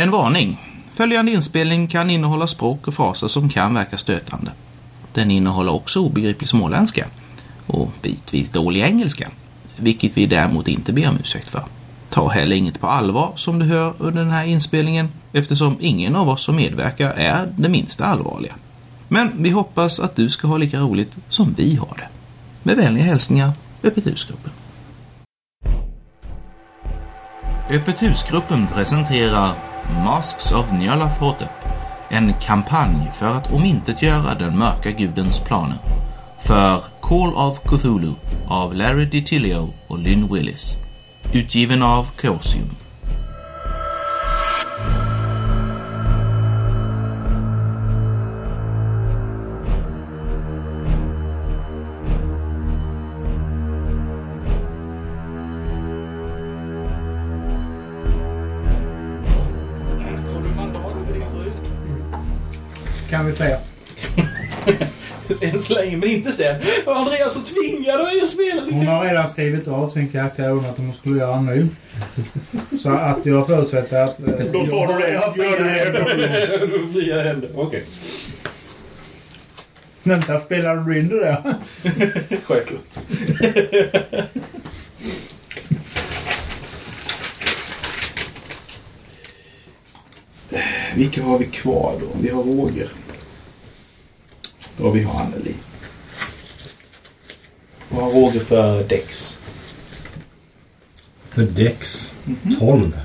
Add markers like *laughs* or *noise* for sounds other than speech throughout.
En varning. Följande inspelning kan innehålla språk och fraser som kan verka stötande. Den innehåller också obegriplig småländska och bitvis dålig engelska, vilket vi däremot inte ber om ursäkt för. Ta heller inget på allvar som du hör under den här inspelningen eftersom ingen av oss som medverkar är det minsta allvarliga. Men vi hoppas att du ska ha lika roligt som vi har det. Med vänliga hälsningar, Öppet husgruppen. Öppet husgruppen presenterar Masks of Nyarlathotep, en kampanj för att omintetgöra den mörka gudens planer. För Call of Cthulhu av Larry DiTilio och Lynn Willis. Utgiven av Chaosium. Kan vi säga. *laughs* Än så länge, men inte sen. Andreas så tvingade mig att spela. Hon har redan skrivit av sin karaktär och att hon skulle göra en ny. *laughs* Så att jag förutsätter att... eh, Då tar du det. Gör du det. fria *laughs* Fria händer. Okej. Vänta, spelar du Rinder där? Självklart. Vilka har vi kvar då? Vi har Roger. Och vi har Anneli. Vad har Roger för Dex? För Dex 12.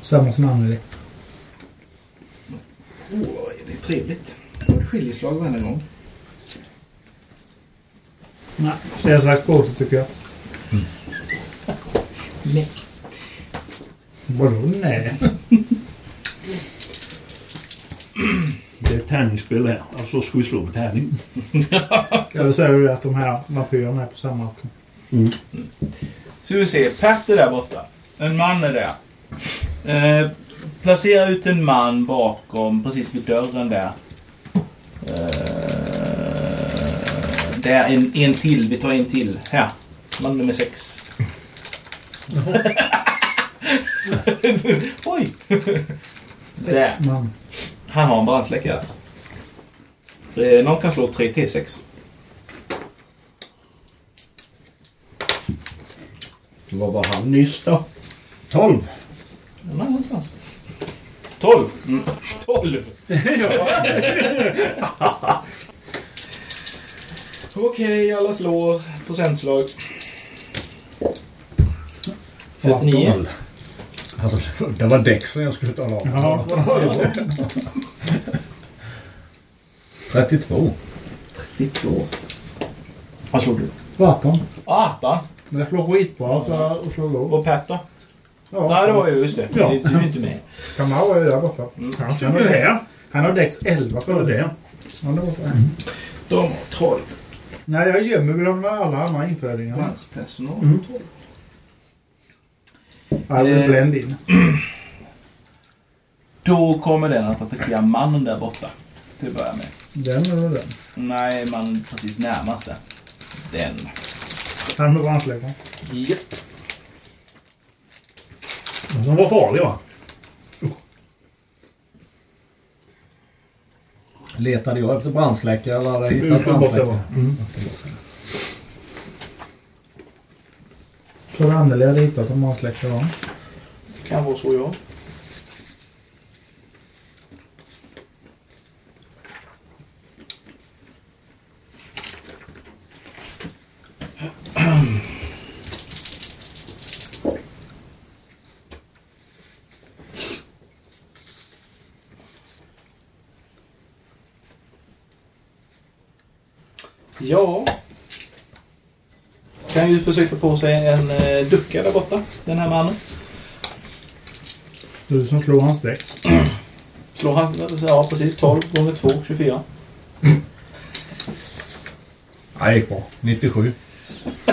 Samma som Anneli. Åh, det är trevligt. Det var skiljeslag varenda gång. Nej, sten, sax, påse tycker jag. Nej. Vadå nej? *laughs* Det är ett tärningsspel här. Alltså ska vi slå med tärning. *laughs* Eller säger du att de här vampyrerna är på samma auktion? Så vi ser, Pat är där borta. En man är där. Eh, placera ut en man bakom, precis vid dörren där. Eh, där, en, en till. Vi tar en till. Här. Man nummer sex. *laughs* Oj! Där. Sex man. Han har en brandsläckare. Eh, någon kan slå 3 T6. Vad var han nyss då? 12. Någon annanstans. 12. Mm. *laughs* 12. *laughs* Okej, alla slår. Procentslag. 49. 18. Alltså, det var Dexen jag skulle tala om. Ja. 32. 92. Vad slog du? 18. 18. Men jag slår skitbra för att slå lågt. Och Pat då? Ja, Nej, det var ju just det. Ja. Du, du är inte med. Kamau är ju där borta. Mm. Han sitter ju här. Han har Dex 11 Vad är för det? Ja, det var för De har 12. Nej, jag gömmer dem med alla andra införingar. Manspersonal. Mm. 12. Jag vill Eh. blend in. *clears throat* Då kommer den att attackera mannen där borta. Till att börja med. Den eller den? Nej, mannen precis närmast där. Den. Han med brandsläckaren. Japp. Som var farlig va? Letade jag efter brandsläckare eller hade jag hittat brandsläckare? Mm. Tror Anneli hade hittat en brandsläckare? va? Kan vara så, ja. Ja. Kan ju försöka på sig en eh, ducka där borta, den här mannen. Du som slår hans däck. *clears throat* Slår han, ja precis, 12 gånger 2, 24. *clears throat* Ja, det gick bra. 97. *clears throat*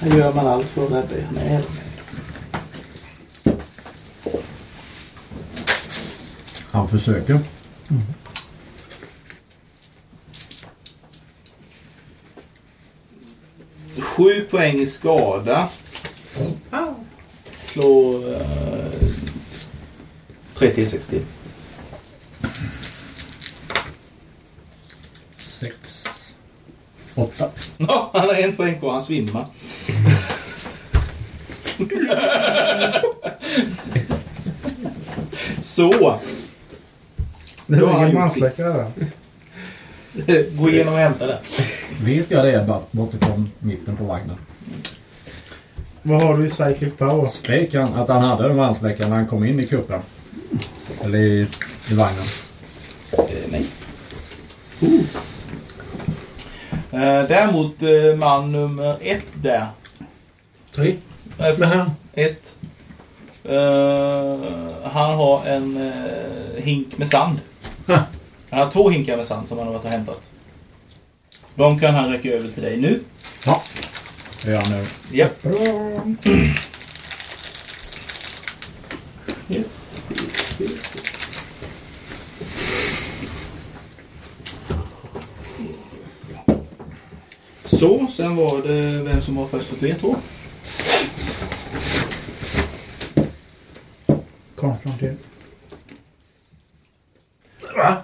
Här gör man allt för att rädda er. Nej, Han försöker. Sju poäng i skada. Slå eh, 3 till 6 till. Sex. Åtta. Ja, han har en poäng kvar. Han svimmar. *laughs* Så. Det Då har var han ingen gjort där. *laughs* Gå igenom och hämta det. Vet jag det bara bortifrån mitten på vagnen? Vad har du i Psychic Power? Skrek han att han hade en brandsläckare när han kom in i kuppen? Eller i, i vagnen? Eh, nej. Eh, däremot eh, man nummer ett där. Tre. Eh, Nähä. ett. Eh, han har en eh, hink med sand. Ha. Han har två hinkar med sand som han har varit och hämtat. De kan han räcka över till dig nu. Ja. Det gör han nu. Ja. Så, sen var det vem som var först och vet Konfrontation. Va?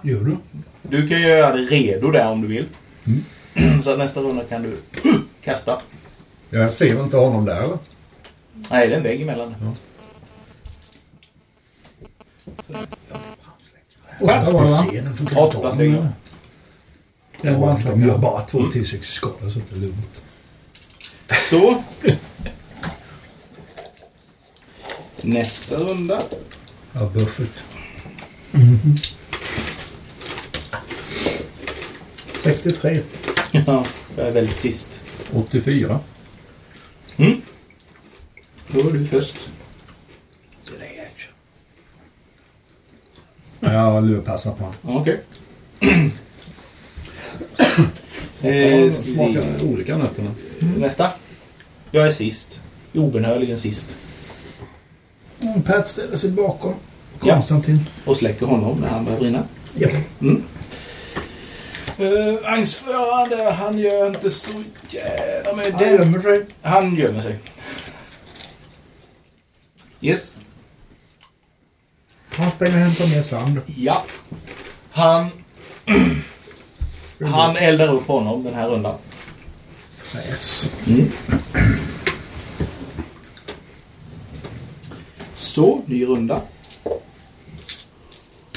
Gör du? Du kan göra dig redo där om du vill. *clears throat* Så att nästa runda kan du *clears throat* kasta. Jag ser inte honom där eller? Nej, det är en vägg emellan. Funkar Åtta inte. steg. En Ja, de gör bara två T6 i skada så det är lugnt. Så. *laughs* Nästa runda. Ja, buffert. 63. Ja, jag är väldigt sist. 84. Då är du först. Jag har lurpassat på honom. Ja, Okej. *clears throat* eh, ska vi se. Smakar olika nötterna. Nästa. Jag är sist. Obönhörligen sist. Mm, Pat ställer sig bakom Ja. Konstantin. Och släcker honom när han börjar brinna. Ja. Mm. Uh, han gör inte så jävla med Han gömmer sig. Han gömmer sig. Yes. Han springer och hämtar mer sand. Ja. Han... *clears throat* han eldar upp honom den här rundan. Fräs. Så, ny runda.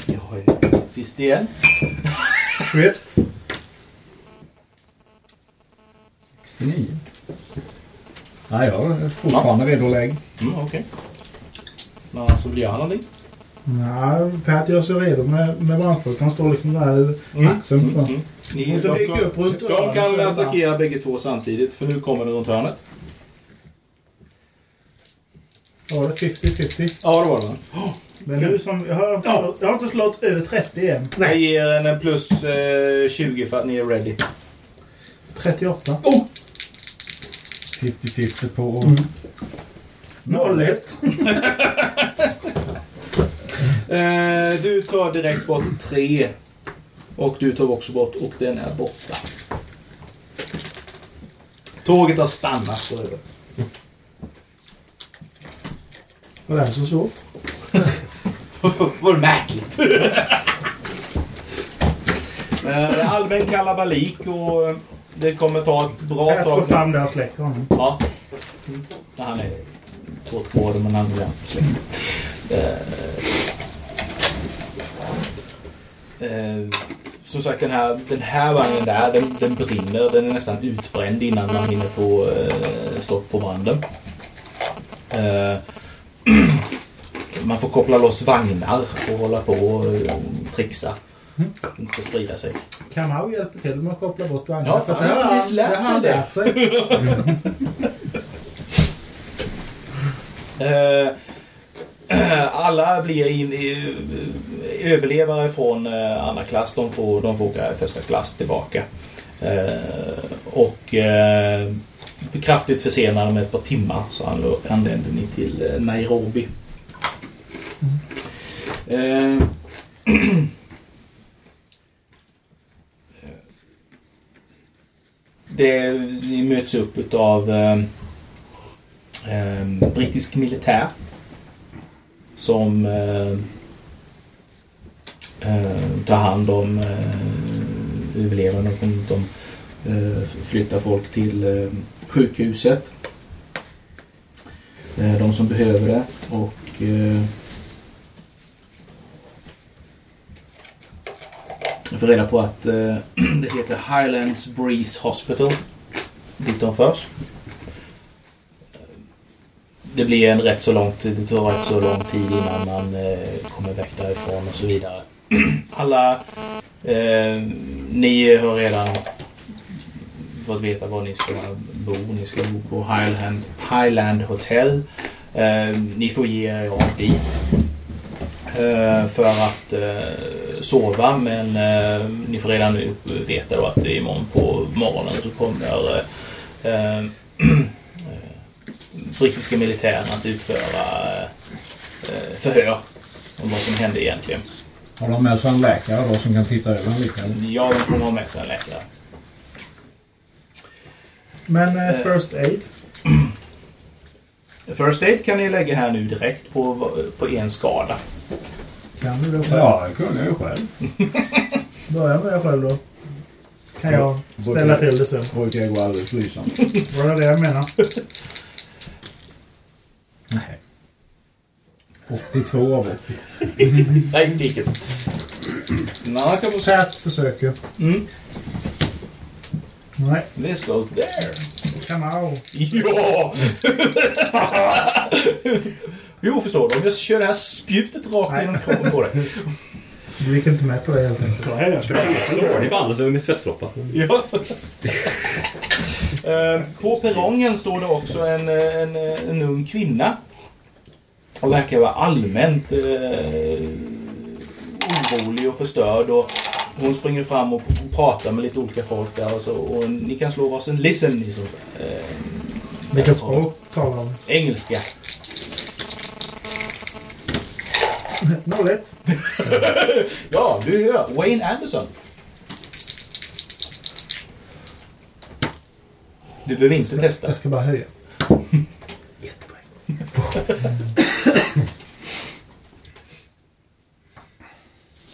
Jag är sist igen. 21. 69. Nej, jag är fortfarande redo att lägga. Mm, okej. Okay. Så blir han någonting. Nej, Pat gör sig redo med, med brandsprutan. Han står liksom där över axeln. Mm, Mm. mm. Ni, de, dyka upp runt de hörnet, kan det attackera bägge två samtidigt för nu kommer det runt hörnet. Ja, det är 50-50. Ja, det var det. Men nu som... Jag har, jag har inte slått över 30 än. Jag ger en plus eh, 20 för att ni är ready. 38. 50-50 på... 01. *laughs* Eh, du tar direkt bort tre. Och du tar också bort och den är borta. Tåget har stannat för övrigt. Var det här så svårt? *laughs* Vad märkligt. *laughs* Eh, Det allmän kalabalik och det kommer ta ett bra Pat går tag. fram där och släcker honom. Ja. Ja, Han är trött på det men han är släkt. Eh, eh, som sagt den här, den här vagnen där den, den brinner. Den är nästan utbränd innan man hinner få eh, stopp på branden. Eh, *clears throat* man får koppla loss vagnar och hålla på och trixa. Den ska sprida sig. Kamau hjälper till med att koppla bort vagnen. Ja, för han har precis lärt sig det. lärt sig. Eh, *clears throat* alla blir in, i, överlevare från eh, andra klass. De får, de får åka första klass tillbaka. Eh, och eh, kraftigt försenade med ett par timmar så anl- anländer ni till eh, Nairobi. Eh, *clears throat* det, möts upp av eh, eh, brittisk militär som eh, eh, tar hand om eh, överlevande. De, de eh, flyttar folk till eh, sjukhuset. Eh, de som behöver det. Och eh, jag får reda på att eh, *clears throat* det heter Highlands Breeze Hospital. Dit de förs. Det blir en rätt så lång tid, det tar rätt så lång tid innan man eh, kommer väck därifrån och så vidare. *clears throat* Alla eh, ni har redan fått veta var ni ska bo. Ni ska bo på Highland, Highland Hotel. Eh, ni får ge er av dit för att eh, sova men eh, ni får redan nu veta då att imorgon på morgonen så kommer eh, *clears throat* eh, brittiska militären att utföra eh, förhör om vad som hände egentligen. Har de med sig en läkare då som kan titta över en lite? Ja, de kommer ha med sig en läkare. Men eh, Eh. First Aid? First aid kan ni lägga här nu direkt på, på en skada. Kan du det själv? Ja, det kunde jag ju själv. Börja med det själv då. Kan jag ställa till det sen. brukar jag gå alldeles lysande. Var det det jag menar? Nej. 82 av 80. Nej, vilket. Nej, kan man säga. Pat försöker. Mm. Nej. This goes there. Come on. Ja! *laughs* jo, förstår du. Om jag kör det här spjutet rakt Nej. genom kroppen på dig. Du gick inte med på det helt enkelt. Kolla här, jag ska Slår ni bandet över min? Ja. *laughs* Eh, På perrongen står det också en, eh, en, eh, en ung kvinna. Och verkar vara allmänt eh, orolig och förstörd. Och hon springer fram och pratar med lite olika folk där. Och, så, och ni kan slå varsin listen. Ni som, eh, Vilket språk talar om? Engelska. 01. *laughs* Ja, du hör. Wayne Anderson. Du behöver inte testa. Jag ska bara höja. *laughs* *laughs*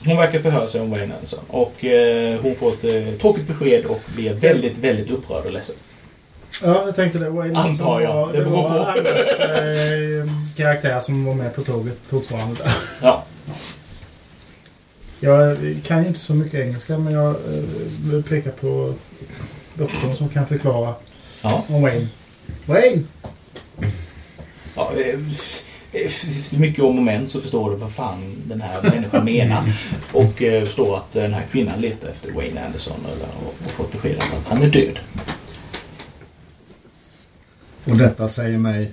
Hon verkar förhöra sig om Wayne Anderson. Och eh, hon får ett eh, tråkigt besked och blir väldigt, väldigt upprörd och ledsen. Ja, jag tänkte det. Wayne Antar jag. Var, Det det beror var på. Anders eh, karaktär som var med på tåget fortfarande. Där. Ja. Jag kan ju inte så mycket engelska men jag eh, vill peka på doktorn som kan förklara Ja. om Wayne. Wayne! ja eh, mycket om moment så förstår du vad fan den här människan menar. Och förstår att den här kvinnan letar efter Wayne Anderson eller, och, och fått besked om att han är död. Och detta säger mig...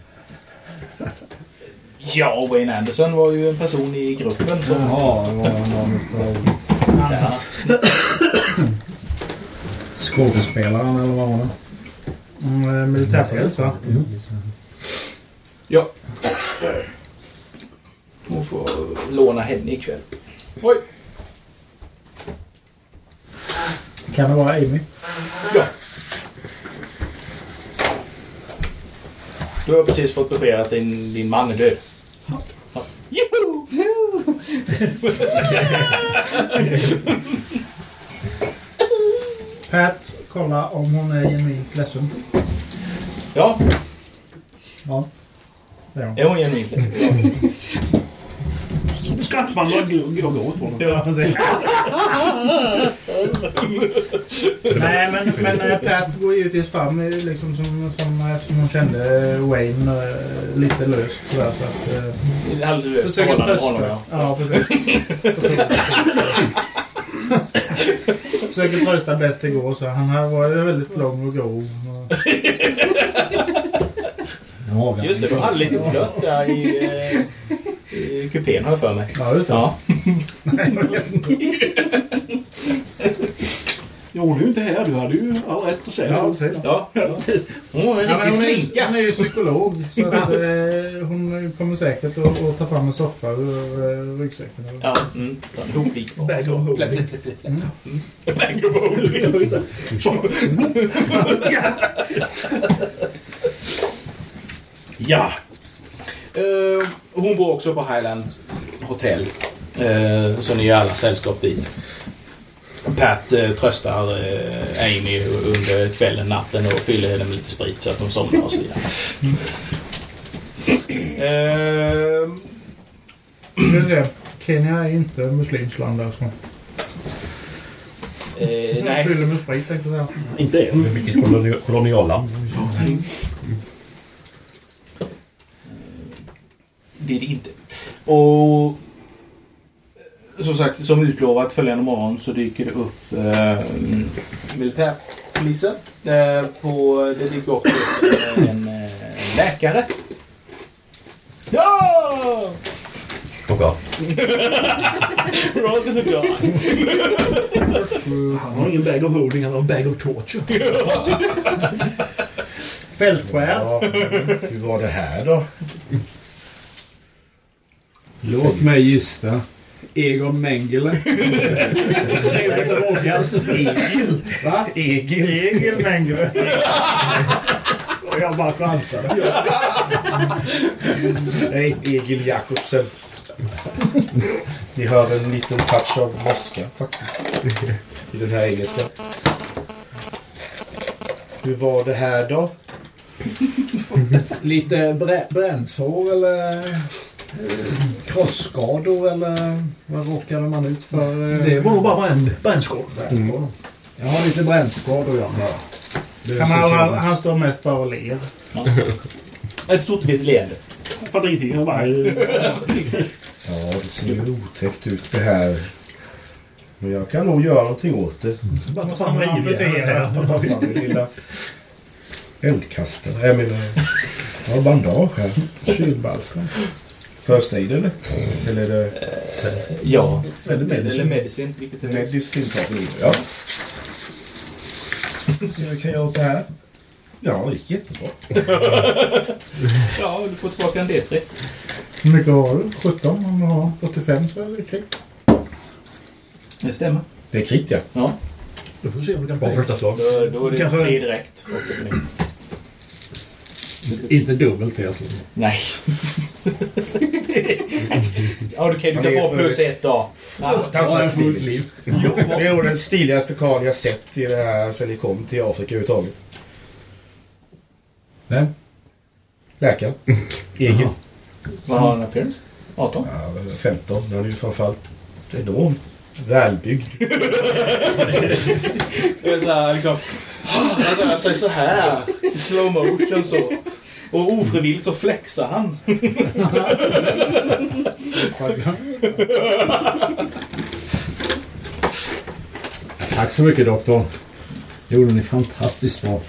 Ja, Wayne Anderson var ju en person i gruppen som... Jaha, det var någon utav Ja. skådespelaren eller vad var det? Mm, eh, militärpolis va? ja. Hon får låna henne ikväll. Oj! Kan det vara Amy? Ja. Du har precis fått besked att din, din man är död. Ja. Juhu! Pat, kolla om hon är genuint ledsen. Ja, Ja. Det är hon. är hon genuint ledsen? Ja. Skrattar man och går och går åt honom. Ja, precis. Nej, men, men eh, Pat går givetvis fram eh, liksom som, som, eftersom hon kände eh, Wayne eh, lite löst sådär så att... eh, Det är alldeles löst förhållande honom, ja. Ja, precis. Försöker trösta bäst det går så. Han här var ju väldigt lång och grov. Just det, du hade lite flört där i, eh, i kupén har jag för mig. Ja, just det. Ja. Ja, hon är ju inte här. Du hade ju all rätt att säga Ja, precis. Ja. Hon är en Ja, men riktig hon, är, slinka. hon är ju psykolog så att, eh, hon kommer säkert att, att ta fram en soffa ur eh, ryggsäcken. eller- Ja, mm. Bag of holding. Mm. Bag of holding. Så. Ja! Eh, hon bor också på Highland Hotel. Eh, så ni är alla sällskap dit. Pat eh, tröstar eh, Amy under kvällen, natten och fyller henne med lite sprit så att hon somnar och så vidare. Eh, Ska vi se. Kenya är inte muslimskt land alltså. eh, nej. Fyller med sprit tänkte jag. Inte än. Brittisk koloni- kolonialland. Det är det inte. Och som sagt, som utlovat följande morgon så dyker det upp eh, militärpolisen. Eh, på, det dyker också upp eh, en eh, läkare. Ja! Och ja. Roger the God. Han har ingen bag of holding, han har en bag of torture. Fältskär. ja. Hur var det här då? Låt mig gissa. Egon Mengele. Egil. Va? Egil. Egil Mengele. Och jag bara chansade. Nej, Egil Jakobsen. Ni hör en liten touch av norska faktiskt. I den här engelska. Hur var det här då? Lite brä- brännsår eller eh, krossskador eller vad råkade man ut för? eh? Det var nog bara en. Brännskador. Jag har lite brännskador ja. Det Han, han, han står mest bara och ler. Ett stort vitt leende. Fattar ingenting. Jag bara... Ja, det ser ju otäckt ut det här. Men jag kan nog göra någonting åt det. Bara ta fram han rivjärnet amputera? här. Ta fram min lilla eldkastare. Jag menar, jag har bandage här. Kylbalsam. First aid eller? Eller är det Ja. Är det medicin? Eller medicin, vilket är medicin. medicin? Ja. Så jag kan göra det här. Ja, det gick jättebra. *laughs* Ja, du får tillbaka en D3. Hur mycket har du? 17? Om du har 85 så är det okej. Det stämmer. Det är krit ja. Ja, Du får se om du kan På första slag. då, då är det Kanske- tre direkt. Inte dubbelt jag slår. Nej. *laughs* ja, okej, du kan få plus ett då. Fruktansvärt stiligt. Det är nog den stiligaste karln jag sett i det här sen ni kom till Afrika överhuvudtaget. Vem? Läkaren. *laughs* Egil. Vad har han appearance? 18? Ja, 15. Han är ju framförallt enormt välbyggd. *laughs* Det är så här, liksom... Han rör sig så här i slow motion så. Och ofrivilligt så flexar han. Tack så mycket doktor. Det gjorde ni fantastiskt bra.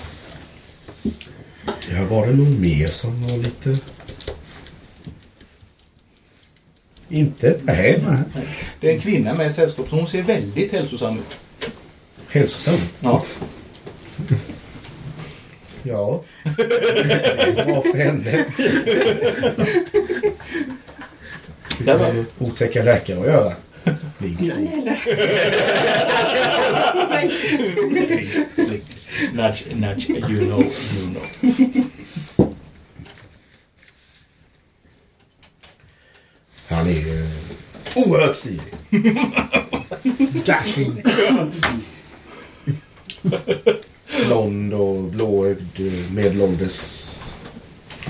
Ja, var det någon mer som var lite... Inte? Nej. Det är en kvinna med i sällskap så hon ser väldigt hälsosam ut. Hälsosamt. Ja. Ja. *laughs* Bra för henne. Där var Det otäcka läkare att göra. Ligg. Nudge, nudge, you know, you know. Han är eh, oerhört stilig. Dashing. *laughs* Blond och blåögd, medelålders,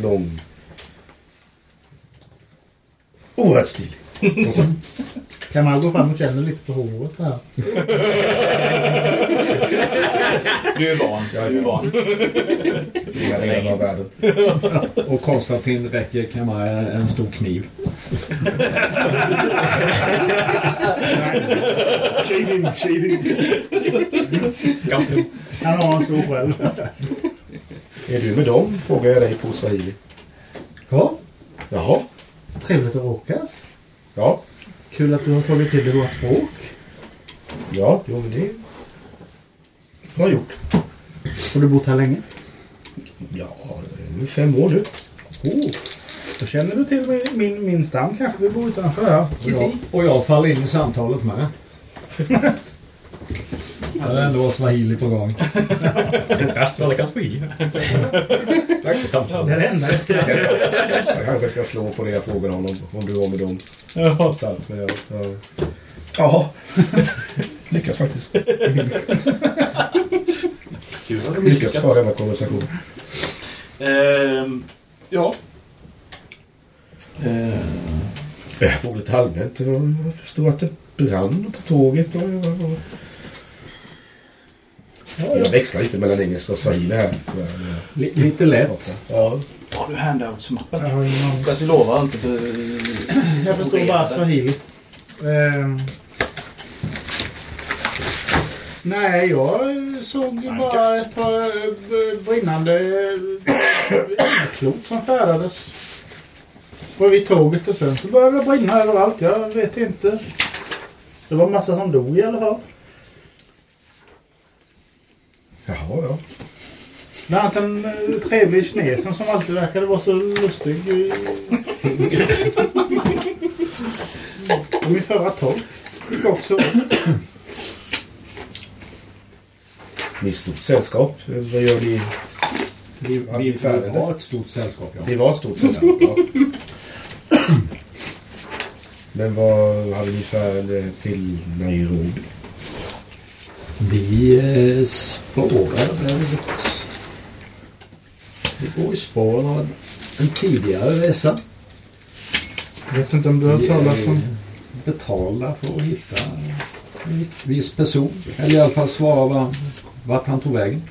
lång. Oerhört stilig. *laughs* Kan man gå fram och känna lite på håret här? Du är van. Du är van. Inga delar av världen. *laughs* Och Konstantin räcker kammare en stor kniv. Shaving, shaving. Han har en stor själv. Är du med dem? Frågar jag dig på swahili. Ja, Jaha. trevligt att råkas. Ja. Kul att du har tagit till dig vårt språk. Ja, jo men det har jag gjort. Har du bott här länge? Ja, är fem år nu. Oh. Då känner du till min, min, min stam kanske vi bor utanför här. Jag, och jag faller in i samtalet med. *laughs* Ja, det ändå var swahili på gång. Bäst vad det kan swahili. Det är det enda. Jag kanske ska slå på det jag frågar honom om du har med dem. Ja. Men jag, jag, ja, lyckas faktiskt. Lyckas föra denna konversation. Ehm, ja. Ehm, Jag får lite allmänt. Jag förstår att det brann på tåget. Och, och, och. Jag växlar lite mellan engelska och swahili här. Li- lite lätt. Ja. har du handouts-mappen? Jag har ingen aning. Jag lovar inte för... Jag förstår bara swahili. Ehm. Nej, jag såg ju bara ett par eh, brinnande klot som färdades. Var vid tåget och sen så började det brinna överallt. Jag vet inte. Det var massa som dog i alla fall. Jaha, ja. Bland annat den eh, trevliga kinesen som alltid verkade vara så lustig. Och *laughs* min förra tolk gick också åt. Ni är stort sällskap. Vad gör ni? Vi, Ja, vi, vi har ett stort sällskap, ja. Ni var ett stort sällskap. Ja. *laughs* Men vad hade ni för ärende till Nairobi? Vi eh, spårar väldigt... Vi går i spåren av en tidigare resa. Jag vet inte om du har hört talas om... Vi betalar för att hitta en viss person. Eller i alla fall svara var, vart han tog vägen.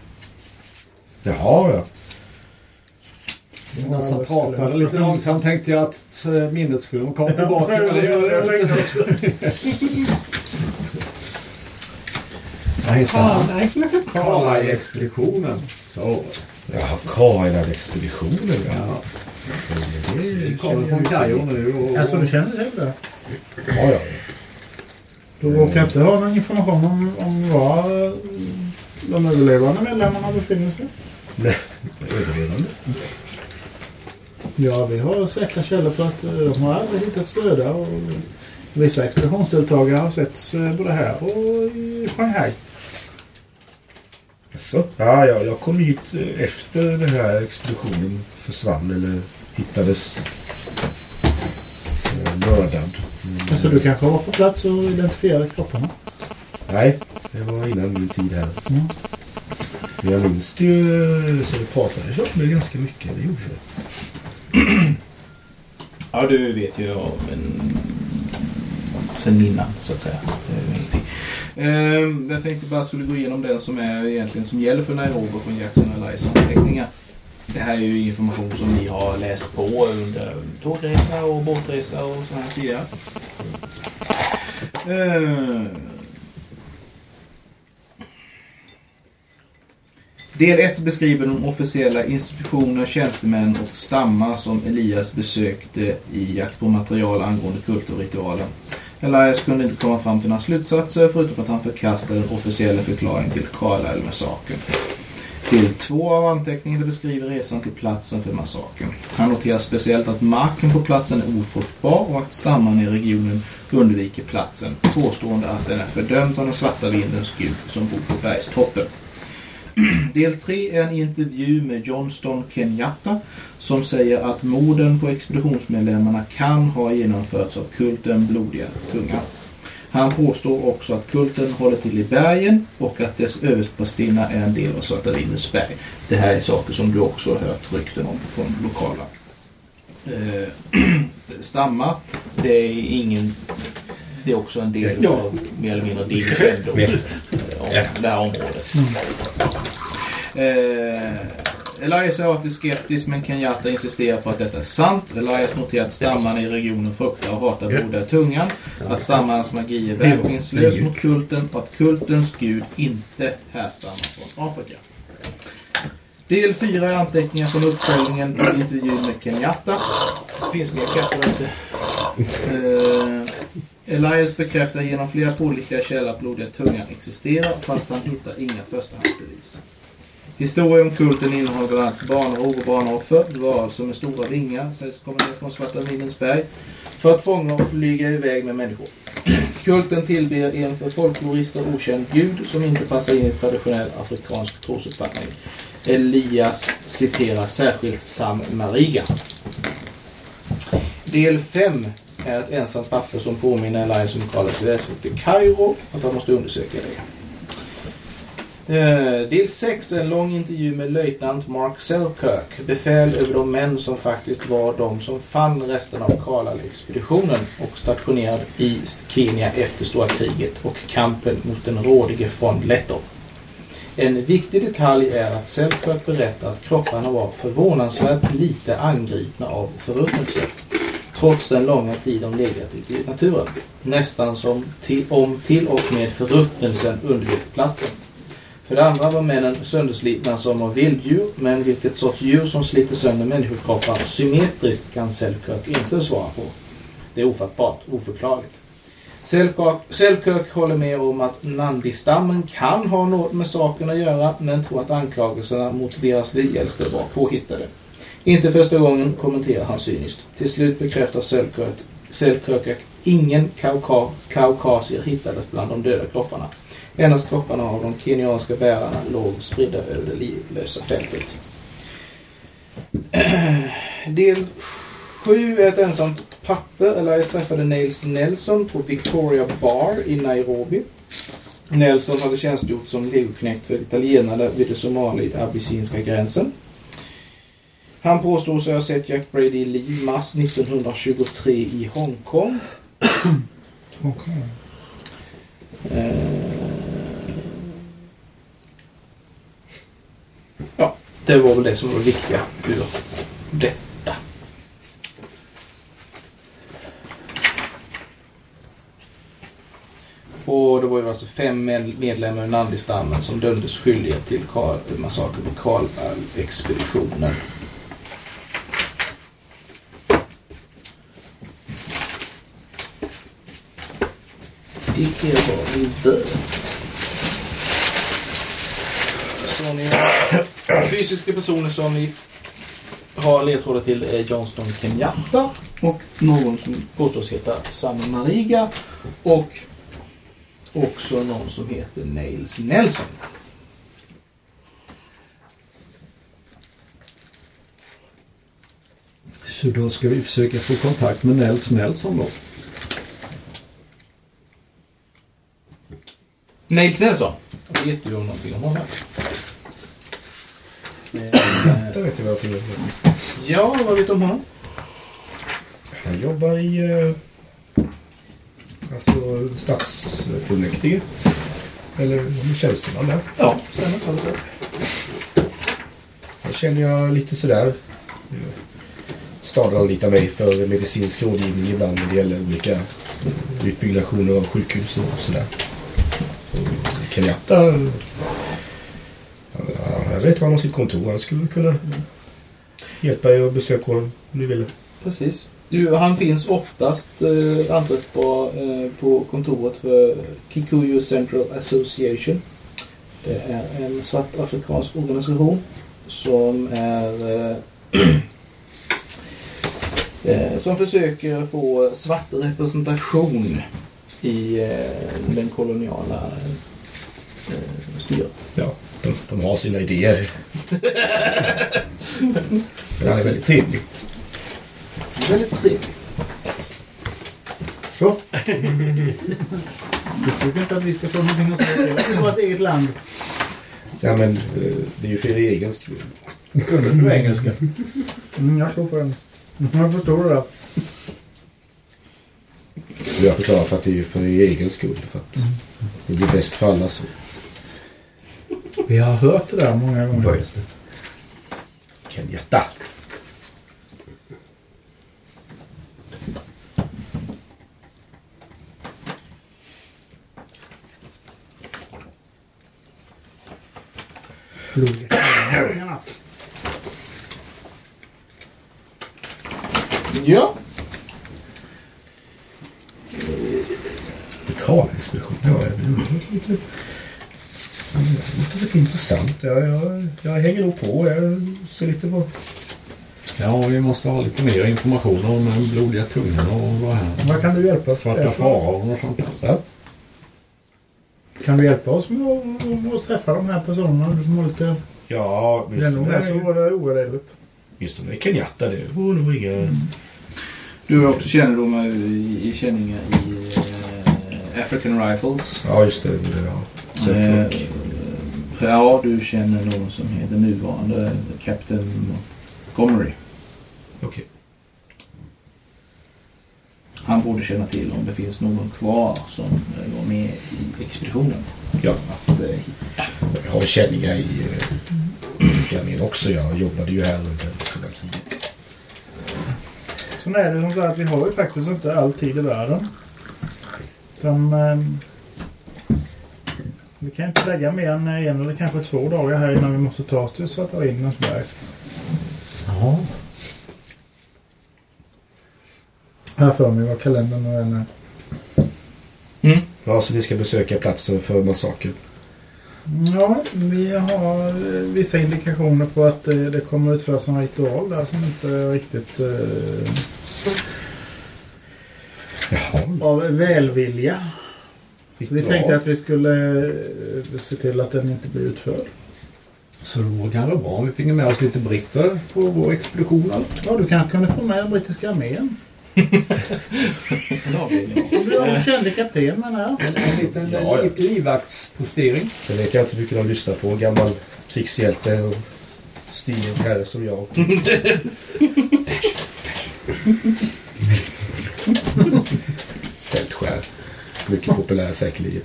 Jaha, ja. Medan han pratade jag- lite långsamt tänkte jag att eh, minnet skulle komma tillbaka. Ja, det- det- jag tänkte också. *laughs* Vad heter han? Karlaj-expeditionen. Så. Jaha, Kailan-expeditionen. Ja. Vi kommer från Kajo nu och... Alltså du känner till det? Ja, ja. Du råkar inte ha någon information om, om var de överlevande medlemmarna befinner sig? Överlevande. Ja, vi har säkra källor på att eh, de har aldrig hittats döda och vissa expeditionsdeltagare har setts eh, både här och i Shanghai. Så. Ja, ja, jag kom hit eh, efter den här expeditionen försvann eller hittades eh, mördad. Mm. Så du kanske var på plats och identifierade kropparna? Nej, det var innan min tid här. Mm. Men jag minns det ju, så vi pratade om det ganska mycket. Det gjorde det. Ja, du vet ju om en... Sen innan, så att säga. Eh, jag tänkte bara skulle gå igenom den som är egentligen som gäller för Nairobi från Jackson Elias anteckningar. Det här är ju information som ni har läst på under tågresa och båtresa och sådana här tidigare. Eh, Del 1 beskriver de officiella institutioner, tjänstemän och stammar som Elias besökte i jakt på material angående kult och ritualen. Elias kunde inte komma fram till några slutsatser förutom att han förkastade den officiella förklaringen till Carlisle-massakern. Del 2 av anteckningarna beskriver resan till platsen för massakern. Han noterar speciellt att marken på platsen är ofruktbar och att stammarna i regionen undviker platsen, påstående att den är fördömd av den svarta vindens gud som bor på bergstoppen. *clears throat* Del 3 är en intervju med Johnston Kenyatta som säger att morden på expeditionsmedlemmarna kan ha genomförts av kulten Blodiga Tunga. Han påstår också att kulten håller till i bergen och att dess överstprästinna är en del av Svarta Vindens berg. Det här är saker som du också har hört rykten om från lokala eh, *clears throat* stammar. Det är ingen... Det är också en del Ja. av mer eller mindre din kännedom om Ja. det här området. Eh, Elias är alltid skeptisk men Kenyatta insisterar på att detta är sant. Elias noterar att stammarna i regionen fruktar och hatar blodiga tungan. Att stammarnas magi är verkningslös mot kulten och att kultens gud inte härstammar från Afrika. Del 4 är anteckningar från uppföljningen på intervjun med Kenyatta. Finns mer kaffe ute. Eh, Elias bekräftar genom flera pålitliga källor att blodiga tungan existerar fast han hittar inga förstahandsbevis. Historien om kulten innehåller bland annat barnrov och barnoffer, varelser alltså med stora vingar sägs komma ner från Svarta Vindens berg för att fånga och flyga iväg med människor. Kulten tillber en för folklorister okänd gud som inte passar in i traditionell afrikansk trosuppfattning. Elias citerar särskilt Sam Mariga. Del 5 är ett ensamt papper som påminner Elias om Carlos väsen till Kairo att han måste undersöka det. Eh, Del 6 är en lång intervju med löjtnant Mark Selkirk, befäl över de män som faktiskt var de som fann resterna av Kalal-expeditionen och stationerad i Kenya efter stora kriget och kampen mot den rådige från Leto. En viktig detalj är att Selkirk berättar att kropparna var förvånansvärt lite angripna av förruttnelse trots den långa tid de legat ute i naturen. Nästan som till, om till och med förruttnelsen undgick platsen. För det andra var männen sönderslitna som av vilddjur, men vilket sorts djur som sliter sönder människokroppar symmetriskt kan Selkirk inte svara på. Det är ofattbart, oförklarligt. Selkirk, Selkirk håller med om att Nandi-stammen kan ha något med saken att göra, men tror att anklagelserna mot deras byäldste var påhittade. Inte första gången kommenterar han cyniskt. Till slut bekräftar Selkirk, att ingen kauka, kaukasier hittades bland de döda kropparna. Endast kropparna av de kenyanska bärarna låg spridda över det livlösa fältet. *clears throat* Del 7 är ett ensamt papper. Elias träffade Nails Nelson på Victoria Bar i Nairobi. Nelson hade tjänstgjort som legoknekt för italienare vid den somali-abessinska gränsen. Han påstod sig ha sett Jack Brady Lee mars 1923 i Hongkong. Okej. Eh, Ja, det var väl det som var viktiga ur detta. Och det var ju alltså fem med- medlemmar ur Nandi-stammen som dömdes skyldiga till massakern på Karl-expeditionen. Är vad vi vet. Så ni har fysiska personer som ni har ledtrådar till är Johnston Kenyatta och någon som påstås heta Sam Mariga och också någon som heter Nails Nelson. Så då ska vi försöka få kontakt med Nels Nelson då. Nails Nelson? Vet du om någonting om honom? Eh, *laughs* Jag vet inte vad jag får. Ja, vad vet du om honom? Han jobbar i eh, alltså, stadsfullmäktige. Eller tjänsteman där. Ja, stämmer. Han känner jag lite sådär. Staden anlitar mig för medicinsk rådgivning ibland när det gäller olika utbyggnationer av sjukhus och sådär. Kenyatta, jag vet var han har sitt kontor. Han skulle kunna hjälpa er att besöka honom om ni ville. Precis. Du, han finns oftast eh, anträffbar eh, på kontoret för Kikuyu Central Association. Det är en svart afrikansk organisation som är eh, *clears throat* eh, som försöker få svart representation i eh, den koloniala eh, styret. Ja, de, de har sina idéer. *laughs* Men han är väldigt trevlig. Väldigt trevligt. Så. Du tycker inte att vi ska få någonting att säga till om vårt eget land? Ja, men eh, det är ju för er egen skull. Kunde du engelska? Mm, jag står för den. Jag förstår det. Och Jag förklarar för att det är för er egen skull. För att det blir bäst för alla så. Vi har hört det där många gånger. Kenyatta. Blodet. Ja. Lokalexpedition. Ja, det lite... Det låter lite intressant. Jag, jag, jag hänger nog på. Jag ser lite vad, Ja, vi måste ha lite mer information om den blodiga tungan och vad här. Vad kan du hjälpa oss Svarta med? faror och sånt där. Kan du hjälpa oss med att, träffa de här personerna? Du som har lite... Ja, Det är nog mest åtminstone var det orädligt. åtminstone i Kenyatta. Det vore nog inga... Du har också kännedom i, i känningar i African Rifles. Ja, just det. det ja. Eh, ja, du känner någon som heter nuvarande Captain Montgomery. Okej. Han borde känna till om det finns någon kvar som eh, var med i expeditionen. Ja. Att eh, hitta. Jag har känningar i uh, Skanien också. Jag jobbade ju här under kriget. Sen är det som så att vi har ju faktiskt inte all tid i världen. Utan, ehm, vi kan inte lägga mer än en eller kanske två dagar här innan vi måste ta oss till Svarta Vindens berg. Ja. Här för mig vad kalendern och den är. Ja, så ni ska besöka platsen för massakern. Ja, vi har eh, vissa indikationer på att eh, det kommer utföras en ritual där som inte är riktigt eh, Jaha. av välvilja. Så vi Ja. tänkte att vi skulle eh, se till att den inte blir utförd. Så då kan det vara bra om vi fick med oss lite britter på vår expedition. Ja, du kanske kunde få med den brittiska armén. Du har en känd kapten menar jag. En, en liten Ja, ja. liv, livvaktspostering. Sen vet jag inte hur mycket de lyssnar på. Gammal krigshjälte och stilig herre som jag. *laughs* *laughs* Fältskär. Mycket populär säkerligen.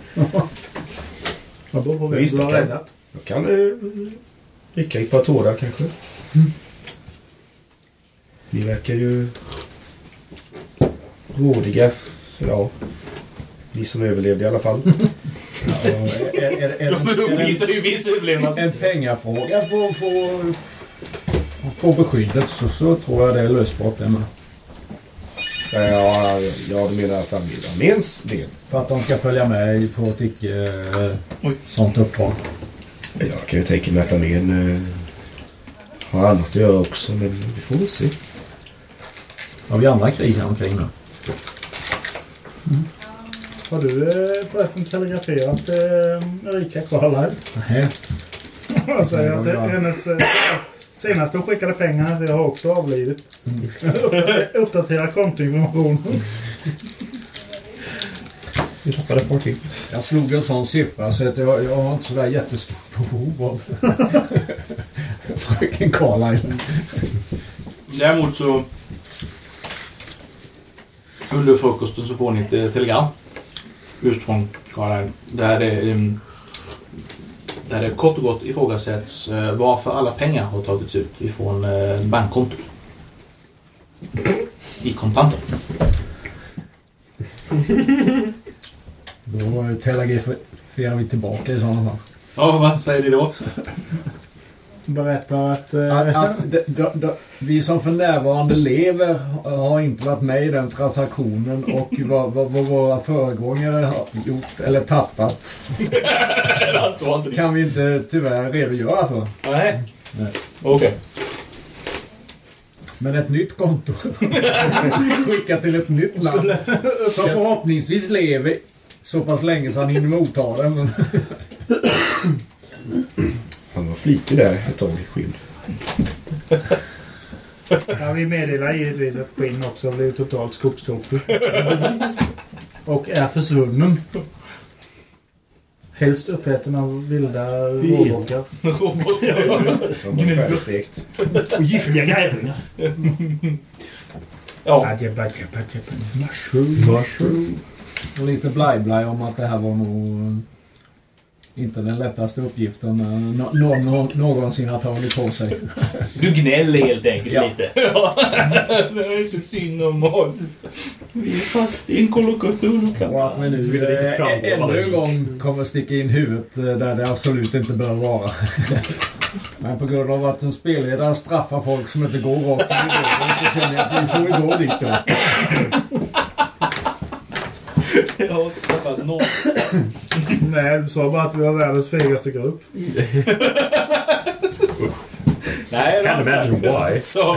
Vad beror på vem Visst, du har det kan- räddat. Jag kan eh, rycka i ett par tårar kanske. Ni verkar ju rådiga. Ja, ni som överlevde i alla fall. Ja, är, är, är, är, De är, är, visar ju viss överlevnad. en pengafråga för att få, få beskyddet så, så tror jag det är lösbart det med. Ja, ja, du menar att armén- arméns del? För att de ska följa med på ett icke eh, sånt uppdrag. Jag kan ju tänka mig att armén eh, har annat att göra också, men vi får väl se. Har vi andra krig här omkring nu? Har du eh, förresten telegraferat eh, Erika Carlisle? Nej. *laughs* Jag säger att det- hennes eh, senaste hon skickade pengarna det har också avlidit. *laughs* Uppdatera- Uppdatera kontoinformationen. Vi tappade ett par till. Jag slog en sån siffra så att jag, jag har inte sådär jättestort behov av *laughs* fröken Carlisle. Däremot så... Under frukosten så får ni ett eh, telegram. Just från Carlisle. Där det, ehm, där det kort och gott ifrågasätts eh, varför alla pengar har tagits ut ifrån eh, bankkontot. I kontanter. *laughs* Då telegraferar vi tillbaka i sådana fall. Ja, vad säger ni då? *laughs* Berättar att... Att, Eh, att de, de, de, vi som för närvarande lever har inte varit med i den transaktionen och *laughs* vad, vad, vad våra föregångare har gjort eller tappat *laughs* alltså kan vi inte tyvärr redogöra för. Nej. Nej. Okej. Men ett nytt konto. *laughs* Skicka till ett nytt land. Som förhoppningsvis lever så pass länge så han hinner motta den. Flitig där ett tag i skinn. ja, vi meddelar givetvis att Quinn också har blivit totalt skogstokig. Och är försvunnen. Helst uppäten av vilda råbockar. Han var färdigstekt. Och giftiga grävlingar. Ja. Mushroom, mushroom. och lite blaj-blaj om att det här var nog inte den lättaste uppgiften nå- någon nå- någonsin har tagit på sig. *laughs* Du gnäller helt enkelt Ja. lite. *laughs* Ja. det är så synd om oss. Vi är fast i en kolokation. Och att vi nu det inte eh, ännu en gång kommer sticka in huvudet eh, där det absolut inte bör vara. *laughs* Men på grund av att en spelledare straffar folk som inte går rakt in i dörren så känner jag att vi får gå dit då. Jag har straffat noll. Nej, du sa bara att vi var världens fegaste grupp. Nej, Can't imagine why. *laughs* Så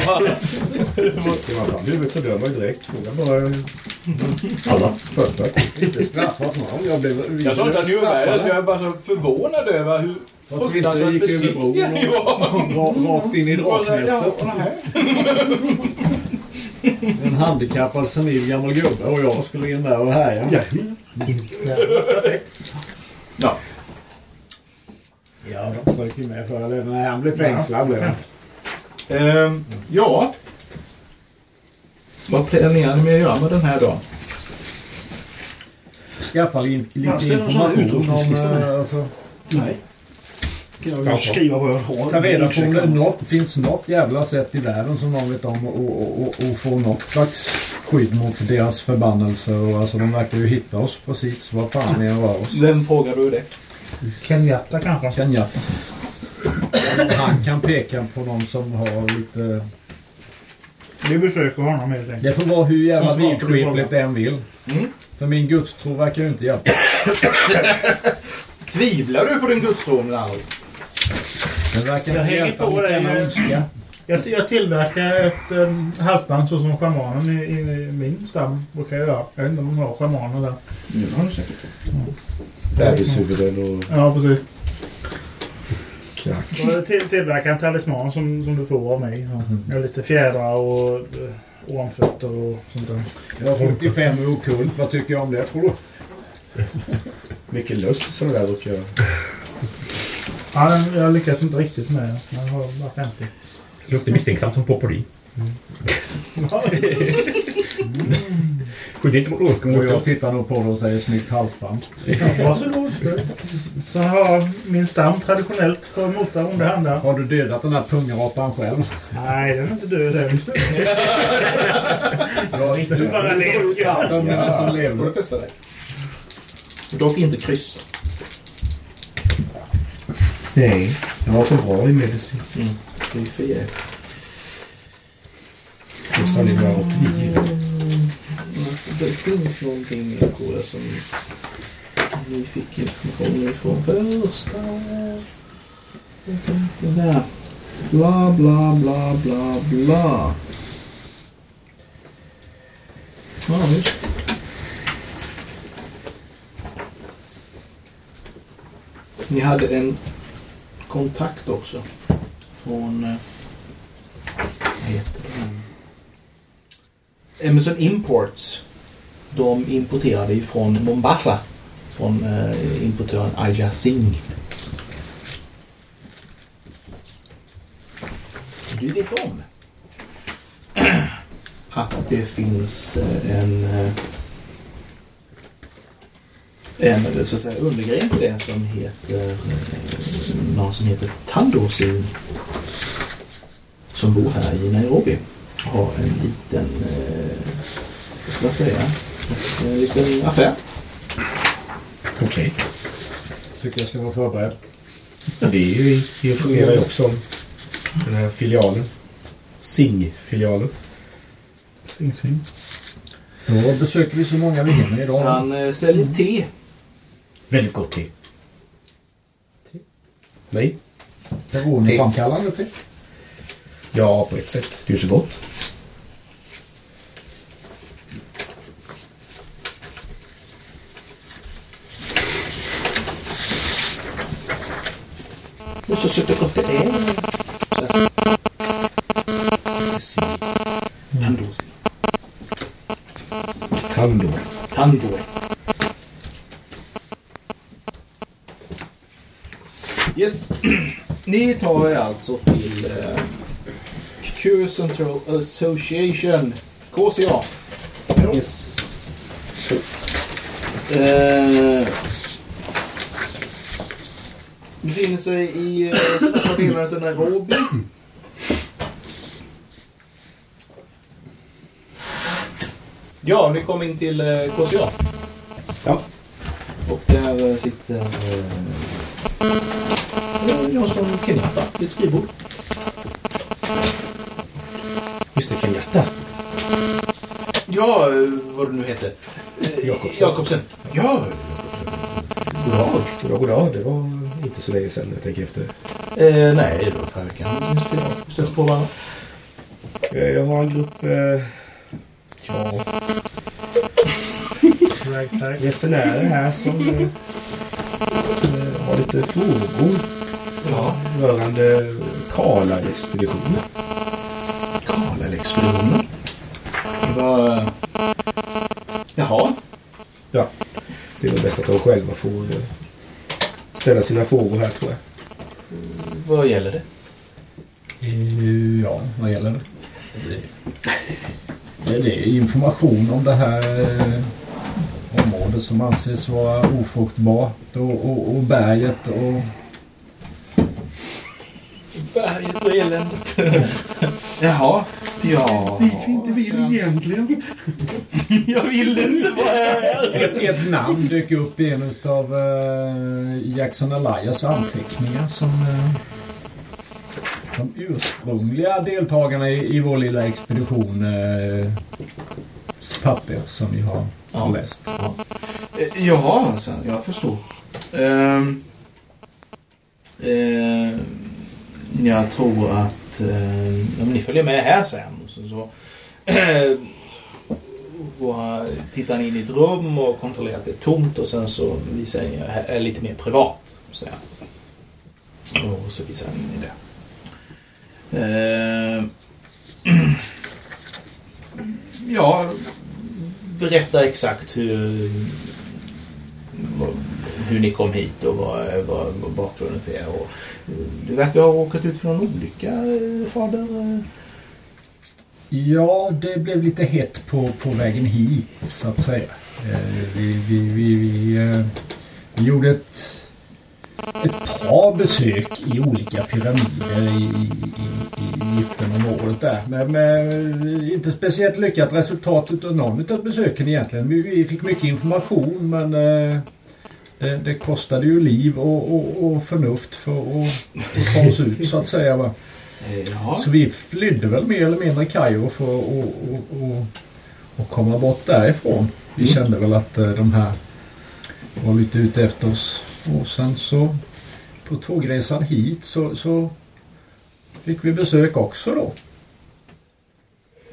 huvudet ju direkt. Fråga bara Alla. förfört. Inte straffas någon. Jag blev... Jag sa inte att ni var med. Jag är bara så förvånad över hur fruktansvärt försiktiga ni var. Ra- Rakt in i draknästet. En handikappad senil gammal gubbe och jag skulle in där och härja. Ja. Ja. Ja, de strök ju med förr eller när han blev fängslad. Blev han. Ehm, ja. Vad planerar ni med att göra med den här dagen? Skaffa Ja, lite ställ någon sån här information om... utrustningslista med. eh, Alltså, Nej. Kan jag skriva vad jag har? ta reda på om det något, finns något jävla sätt i världen som någon vet om och, och, och, och få något slags skydd mot deras förbannelser. Och, alltså, de verkar ju hitta oss precis var fan vi än rör oss. Vem frågar du det? Kenyatta kanske? Kenyatta. Han kan peka på någon som har lite... Vi besöker honom helt enkelt. Det får vara hur jävla vidskepligt det än vill. Mm. För min gudstro verkar ju inte hjälpa. *laughs* Tvivlar du på din gudstro ord? Det verkar Jag hänger på dig. Jag, jag tillverkar ett um, halsband så som schamanen i, i min stam brukar göra. Jag vet inte om de har schamaner där. Nu har du säkert. Bebishuvuden och Ja, precis. jag till, tillverkar en talisman som, som du får av mig. Ja. Jag har lite fjädrar och eh, ormfötter och sånt där. Jag har 45 i okult. Vad tycker jag om det tror *laughs* du? Mycket lust sådana där brukar jag. Ja, jag lyckas inte riktigt med det. Jag har bara 50. Luktar misstänksamt som popperi. Skydd inte mot Och åskemått. jag tittar nog på det och säger snyggt halsband. Ja, varsågod. Så har min stam traditionellt för att mota onda handar. Har du dödat den här pungratan själv? Nej, den är inte död än. Ja, inte Du bara leker. De som får du testa det. Dock inte kryssa. Nej, jag var för bra i medicin. Det är för jävligt. Han är bara 89. Det finns någonting tror jag som ni fick information ifrån första. Jag tänkte där. Bla bla bla bla bla. Ja, just. Ni hade en kontakt också. Från... Eh, vad heter det? Amazon Imports. De importerade ju från Mombasa. Från eh, importören Aja Singh. Du vet om *clears throat* att det finns eh, en eh, en så att säga, undergren till det som heter eh, någon som heter Tando Singh som bor här i Nairobi har en liten eh, vad ska jag säga en liten affär Okej. Tycker jag ska vara förberedd. Det är ju, också om den här filialen. Sing-filialen. Sing, sing. Då besöker vi så många vi hinner idag. han eh, säljer te Väldigt gott te. Nej. Beroendeframkallande te. Ja, på ett sätt. Det är ju så gott. och så suttit gott det är Tando Singh Tando. Yes. *clears throat* Ni tar er alltså till eh, Cure Central Association, KCA. Yes. Eh, befinner sig i eh, södra delen av Nairobi. Ja, ni kom in till eh, KCA. Ja. Och där eh, sitter eh, eh, Jansson Kenyatta vid ett skrivbord. Just det, Kenyatta. Ja, vad det nu heter. Eh, Jakobsen. Jakobsen. Ja, Goddag. Goddag, goddag. Det var inte så länge sedan jag tänker efter. Eh, nej, det var förra veckan. Vi stötte på varandra. Eh, Jag har en grupp... Eh, ja, resenärer här som eh, eh, har lite frågor Ja. rörande Karla-expeditionen. Karlel-expeditionen. Det var... Jaha. Ja, det är väl bäst att de själva får eh, ställa sina frågor här tror jag. Vad gäller det? Eh, Ja, vad gäller det? Det, det är information om det här eh, området som anses vara ofruktbart och, och, och berget och och eländet. Jaha. Ja. Dit vi inte vill egentligen. Jag vill inte vara här. ett, ett namn dök upp i en av eh, Jackson Elias anteckningar som eh, de ursprungliga deltagarna i, i vår lilla expedition eh, papper som vi har, Ja. läst. Eh, Jaha, alltså, jag förstår. Ehm, ehm, jag tror att eh, ja, men ni följer med här sen. Så, så, *clears throat* går eh, tittar han in i ett rum och kontrollerar att det är tomt och sen så visar han är lite mer privat. Så, och så visar han in i det. Eh, *clears throat* ja, berätta exakt hur hur ni kom hit och vad, vad, vad bakgrunden till er. Och, du verkar ha råkat ut för någon olycka, fader. Ja, det blev lite hett på, på vägen hit så att säga. Vi, vi, vi, vi, vi gjorde ett, ett par besök i olika pyramider i, i, i, i Egyptenområdet där. Men med inte speciellt lyckat resultat utav någon av besöken egentligen. Vi, vi fick mycket information men eh, det, det kostade ju liv och, och, och förnuft för att, att ta oss ut så att säga. Va? Ja. Så vi flydde väl mer eller mindre Kairo för att och, och, och, och komma bort därifrån. Vi Mm. kände väl att eh, de här var lite ute efter oss. Och sen så på tågresan hit så, så fick vi besök också då.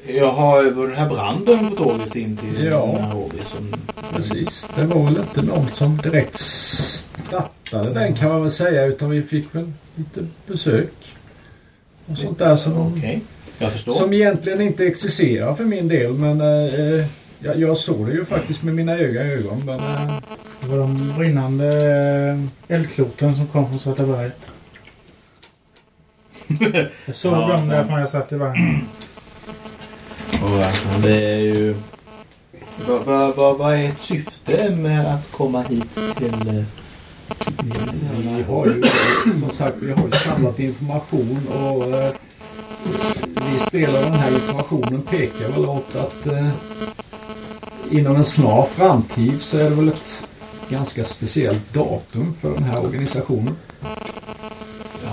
Jaha, var den här branden på tåget in till Ja. Nairobi som... Precis. Det var väl inte någon som direkt startade den kan man väl säga utan vi fick väl lite besök. Och sånt där som, förstår. som egentligen inte existerar för min del men eh, jag, jag såg det ju faktiskt med mina egna ögon. Men, eh, Det var de brinnande eh, eldkloten som kom från Svarta berget. *laughs* Jag såg Ja, dem därifrån jag satt i vagnen. Och, alltså, det är ju... Vad vad- vad- vad är ett syfte med att komma hit till... eh, Vi har ju som sagt vi har ju samlat information och eh, viss del av den här informationen pekar väl åt att eh, inom en snar framtid så är det väl ett ganska speciellt datum för den här organisationen.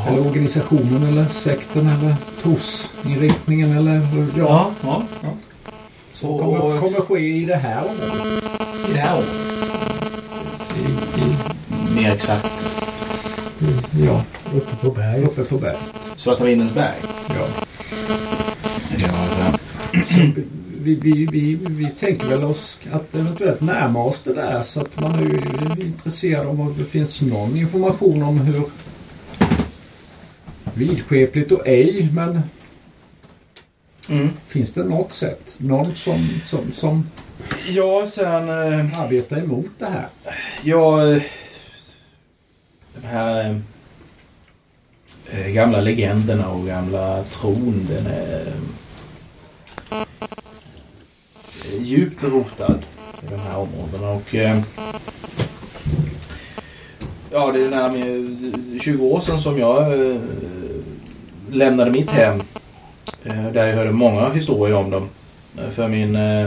Eller Jaha. organisationen eller sekten eller trosinriktningen eller hur- ja, Ja, ja. som och- kommer, och- kommer ske i det här området. I det här året. I, i, Mer exakt. ja, Uppe på berget. uppe på berget. Svarta vindens berg. Ja. Ja, vi, vi, vi, vi tänker väl oss att eventuellt närma oss det där så att man är intresserad av om det finns någon information om hur vidskepligt och ej men mm. finns det något sätt? Någon som, som, som ja sen... eh, arbetar emot det här? Ja, den här eh, gamla legenderna och gamla tron, den är djupt rotad i de här områdena. Och eh, ja, det är närmare 20 år sedan som jag eh, lämnade mitt hem. Eh, där jag hörde många historier om dem. Eh, För min eh,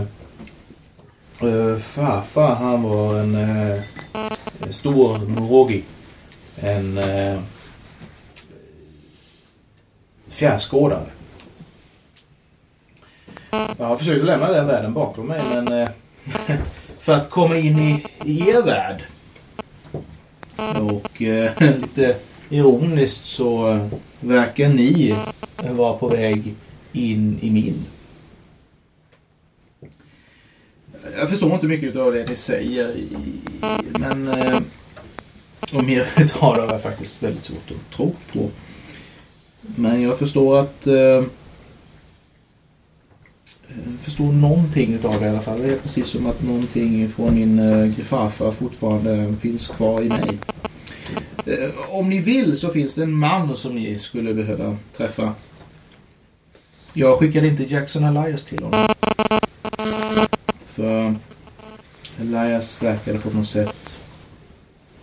eh, farfar, han var en eh, stor morogi. En eh, fjärrskådare. Jag har försökt lämna den världen bakom mig men eh, *laughs* för att komma in i, i er värld och eh, *laughs* lite ironiskt så eh, verkar ni vara på väg in i min. Jag förstår inte mycket av det ni säger, men och mer utav *laughs* det har jag faktiskt väldigt svårt att tro på. Men jag förstår att förstår någonting utav det i alla fall. Det är precis som att någonting från min eh, farfar fortfarande finns kvar i mig. Eh, om ni vill så finns det en man som ni skulle behöva träffa. Jag skickade inte Jackson Elias till honom. För Elias verkade på något sätt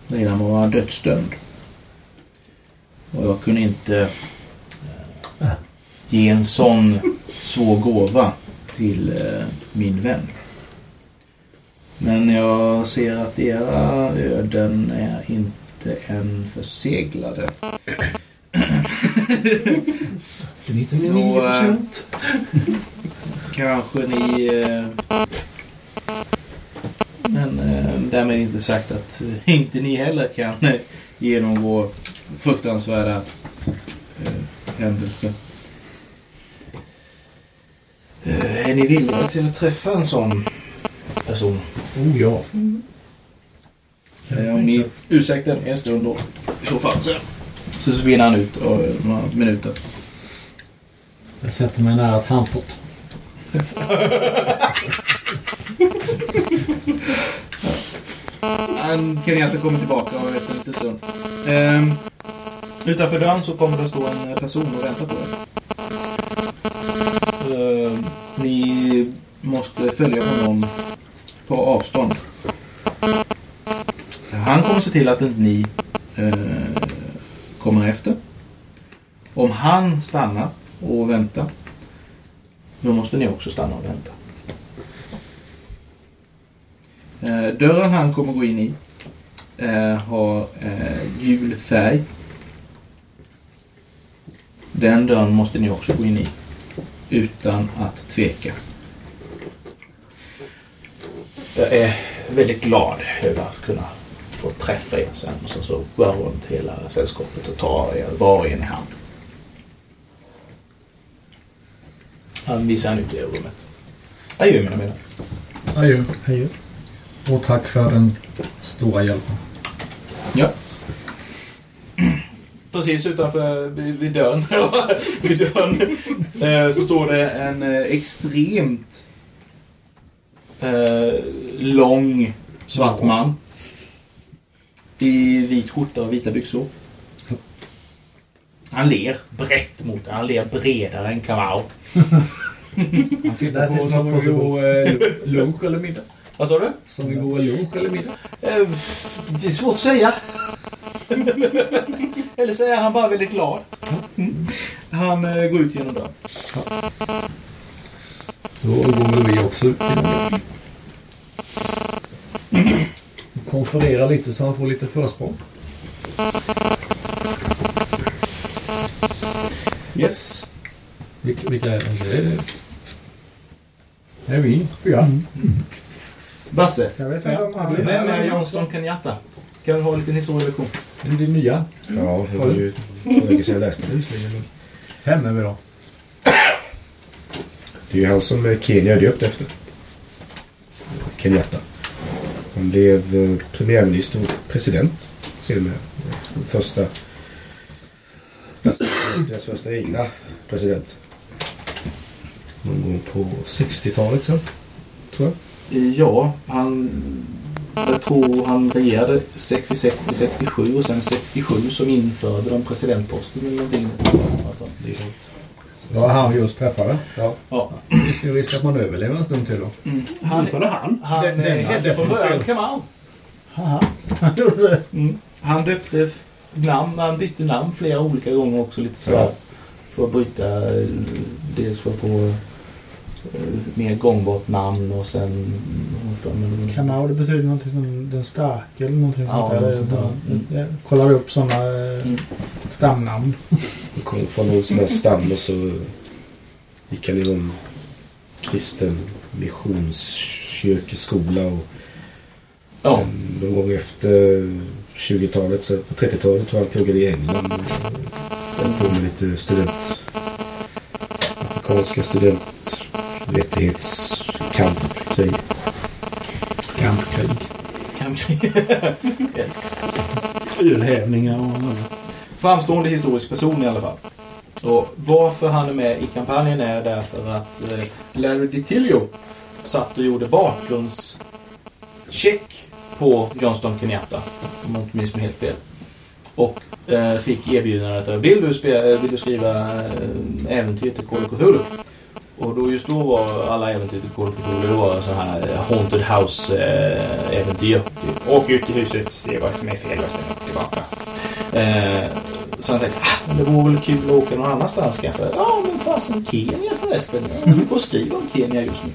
redan vara dödsdömd. Och jag kunde inte ge en sån svår gåva till eh, min vän. Men jag ser att era öden är inte än förseglade. 99 procent. Kanske ni... Eh, men eh, därmed inte sagt att inte ni heller kan eh, genomgå fruktansvärda händelser. Eh, är ni villiga till att träffa en sån person? Oh ja. Eh, om ni ursäktar en stund då. I så fall så, så försvinner han ut och, eh, några minuter. Jag sätter mig nära ett handfot. *laughs* Han Kenyatta kommer tillbaka om efter en liten stund. Ehm, utanför dörren så kommer det stå en person och vänta på er. Ni måste följa honom på avstånd. Han kommer se till att inte ni eh, kommer efter. Om han stannar och väntar, då måste ni också stanna och vänta. Eh, dörren han kommer gå in i eh, har eh, gul färg. Den dörren måste ni också gå in i utan att tveka. Jag är väldigt glad över att kunna få träffa er sen och så, så går jag runt hela sällskapet och tar er var en i hand. Han visar han ut i rummet. Adjö mina vänner. Adjö. Hej. Och tack för den stora hjälpen. Ja. Precis utanför vid dörren, *laughs* vid dörren eh, så står det en eh, extremt eh, lång svart man. I vit skjorta och vita byxor. Han ler brett mot er. Han ler bredare än Kamau. *laughs* Han tittar på oss som vi går eh, lunch eller middag. Vad sa du? Som vi går lunch eller middag. Det är svårt att säga. *laughs* Eller så är han bara väldigt glad. Mm. Han eh, går ut genom dörren. Då går väl vi också ut genom det. Konferera lite så han får lite försprång. Yes. Vilka, vilka är det? Det är, det är vi fyra. Basse. Jag vet inte om han Vem är Johnston Kenyatta? Kan vi ha en liten historielektion? Det är din nya. Ja, det var ju länge sedan jag läste det visserligen. men Fem är vi då. Det är ju han som eh, Kenya är döpt efter. Kenyatta. Han blev eh, premiärminister och president. Den Första... Deras första egna president. Någon gång på 60-talet sen. Tror jag. Ja, han... Jag tror han regerade 66 till 67 och sen 67 som införde de presidentposten eller någonting. Det var han vi just träffade. Ja. Ja. Finns det risk att man överlever en stund till då? Han, Just det, han. han Den- den eh, hette från början. Han. Mm. Han döpte namn, han bytte namn flera olika gånger också lite sådär. Ja. För att bryta, eh, dels för att få mer gångbart namn och sen... Kamau, det betyder någonting som den starke eller någonting Ja, sånt där. något sånt där. Mm. Jag kollar upp sådana eh, Mm. stamnamn. Han kom från någon sån här stam och så gick han i någon kristen missionskyrkeskola och Ja. sen någon gång efter 20-talet, så på 30-talet tror jag han pluggade i England. Ställde på med lite student... Amerikanska studenträttighetskampkrig. Kampkrig. Kanske. *laughs* yes. Ölhävningar och... Framstående historisk person i alla fall. Och varför han är med i kampanjen är därför att eh, Larry DiTilio satt och gjorde bakgrundscheck på Johnston Kenyatta. Om man inte minns mig helt fel. Och eh, fick erbjudandet att vill du, spe, vill du skriva eh, äventyr till Call of Cthulhu? Och då just då var alla äventyr till Call of Cthulhu det var så här eh, Haunted House-äventyr. typ. Åk ut i huset, se vad som är fel och sen åk tillbaka. Eh, så han tänkte, ah, det vore väl kul att åka någon annanstans kanske. Ja, men fasen Kenya förresten. Jag håller på att skriva om Kenya just nu.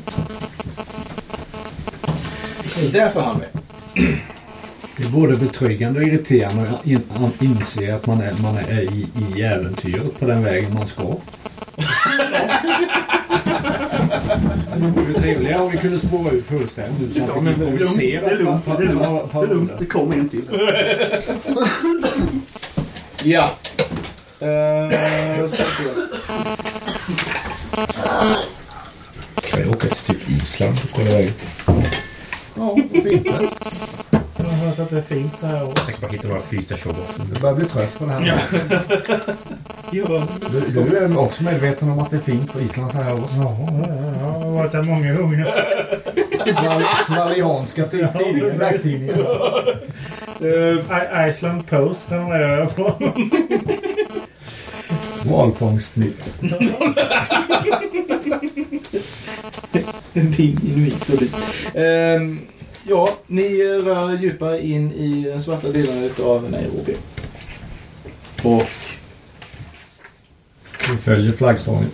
Det är därför han med. Det är både betryggande och irriterande att in, inse att man är, man är i, i äventyret på den vägen man ska. *laughs* Det vore ju trevligare om vi kunde spåra ut fullständigt så att Ja, vi men kan det är lugnt, det är lugnt, på- det är lugnt, det är lugnt. Det kommer en till. *laughs* Ja. Eh, ska vi se. Kan jag åka till typ Island och kolla vägen? Ja, varför hört att det är fint så här års. Jag tänker bara hitta några fyrstationer. Du börjar bli trött på det här. Du, du är också medveten om att det är fint på Island så här års. Ja, jag har varit där många gånger. Sval, svalianska tid- tidningar, dagstidningar. I- Iceland Post prenumererar jag på. Valfångstnytt. *laughs* Din inuit och dit. Ehm, ja, ni rör djupare in i den svarta delen av Nairobi. Och Vi följer flaggstången.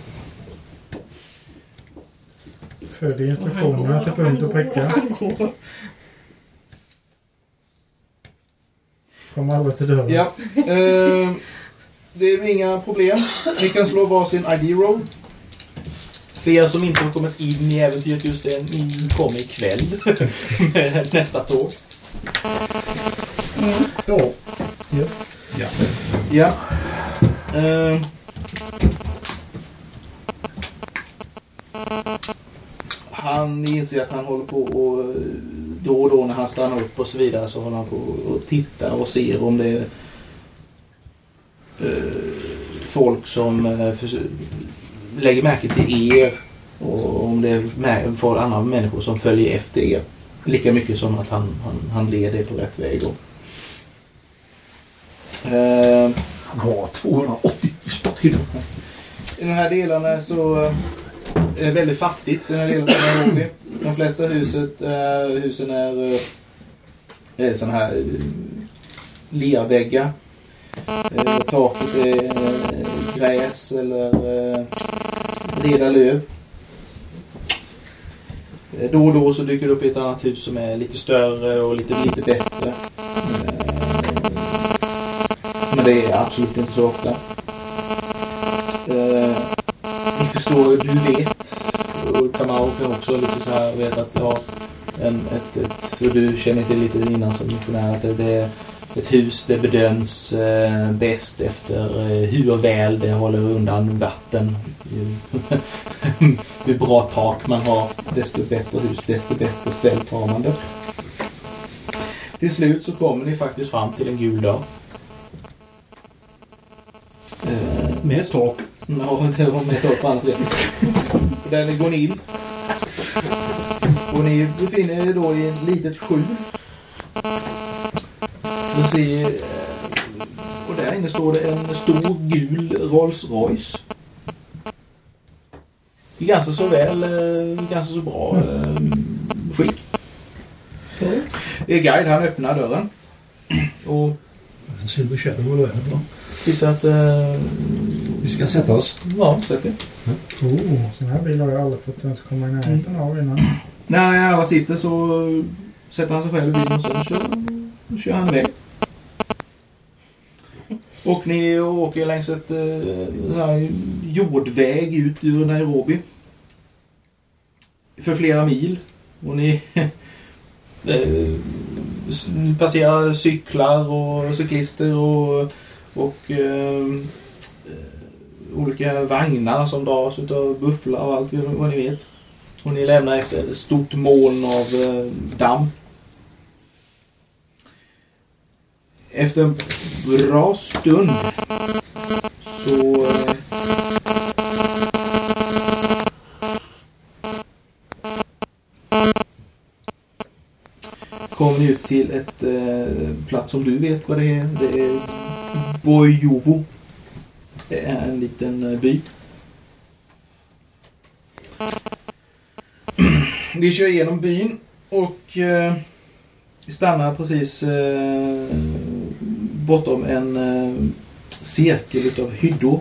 Följer instruktionerna till punkt och pricka. Kommer aldrig till dörren. ja, ehm, det är inga problem. Ni kan slå varsin ID-roll. För er som inte har kommit in i äventyret just än, ni kommer ikväll med *laughs* nästa tåg. Ja. Yes. Ja. Ehm. han inser att han håller på och då och då när han stannar upp och så vidare så håller han på och tittar och ser om det är eh, folk som eh, förs- lägger märke till er och om det är för andra människor som följer efter er. Lika mycket som att han, han, han leder er på rätt väg. Då. Eh, Han har 280 spot hidden. I de här delarna så eh, är det väldigt fattigt den här delen av. De flesta huset, eh, husen är, eh, är sådana här eh, lerväggar. Eh, taket är eh, gräs eller eh, löv. Då och då så dyker det upp ett annat hus som är lite större och lite, lite bättre. Eh, men det är absolut inte så ofta. Eh, ni förstår, du vet. Och Kamau kan också lite så här vet att jag en, ett, ett, så du känner till lite innan som missionär att det, det är ett hus det bedöms eh, bäst efter eh, hur väl det håller undan vatten. Ju, *laughs* hur bra tak man har, desto bättre hus, desto bättre ställt har man det. Till slut så kommer ni faktiskt fram till en gul dörr. Eh, Med tak. Ja, det var med ett på andra sidan. Där ni går in. Och ni befinner er då i ett litet skjul. Du ser... eh, Och där inne står det en stor gul Rolls Royce. I ganska så väl, eh, ganska så bra eh, skick. Er guide han öppnar dörren. Och En Silver Shadow eller vad det heter. visar att... Vi ska sätta oss. ja, sätt er. Oh, sån här bil har jag aldrig fått ens komma i närheten av innan. När alla sitter så sätter han sig själv i bilen och sen kör, kör han iväg. Och ni åker längs ett eh, här jordväg ut ur Nairobi. För flera mil. Och ni... *laughs* eh, passerar cyklar och cyklister och, och eh, eh, olika vagnar som dras utav bufflar och allt vad ni vet. Och ni lämnar efter ett stort moln av eh, damm. Efter en bra stund så eh, kom ni ut till ett eh, plats som du vet vad det är. Det är Bojovo. Det är en liten eh, by. *clears throat* Vi kör igenom byn och eh, vi stannar precis eh, bortom en eh, cirkel utav hyddor.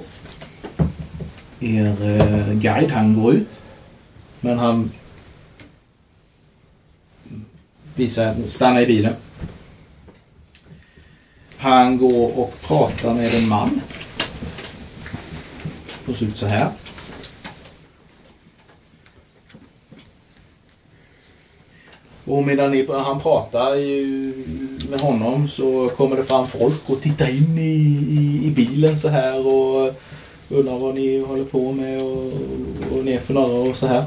Er eh, guide han går ut. Men han visar, stannar i bilen. Han går och pratar med en man. Och ser ut så här. Och medan ni, han pratar med honom så kommer det fram folk och tittar in i, i, i bilen så här och undrar vad ni håller på med och, och ni är för några och så här.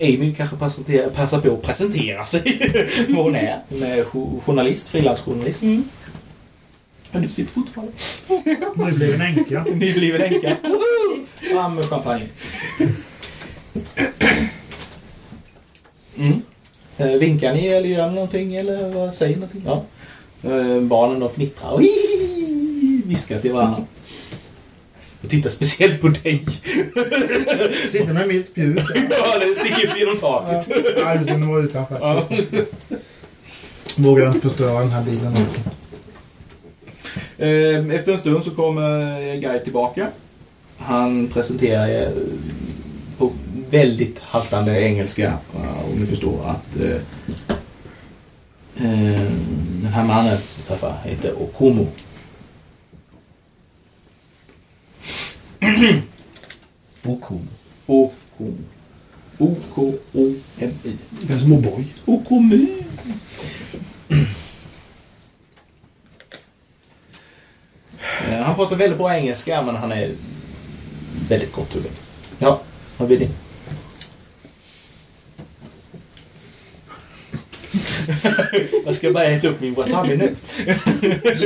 Amy kanske passar på att presentera sig. *laughs* vad hon är. Hon är jo- journalist, frilansjournalist. Men du sitter fortfarande. Nu blir en änka. *laughs* Nybliven änka. *laughs* Fram med champagne. Mm. Eh, vinkar ni eller gör ni någonting eller vad säger ni någonting? Ja. Eh, barnen de fnittrar och viskar till varandra. Och tittar speciellt på dig. Sitter med mitt spjut. ja, det sticker upp genom taket. Ja, utan att vara utanför. Ja. Vågar inte förstöra den här bilen också. Eh, Efter en stund så kommer er guide tillbaka. Han presenterar er på väldigt haltande engelska. Om ni förstår att eh, eh, den här mannen vi träffar heter Okomo. *clears throat* Okom. Okomo. O-K-O-M-I. Det är som O'boy. Okomo. Eh, Han pratar väldigt bra engelska men han är väldigt korthuvud. Ja, vad vill ni? *laughs* Jag ska bara äta upp min wasabi nu.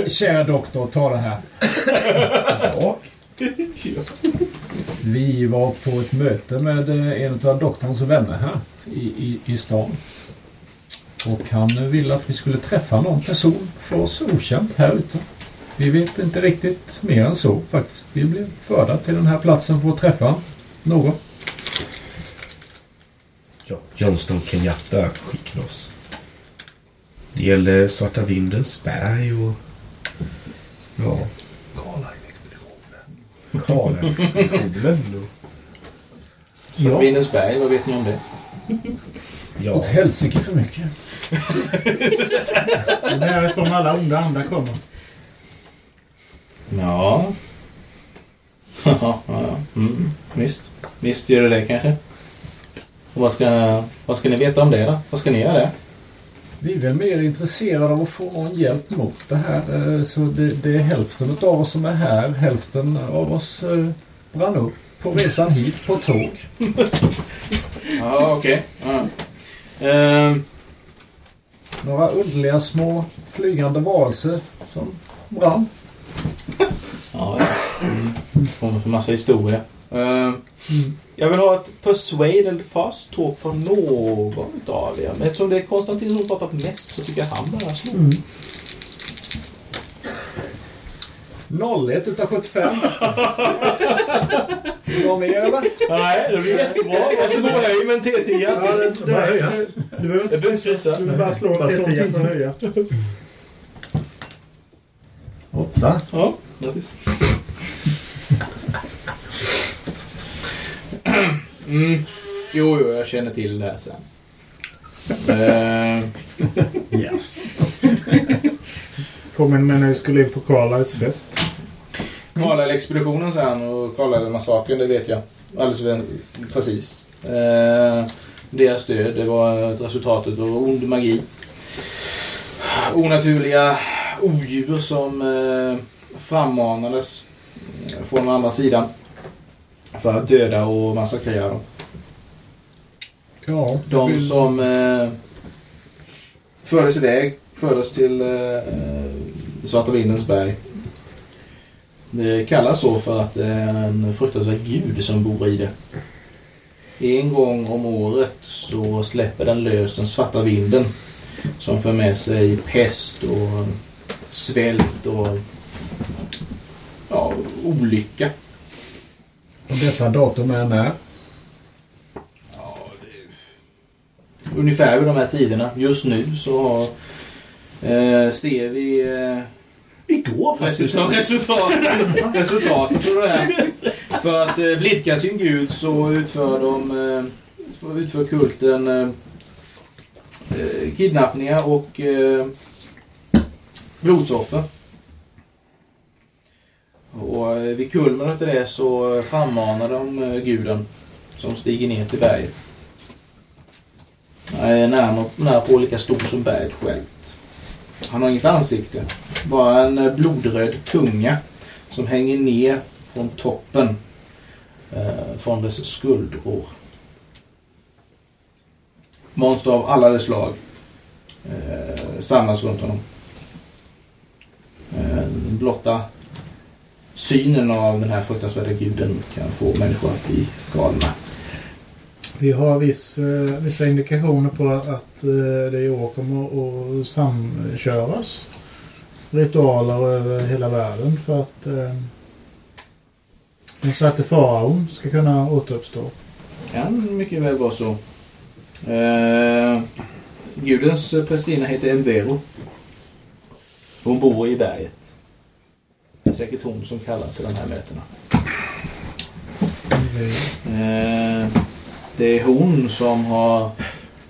*laughs* Kära doktor, ta det här. Ja. Vi var på ett möte med eh, en av doktorns vänner här i, i, i stan. Och han ville att vi skulle träffa någon person för oss okänd här ute. Vi vet inte riktigt mer än så faktiskt. Vi blev förda till den här platsen för att träffa någon. Ja, Johnston Kenyatta skickade oss. Det gäller Svarta Vindens berg och... Ja. Karlaexpeditionen. och... Ja. Vinensberg, vad vet ni om det? Åt Ja, helsike för mycket. *laughs* Det är därifrån alla onda andar kommer. *laughs* Ja. ja, ja. Mm, visst. Visst gör det det kanske. Och vad ska, vad ska ni veta om det då? Vad ska ni göra där? Vi är väl mer intresserade av att få någon hjälp mot det här. eh, Så det, det är hälften av oss som är här. Hälften av oss eh, brann upp på resan hit på tåg. *laughs* Ja, okej. Ja. Ehm, Några underliga små flygande varelser som brann. ja, ja. Mm. En massa historia. Ehm, Jag vill ha ett persuade eller fast talk från någon av er. Men eftersom det är Konstantin som har pratat mest så tycker jag han bara slår. 01 utav 75. Någon mer eller? Nej, det blir jättebra. Varsågod höj med en T10. Ja, det, det, det, du behöver inte behöver kryssa. Du vill bara slå en T10 för att höja. 8. Ja, grattis. *clears throat* Mm. Jo, jo, jag känner till det här sen. Eh, Yes. *laughs* Påminner mig när vi skulle in på Carlisles fest. Carlisle-expeditionen sen och Carlisle-massakern, det vet jag. Alldeles precis. Eh, deras död. Det var ett resultat av ond magi. Onaturliga odjur som eh, frammanades från andra sidan för att döda och massakrera dem. Ja, De vill- som eh, fördes iväg fördes till eh, Svarta Vindens berg. Det kallas så för att det är en fruktansvärd gud som bor i det. En gång om året så släpper den lös den svarta vinden som för med sig pest och svält och ja, olycka. Och detta datum är när? Ja, det... Ungefär vid de här tiderna. Just nu så har, eh, ser vi eh, Igår faktiskt. resultat, resultat, resultatet av det här. För att eh, blidka sin gud så utför de eh, utför kulten eh, eh, kidnappningar och eh, blodsoffer. Och eh, vid kulmen av det så frammanar de eh, guden som stiger ner till berget. Han är nära, nära på lika stor som berget självt. Han har inget ansikte. Bara en eh, blodröd tunga som hänger ner från toppen från dess skuldror. Monster av alla dess slag eh, samlas runt honom. Eh, blotta synen av den här fruktansvärda guden kan få människor att bli galna. Vi har viss, eh, vissa indikationer på att eh, det i år kommer att samköras ritualer över hela världen för att eh, den svarte faraon ska kunna återuppstå. Kan mycket väl vara så. Eh, gudens prästinna heter Elvero. Hon bor i berget. Är säkert hon som kallar till de här mötena. Eh, det är hon som har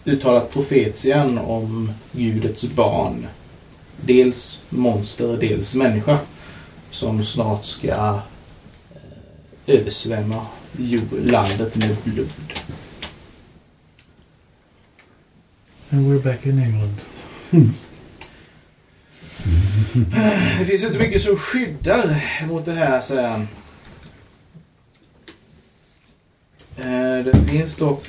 uttalat profetian om gudets barn. Dels monster, dels människa. Som snart ska eh, översvämma landet med blod. And we're back in England. Mm. Det finns inte mycket som skyddar mot det här, säger han. Eh, det finns dock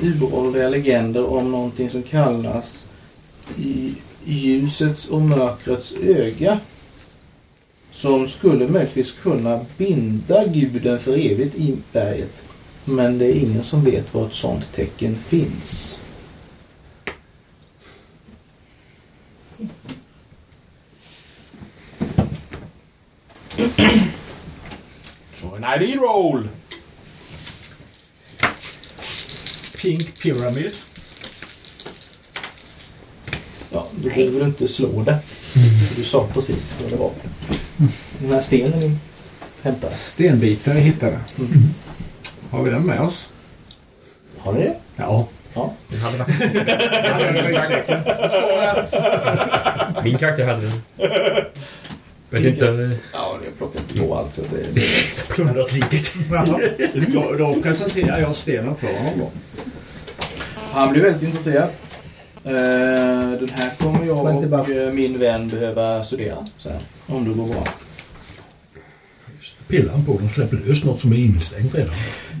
uråldriga legender om någonting som kallas i ljusets och mörkrets öga. Som skulle möjligtvis kunna binda guden för evigt i berget. Men det är ingen som vet var ett sådant tecken finns. Så en ID roll! Pink Pyramid. Ja, du behöver inte slå det. Du sa precis vad det var. Den här stenen ni hämtade. Stenbitar är hittade. Har vi den med oss? Har ni det? Ja. Ja. Den hade varit... *laughs* Min karaktär hade den. *laughs* Vet inte... Ja, på allt så att det, det *laughs* Plundrat riket. Då, då presenterar jag stenen för honom. Han blir väldigt intresserad. Eh, den här kommer jag och eh, min vän behöva studera sen. Om det går bra. Pillar han på den släpper lös något som är instängt redan. *laughs*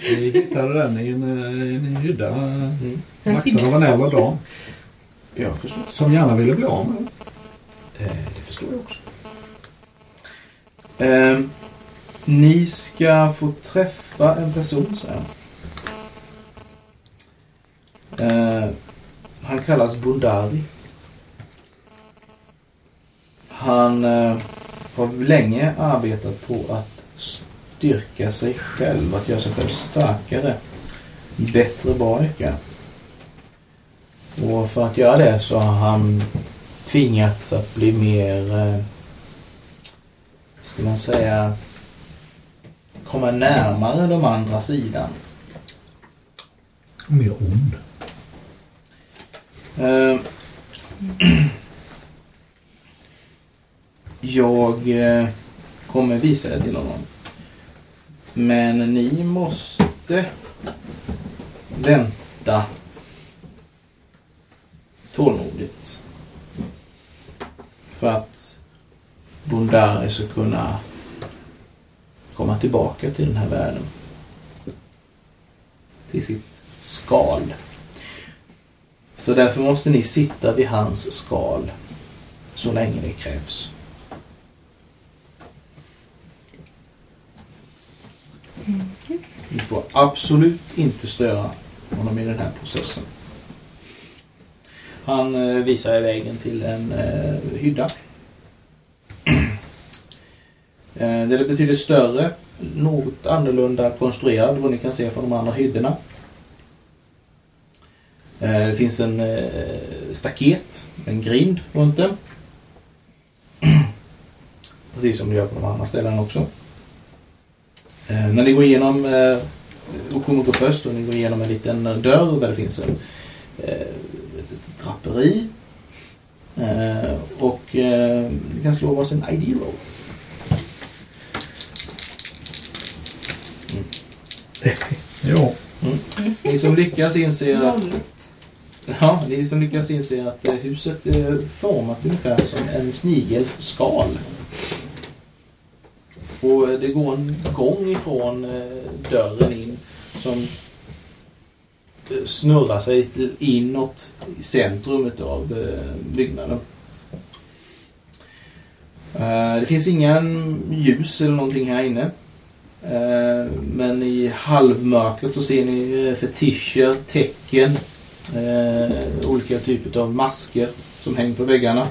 Vi hittade den i en, eh, en hydda. Mm. Vaktad av en äldre dam. Som gärna ville bli av med den. Det förstår jag också. Eh, ni ska få träffa en person, säger han. Eh, han kallas Bundari. Han eh, har länge arbetat på att styrka sig själv, att göra sig själv starkare. Bättre barika. Och för att göra det så har han tvingats att bli mer, eh, ska man säga, komma närmare de andra sidan. Mer ond. Eh, *clears throat* jag eh, kommer visa det till honom. Men ni måste vänta tålmodigt. För att Bondari ska kunna komma tillbaka till den här världen. Till sitt skal. Så därför måste ni sitta vid hans skal så länge det krävs. Ni får absolut inte störa honom i den här processen. Han eh, visar vägen till en eh, hydda. Eh, den är betydligt större, något annorlunda konstruerad vad ni kan se från de andra hyddorna. Eh, det finns en eh, staket, en grind runt den. *clears throat* Precis som det gör på de andra ställena också. När ni går igenom, och kommer på först och ni går igenom en liten dörr där det finns en, ett ett draperi. Och ni kan slå varsin ID-roll. Jo. Ni som lyckas inser att, ja, ni som lyckas inser att eh, huset är format ungefär som en snigels skal. Och eh, det går en gång ifrån eh, dörren in som snurrar sig inåt i centrum av byggnaden. Det finns ingen ljus eller någonting här inne. Eh, men i halvmörkret så ser ni eh, fetischer, tecken, eh, olika typer av masker som hänger på väggarna.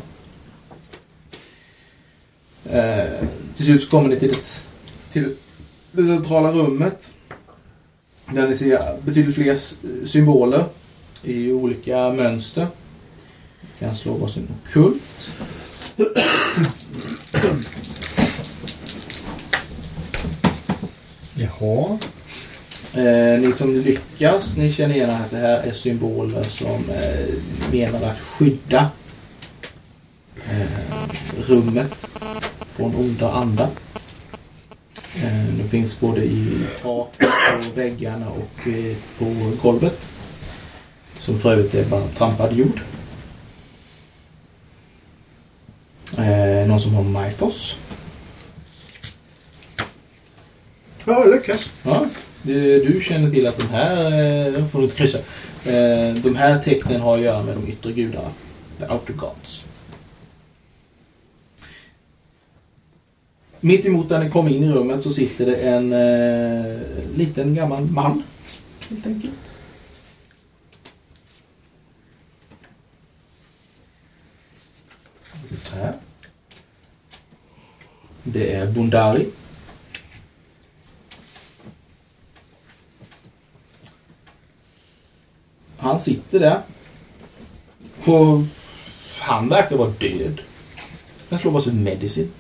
Till slut så kommer ni till, till det centrala rummet. Där ni ser betydligt fler symboler i olika mönster. Ni kan slå varsin kult. Jaha. Eh, ni som lyckas, ni känner igen att det här är symboler som eh, menar att skydda eh, rummet från onda andar. Eh, de finns både i taket, på väggarna och eh, på golvet. Som för övrigt är bara trampad jord. Eh, någon som har Mythos? Ja, jag lyckas. Ja, du, du känner till att de här, eh, får du inte kryssa, eh, de här tecknen har att göra med de yttre gudarna. The outer gods. Mitt emot där ni kom in i rummet så sitter det en eh, liten gammal man. Helt enkelt. Det är Bondari. Han sitter där. Och han verkar vara död. Jag slår bara medicin.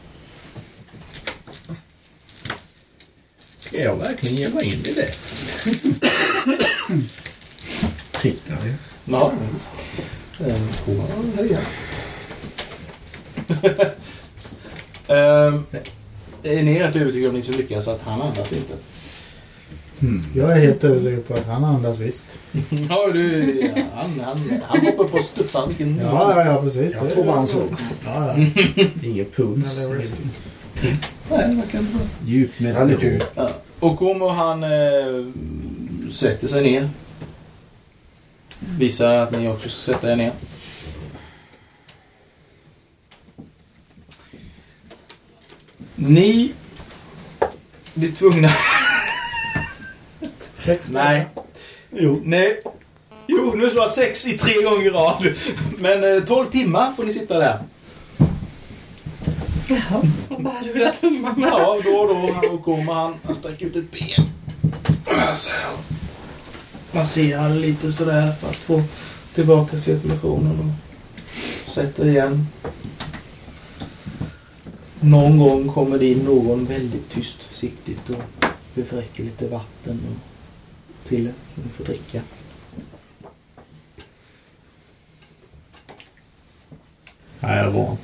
Ska jag verkligen ge mig in i det? Tittar vi. Ja, visst. Höja? *laughs* Ehm, Ni är rätt övertygade om ni som lyckas att han andas inte. Jag är helt övertygad på att han andas visst. Ja, du, ja, han, han, han hoppar på studsar. Vilken Ja, ja, ja precis. Jag tror bara han såg. Ja, ja. Ingen puls. Nej, det verkar inte bra. Djup meditation. Ja. Och kommer han eh, sätter sig ner. Visar att ni också ska sätta er ner. Ni blir tvungna... *laughs* Sex Nej. Jo. Nej. Jo, nu slår jag sex i tre gånger i rad. Men eh, 12 timmar får ni sitta där. Och bara rullar tummarna. Ja, då och då då kommer han. Han sträcker ut ett ben. Så här. Masserar lite sådär för att få tillbaka cirkulationen. Och sätter igen. Någon gång kommer det in någon väldigt tyst försiktigt och befräcker lite vatten och till er som ni får dricka. Nej, jag är van.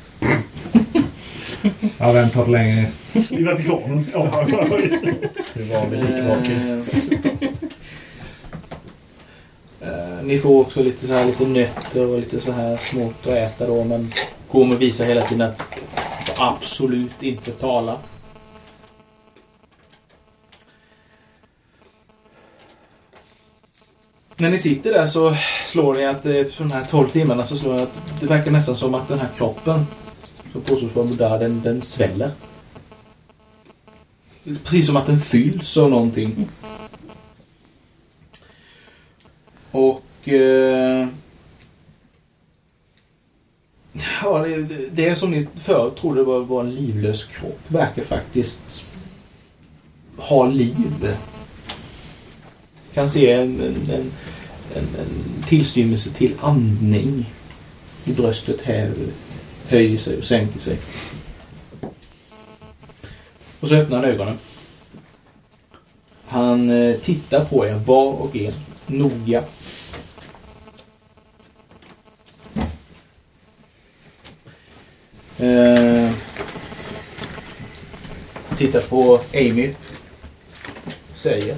Jag har väntat länge. I Vatikanen. Ja, just det. Det var väl likvaken. Eh, ni får också lite, så här, lite nötter och lite så här smått att äta då. Men kommer visa hela tiden att absolut inte tala. När ni sitter där så slår ni att efter för de här 12 timmarna så slår ni att det verkar nästan som att den här kroppen som påstås vara modern, den, den sväller. Precis som att den fylls av någonting. Och... Eh, ja, det, det som ni förut trodde var, var en livlös kropp verkar faktiskt ha liv. Kan se en, en, en, en, en tillstymmelse till andning i bröstet här höjer sig och sänker sig. Och så öppnar han ögonen. Han eh, tittar på er var och en noga. Eh, tittar på Amy. Säger.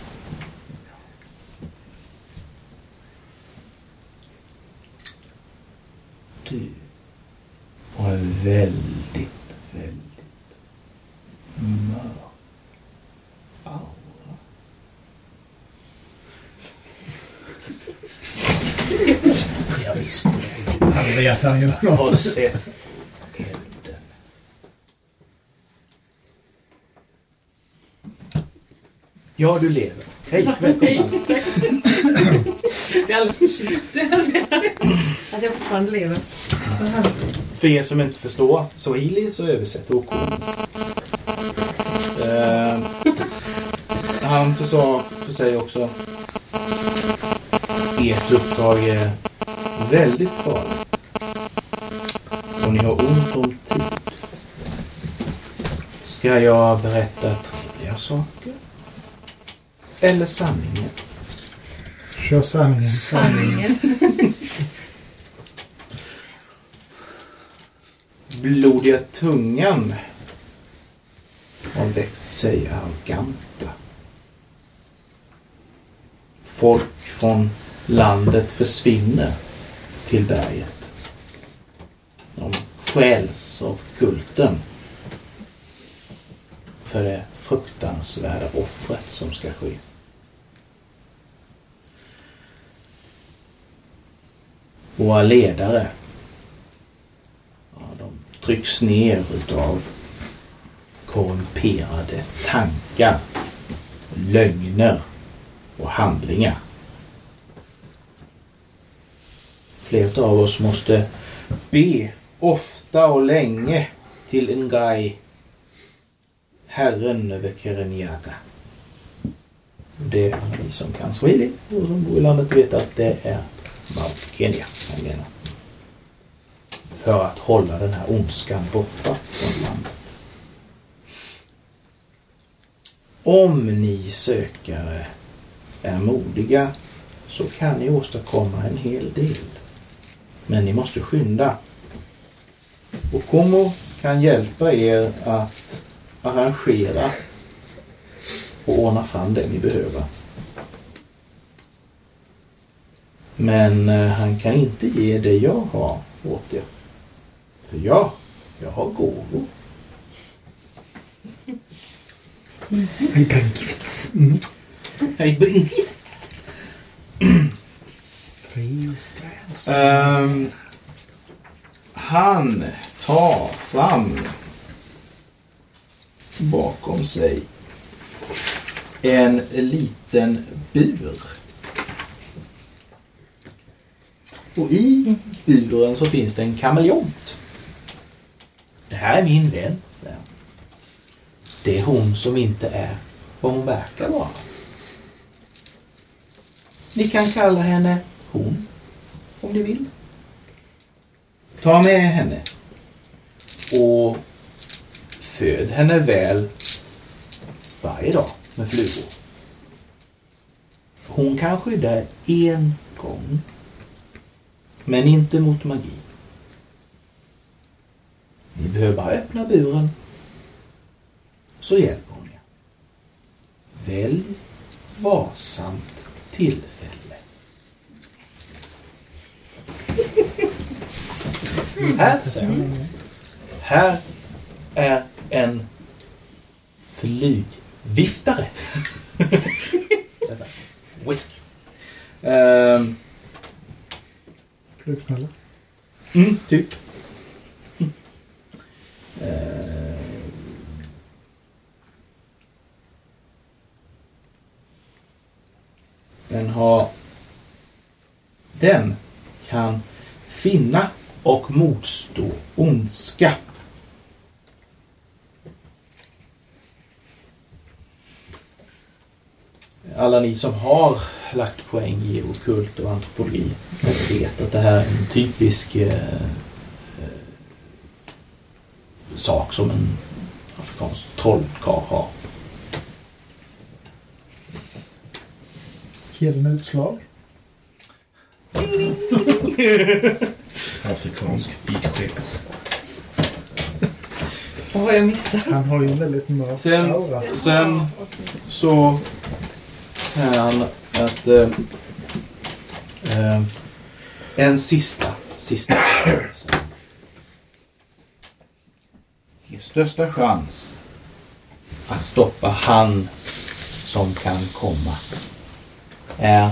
Du en väldigt, väldigt mörk aura. Jag visste det. Han vet han ju. Jag har sett elden. Ja, du lever. Hej, välkommen. Jag är alldeles förtjust att jag fortfarande lever. För er som inte förstår swahili så översätter OK. Eh, han försa för sig också ert uppdrag är väldigt farligt. Och ni har ont om tid. Ska jag berätta trevliga saker? Eller sanningen? Kör sanningen. Sanningen. *laughs* Blodiga tungan har växt sig arroganta. Folk från landet försvinner till berget. De stjäls av kulten för det fruktansvärda offret som ska ske. Våra ledare ja, de trycks ner utav korrumperade tankar, lögner och handlingar. Flera av oss måste be ofta och länge till Ngai, herren över Kerenyaga. Det är ni som kan swahili och som bor i landet vet att det är Kenya jag menar. För att hålla den här ondskan borta från landet. Om ni sökare är modiga så kan ni åstadkomma en hel del. Men ni måste skynda. Och Komo kan hjälpa er att arrangera och ordna fram det ni behöver. Men eh, han kan inte ge det jag har åt er. För jag, jag har gåvor. I bring gifts. Mm. Jag Three strands. Ehm, han tar fram bakom sig en liten bur. Och i buren så finns det en kameleont. Det här är min vän, säger han. Det är hon som inte är vad hon verkar vara. Ni kan kalla henne hon, om ni vill. Ta med henne och föd henne väl varje dag med flugor. Hon kan skydda er en gång, men inte mot magi. Ni behöver bara öppna buren så hjälper hon er. Välj varsamt tillfälle. Här, hon. Här är en flygviftare. *laughs* Whisk. Whisky. Ehm, Flugsmälla. Mm, typ. Mm. Eh. Den har... Den kan finna och motstå ondska. Alla ni som har lagt poäng i okult och antropologi vet att det här är en typisk eh, eh, sak som en afrikansk trollkarl har. Killen utslag. *laughs* Afrikansk vidskepelse. Vad har jag missat? Han har ju en väldigt mörk Sen- aura. Sen så han att eh, eh, en sista, sista Din största chans att stoppa han som kan komma är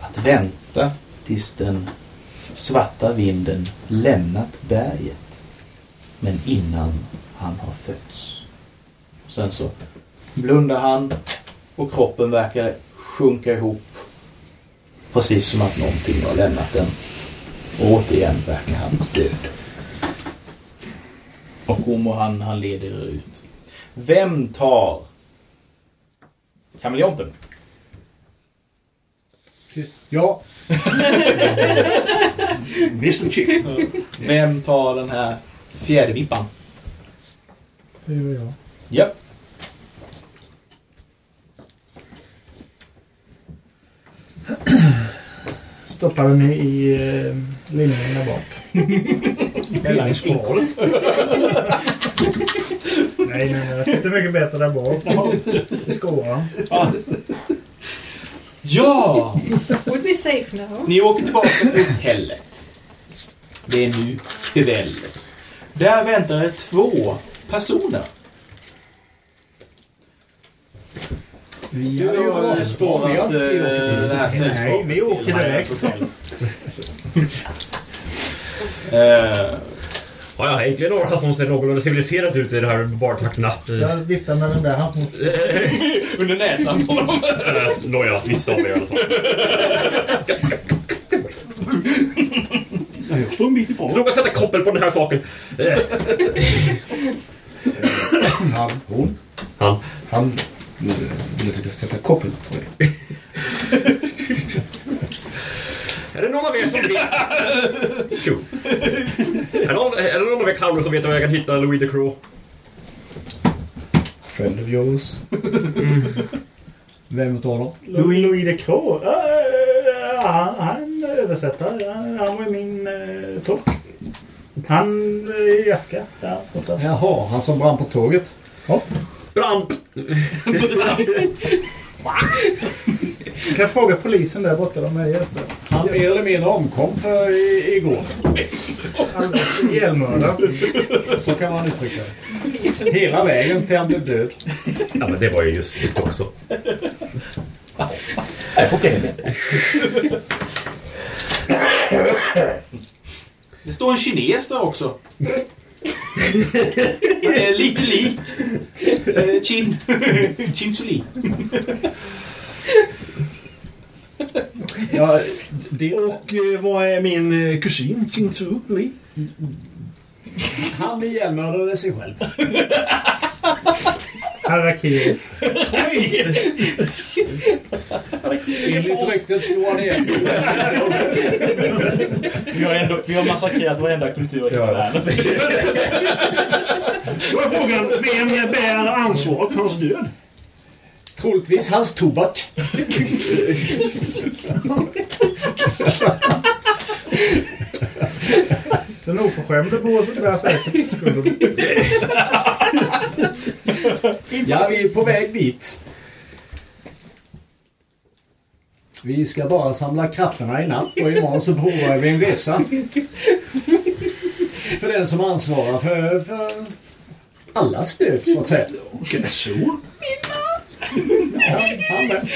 att vänta tills den svarta vinden lämnat berget men innan han har fötts. Sen så blundar han och kroppen verkar sjunka ihop. Precis som att någonting har lämnat den. Och återigen verkar han död. Och Omo han, han leder er ut. Vem tar kameleonten? Ja, *laughs* Mr Chip. Vem tar den här fjädervippan? Det gör jag. Japp. *clears throat* Stoppar den i, eh, linningen där bak. *laughs* Mellan skalet. *laughs* Nej, nej, nej. Jag sitter mycket bättre där bak. I skåran. Ja! Would be safe now. Ni åker tillbaka till hotellet. Det är nu kväll. Där väntar det två personer. Vi har ju har spårat eh, det här Nej, sällskapet vi åker direkt. *laughs* Eh, Har jag egentligen några som ser någorlunda civiliserat ut i de här bartrakterna? Jag viftar med den där handmotorn. *laughs* under näsan på dem. Eh, *laughs* Nåja, vissa av er i alla fall. Ja, jag står en bit ifrån. Noga sätta koppel på den här saken. Eh, Han, hon, Han. han eh, vill att jag sätta koppel på dig. Är det någon av er som vet... Tjo. Är, någon, är det någon av er clowner som vet var jag kan hitta Louis the Crow? Friend of yours. Vem utav dem? Louis, Louis de Croo. Uh, han, han översätter. Han, han var min uh, tolk. Han uh, i Aska. Där borta. Jaha, han som brann på tåget. Brand! Kan jag fråga polisen där borta? De är hjälper. Han mer eller mindre omkom för i, igår. Ihjälmördad. Så kan man uttrycka det. Hela vägen till han blev död. Ja, men det var ju just det också. Nej, får Det står en kines där också. Eh, Lite lik. Eh, Chin. Chin Suli. Ja, det, Och eh, vad är min eh, kusin Ching Tzu Li? han ihjälmördade sig själv. Harakiri. Enligt ryktet slog han har, ändå, vi har massakrerat varenda kultur i hela världen. Då är frågan, vem bär ansvaret för hans död? Troligtvis hans tobak. Den oförskämde på oss bär säkert skulden. Ja, vi är på väg dit. Vi ska bara samla krafterna i natt och imorgon så påbörjar vi en resa. För den som ansvarar för, för allas död, så att säga. Okej, så. Ja, han med.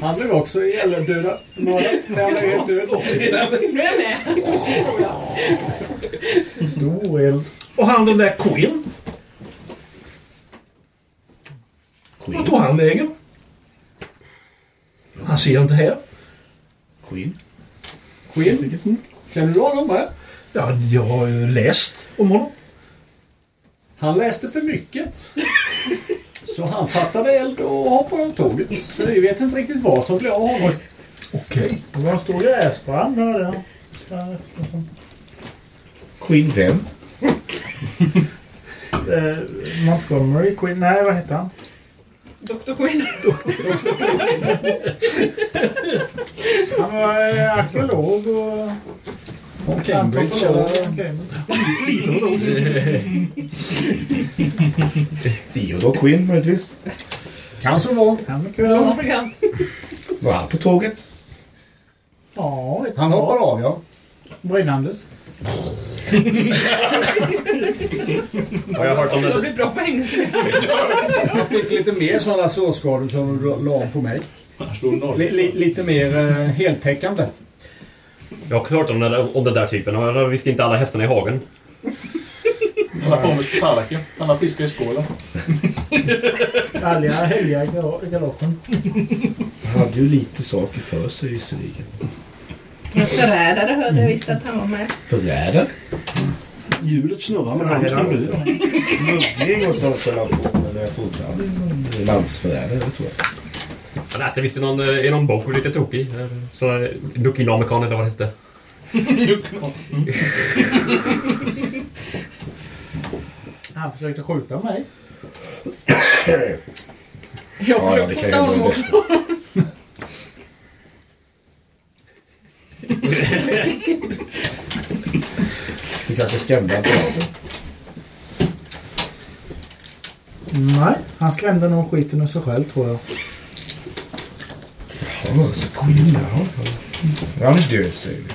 Han blev också ihjäldödad. Mördad. Han är helt död. Nu är jag med. Stor eld. Och han den där Quinn? Tog han vägen? Han ser inte här. Queen. Quinn. Känner du honom med? Ja, jag har ju läst om honom. Han läste för mycket. Så han fattade eld och hoppade av tåget. Så vi vet inte riktigt vad som blev av honom. Okej. Det var en stor gräsbrand hörde jag. Därefter Queen vem? Eh, Montgomery Queen. Nej, vad hette han? Dr. Quinn. Han var eh, arkeolog och Från Cambridge. antropolog. Okej. Theodore Quinn möjligtvis. Kan så vara. Han mycket väl. bekant. Var han på tåget? Ja, ett Han par. hoppar av, ja. Brinnandes. Har jag hört om det? blivit bra på engelska. Jag fick lite mer sådana sårskador som du la på mig. Li, li, lite mer eh, heltäckande. Jag har också hört om den där, om den där typen. Och jag visste inte alla hästarna i hagen. Han har på med tallriken. Han har fiskar i skålen. I gal- i galoppen. Han hade ju lite saker för sig visserligen. En förrädare hörde jag visst att han var med. Förrädare? Hjulet snurrar men han ska dö. Smuggling och sånt höll han på med. Jag trodde han landsförrädare, det tror jag. Jag läste visst i någon, eh, i någon bok, lite tokig. eh, Sån där Duckinamerikaner eller vad det hette. *laughs* Han försökte skjuta mig. Jag försökte skjuta honom också. Du kanske skrämde honom? Nej, han skrämde nog skiten ur sig själv tror jag. Ja, så ja. Han är död säger vi.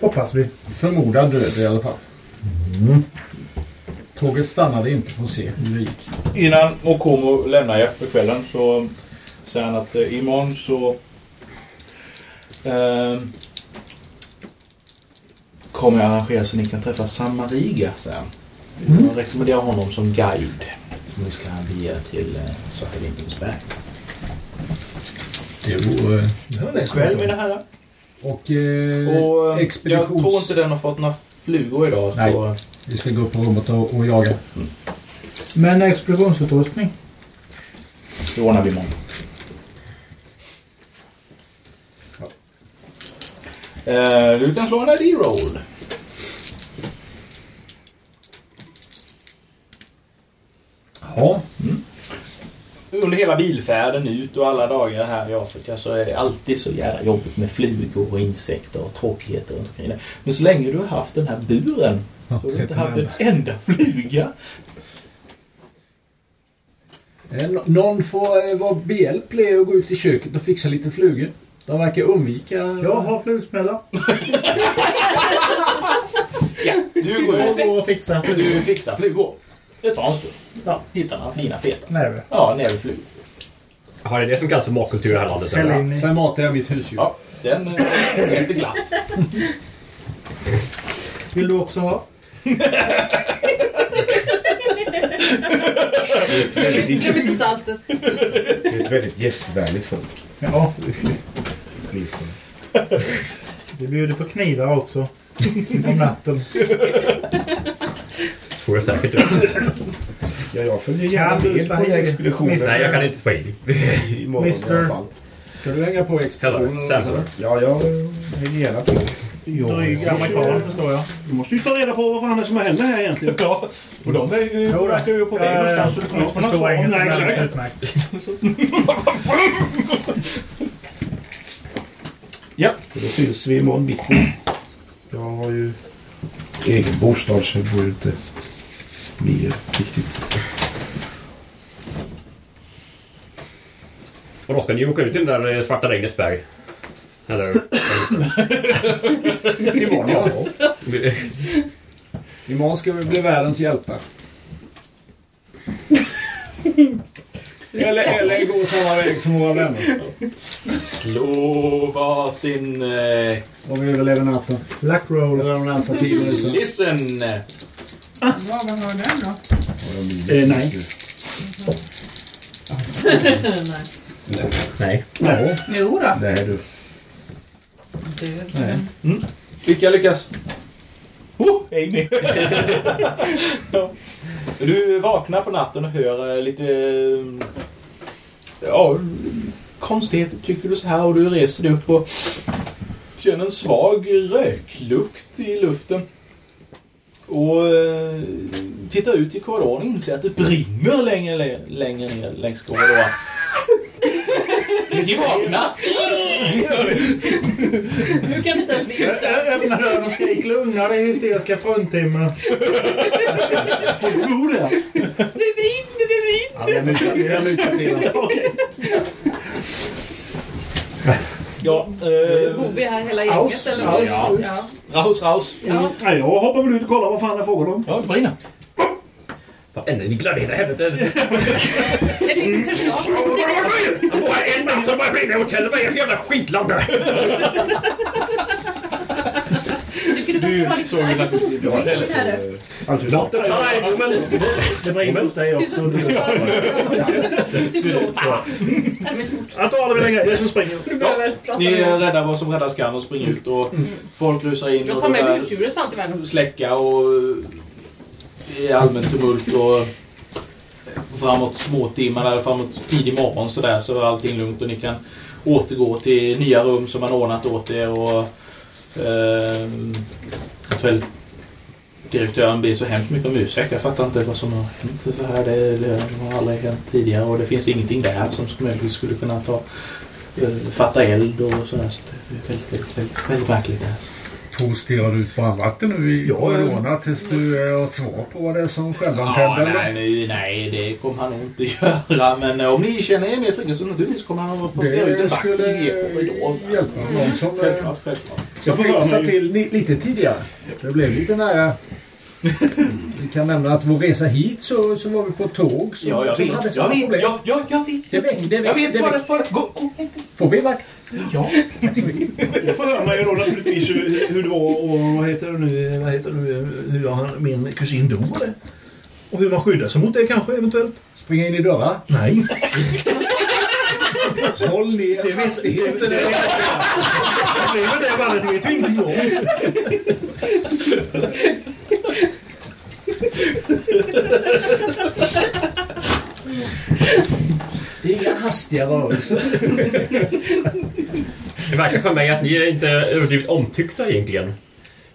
Hoppas vi. Förmodad död i alla fall. Tåget stannade inte för att se hur det gick. Innan Okomo lämnar er för kvällen så säger han att eh, imorgon så eh, kommer jag arrangera så ni kan träffa Samariga, säger han. Jag rekommenderar honom som guide. Som ni ska bege till eh, Svarta Vinkelns berg. Det vore... Kväll mina herrar. Och, eh, Och eh, jag expeditions... tror inte den har fått några flugor idag. Nej. Så, Vi ska gå upp på rummet och, och jaga. Men explosionsutrustning. det ordnar vi imorgon. Eh, du kan slå en ID-roll. Ja. Under hela bilfärden ut och alla dagar här i Afrika så är det alltid så jävla jobbigt med flugor och insekter och tråkigheter runt omkring det. Men så länge du har haft den här buren så har du inte haft en enda fluga. Eh, nå- Någon får eh, vara behjälplig och gå ut i köket och fixa lite flugor. De verkar undvika... Jag har flugsmälla. *laughs* Du går ut och fixar för du fixar flugor. Det tar en stund. Ja. Hitta några fina feta. näve. Ja, näverflugor. Har det det som kallas för matkultur i det här landet? eller? Sen matar jag mitt husdjur. Ja, den eh, är lite glatt. Vill du också ha? Glöm inte saltet. Det är ett väldigt gästvänligt folk. Ja. Åtminstone. *laughs* Vi bjuder på knivar också. Om natten. Tror jag säkert. Ja, jag följer gärna Kan du med på den här Swahili? expeditionen. Nej, jag kan inte swahili. Imorgon i Mister. alla fall. Ska du hänga på expeditionen? Hello, Sam. Ja, jag hänger gärna på. dryg amerikan förstår jag. Du måste ju ta reda på vad fan det är som händer här egentligen. Ja, och de är ju, Jo, verkar ju på väg någonstans. så du kommer jag inte få något förstår svar. engelska Nej, alldeles exakt. utmärkt. *laughs* *laughs* Ja. Då syns vi imorgon bitti. Jag har ju egen bostad så det blir inte mer riktigt. Och då ska ni åka ut till den där eh, Svarta Regnets berg? Eller? *laughs* Imorgon, ja. Imorgon ska vi bli världens hjältar. *laughs* eller, eller gå samma väg som våra vänner. Slå varsin... Eh, Och vi överlever natten. Black roll. Eller de närmsta tio minuterna. listen! Vad var den då? Eh, nej. Nej. Nej. Nej. Jo då. Nej du. Vilka lyckas? Oh, Amy! *laughs* ja. Du vaknar på natten och hör eh, lite... Ja, konstigheter tycker du så här och du reser dig upp och känner en svag röklukt i luften. Och eh, tittar ut i korridoren och inser att det brinner längre, längre ner längs korridoren. Ni vaknar! Nu kan inte ens vi Ö- Öppna dörren och skrik lugna dig hysteriska fruntimmer. Får du bo där? Det brinner, det brinner! Ja, vi har vi till. *laughs* Okej. Ja, eh, Bor vi här hela gänget eller? aus, vad? aus. Ja. raus, raus. Ja. Nej, jag hoppar väl ut och kollar vad fan det är frågan om. Ja, det brinner. Är ni glömde hela helvetet? *laughs* Ett litet förslag. Jag bor här en natt och börjar brinna i hotellet. Vad är det för jävla skitland? Tycker du att det var lite såg ju naturligtvis inte aggression det. här? Alltså, Not the time, men... Det brinner hos dig Det är också. som psykolog. Jag tar alla mina grejer så springer Ni med är någon. rädda vad som räddas kan och springer ut och folk rusar in Jag och tar med husdjuret i världen. släcka och det är allmänt tumult och framåt småtimmarna eller framåt tidig morgon sådär så är allting lugnt och ni kan återgå till nya rum som man ordnat åt er och eh, direktören ber så hemskt mycket om ursäkt. Jag fattar inte vad som har hänt så här. Det, det har aldrig hänt tidigare och det finns ingenting där som möjligtvis skulle kunna ta eh, fatta eld och sådär. Så det är väldigt, väldigt, väldigt, väldigt märkligt det här. Tor, stirrar du ut brandvakten nu i Ja, korridorerna tills du eh, har ett svar på vad det är som självantänder? Ja, eller? nej, nej, nej, det kommer han nog inte *laughs* göra. Men eh, om ni känner er mer trygga så naturligtvis kommer han att postera ut en Det vakt i skulle er korridor. hjälpa någon som eh, Självklart, självklart. Jag mig. till lite tidigare. Det blev lite nära. Vi kan nämna att vår resa hit så, så var vi på ett tåg som, Ja, jag som vet. hade Jag samma vet. problem. Ja, ja, jag vet. Det väck, det väck, Jag vet det vad väck. det vad det- Gå, gå. Får vi vakt? Ja. Jag får höra mig då naturligtvis hur, hur det var och vad heter det nu, vad heter det nu, hur han, min kusin dog och det. Hur man skyddar sig mot det kanske eventuellt. Springa in i dörrar? Nej. Håll ner Det hastigheten. inte det. Det blir väl det fallet, det vet vi ingenting om. Inga hastiga rörelser. Det verkar för mig att ni är inte överdrivet omtyckta egentligen.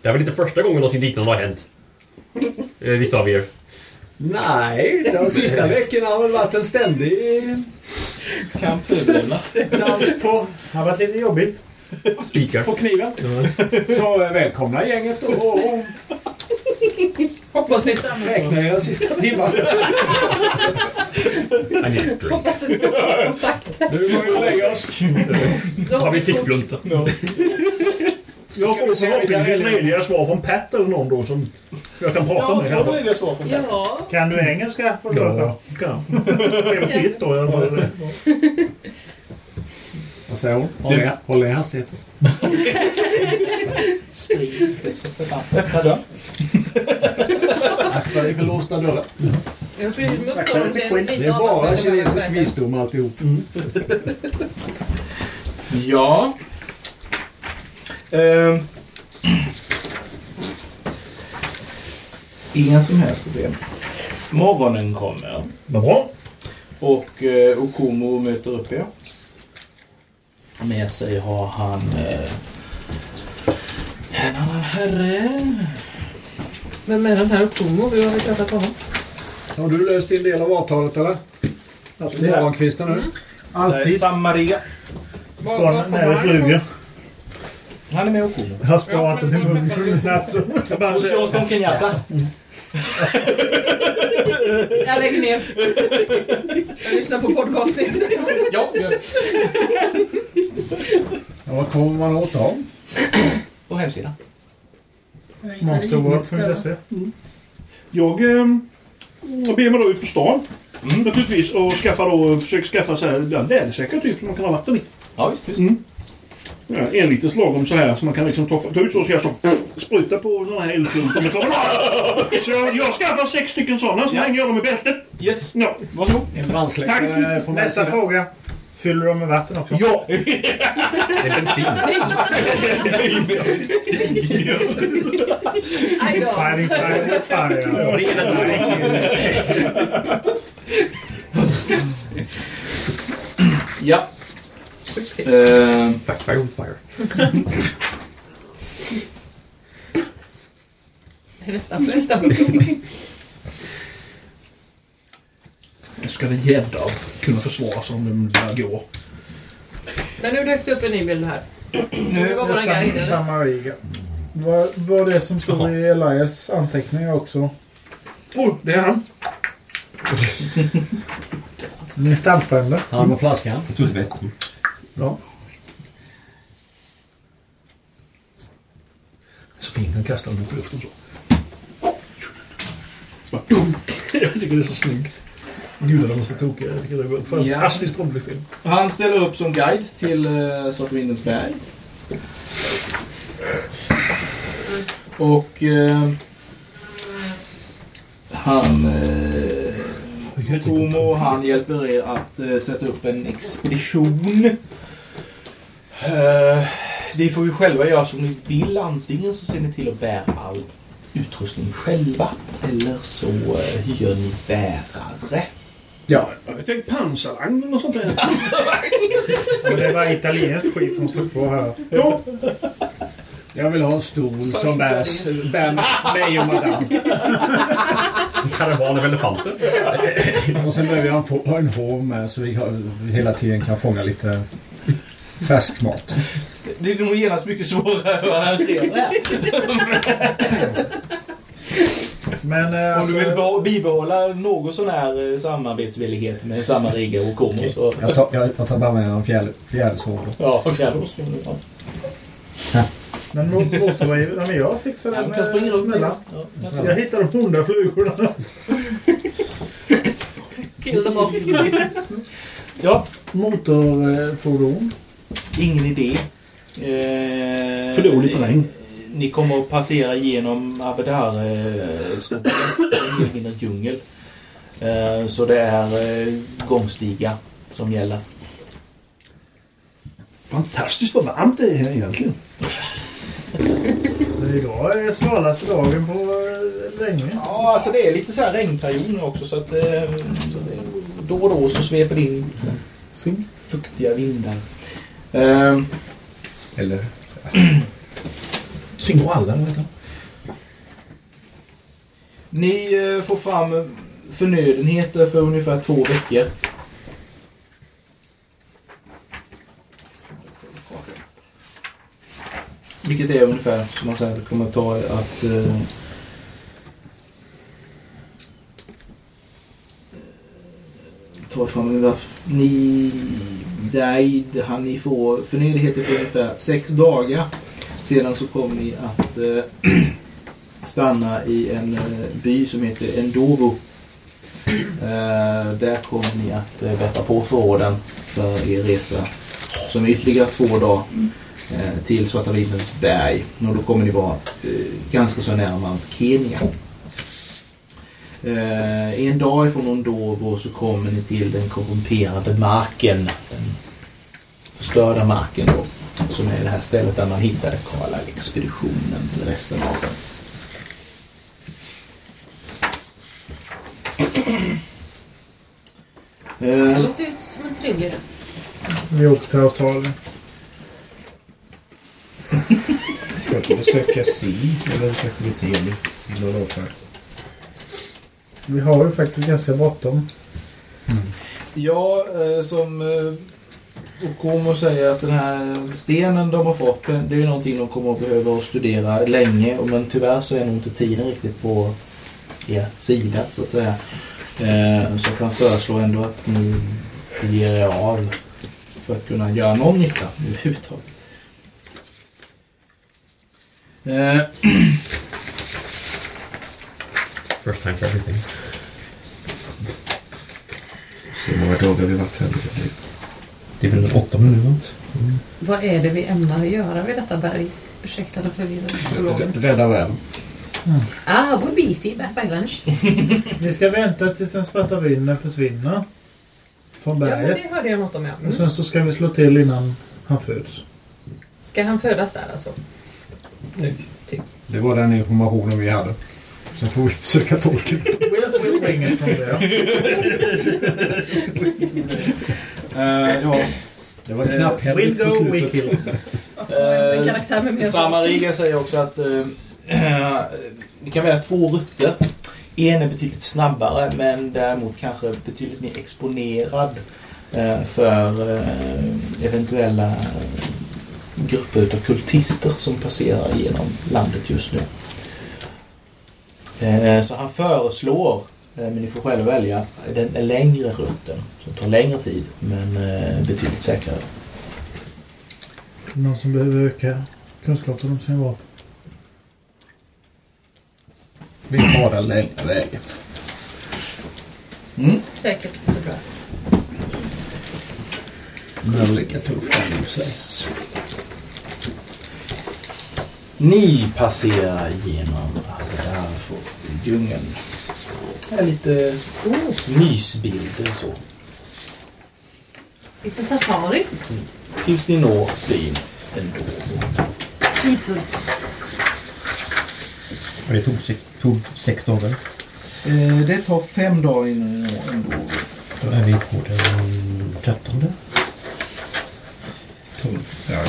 Det är väl inte första gången någonting liknande har hänt? Eh, Vissa av er. Nej, de sista veckorna har väl varit en ständig Kamp dans på, Det har varit lite jobbigt. Spikar. på kniven. Så eh, välkomna gänget och, och, och Hoppas ni stannar. räkna era sista timmar. I. Hoppas att ni har kontakt. Nu får vi lägga oss. Då Har vi kort. fickplunta? Jag får förhoppningsvis möjliga svar från Pat eller någon då som jag kan prata Ja, med. i alla får svar från? Ja. Kan du engelska? Får du första? Ja, kan. Eventuellt då i alla fall. Vad säger hon? Håll ner hastigheten. *laughs* Spring inte så förbannat. Akta dig för låsta dörrar. Det är bara kinesisk visdom alltihop. *laughs* Ja. Ehm. Inga som helst problem. Morgonen kommer Vad bra. och eh, Okomo möter upp er. Med sig har han eh, herre. Vem är den här Okumo? Hur har vi träffat honom? Har du löst din del av avtalet eller? Att Morgonkvisten nu? Alltid. Samma riga. Var- Från när han flyger. Han är med Okumo. Jag har sparat den till munnen i natten. Hos oss Don Kenyatta. *laughs* Jag lägger ner. Jag lyssnar på podcasten efter. Ja, gör det. Ja, vad kommer man åt dem? På hemsidan. Monsterworld.se Jag eh, ber mig då ut på stan. Naturligtvis. Och skaffar då, försöker skaffa så här lädersäckar typ som man kan ha vatten i. Ja, visst. visst. Mm. Ja, en liter lagom så här så man kan liksom ta, ta ut så och så jag så spruta på sådana här eldklumpar. Så jag, jag skaffar sex stycken sådana så Ja. hänger jag dem i bältet. Yes. Ja. Varsågod. En på Nästa fråga. Fyller de med vatten också? Ja! *laughs* Det är bensin. Nej! Fighting, fighting, fire. Rena. Ja. Eh, Backfire on fire. Det är nästan nästa. Nu ska det gädda kunna försvara sig om den börjar gå. Men nu dök det upp en ny bild här. nu, Det var våran guide. eller? Samma riga. Vad var det som stod i Elias anteckningar också? Oh, det är han. Min stampande. Han med flaskan. Ja. Så fin han kastar den upp i luften så. Bara dunk. *laughs* Jag tycker det är så snyggt. Gudarna måste toka. Jag tycker det var en rolig film. Han ställer upp som guide till uh, Svartvindens berg. Och eh, han... Eh, Komo han hjälper er att eh, sätta upp en expedition. Eh, ni får ju själva göra som ni vill. Antingen så ser ni till att bära all utrustning själva. Eller så eh, hyr ni bärare. Ja, jag tänkte pansarvagn och sånt där. Och det var italienskt skit som stod kvar här. Ja, Jag vill ha en stol som bärs, bär mig och madame. Karavan av elefanter. Och sen behöver jag en, få- en hov med så vi har- hela tiden kan fånga lite färsk mat. Det är nog genast mycket svårare att arrangera här. Men eh, Om du vill alltså, be- bibehålla någon sån här eh, samarbetsvillighet med samma rigga och Como så... Jag tar, jag, jag tar bara med en fjäll, fjärilshov. Ja, fjärros. Ja. men mot- motorvägen, men jag fixar Ja, den springa med runt smällan. Ja. Jag hittade de onda flugorna. Kill them off. *laughs* ja, Motorfordon. ingen idé. Eh, För dålig terräng. Ni kommer att passera genom Abedar-skogen. En hel mindre djungel. Eh, så det är eh, gångstiga som gäller. fantastiskt vad varmt det är här egentligen. *laughs* Idag är svalaste dagen på eh, länge. Ja, alltså det är lite så här regnperiod nu också så att eh, så det, då och då så sveper det in fuktiga vindar. Eh, Eller *clears throat* Singoalla, ni eh, får fram eh, förnödenheter för ungefär två veckor. Vilket är ungefär som man säger, det kommer att ta att eh, ta fram ungefär ni, nej, han ni får förnödenheter för ungefär sex dagar. Sedan så kommer ni att eh, *clears throat* stanna i en eh, by som heter Endovo. Eh, där kommer ni att eh, bättra på förråden för er resa som är ytterligare två dagar eh, till Svarta Vindens berg. Och då kommer ni vara eh, ganska så nära Mount Kenya. Eh, en dag ifrån Ondovo så kommer ni till den korrumperade marken. Den förstörda marken då. Som är det här stället där man hittade Karla-expeditionen. Resten av den. Det Eh, låter ju som en trevlig rätt. Vi åkte till Australien. *laughs* ska Jag kan besöka Si eller kanske Vitemi i någon avfärd. Vi har ju faktiskt ganska bråttom. Ja, eh, som eh, Okomo säger att den här stenen de har fått, det är någonting de kommer att behöva studera länge. och Men tyvärr så är nog inte tiden riktigt på er sida så att säga. Eh, Så jag kan föreslå ändå att ni ger er av för att kunna göra någon nytta överhuvudtaget. Eh, *clears throat* First time for everything. Så hur många dagar vi varit här. Det Det är väl åtta minuter? Vad är det vi ämnar göra vid detta berg? Ursäkta den förvirrade psykologen. Rädda världen. Ah, we'll be easy back by lunch. *laughs* Vi ska vänta tills den svarta vinden försvinner. Från Ja, men berget. det hörde jag något om ja. Och Mm. sen så ska vi slå till innan han föds. Ska han födas där alltså? Nu, typ. Det var den informationen vi hade. Sen får vi söka tolken. We'll, *laughs* eh, ja. Det var Eh, knapphändigt We'll på go, we slutet. Eh, Samariga säger också att eh, ni kan välja två rutter. En är betydligt snabbare men däremot kanske betydligt mer exponerad eh, för eh, eventuella grupper av kultister som passerar genom landet just nu. Eh, så han föreslår, eh, men ni får själva välja, den längre rutten som tar längre tid men eh, betydligt säkrare. Någon som behöver öka kunskapen om sin vapen. Vi tar den längre vägen. Säkert, det tror jag. Men lika tuff kan du säga. Ni passerar genom Darfur-djungeln. Det är lite mysbilder så. Lite safari. Tills ni når byn ändå. Fridfullt. Och det tog, sex, tog sex dagar. Eh, det tar fem dagar innan ni når ändå. Då är vi på den trettonde. Tolv. Ja.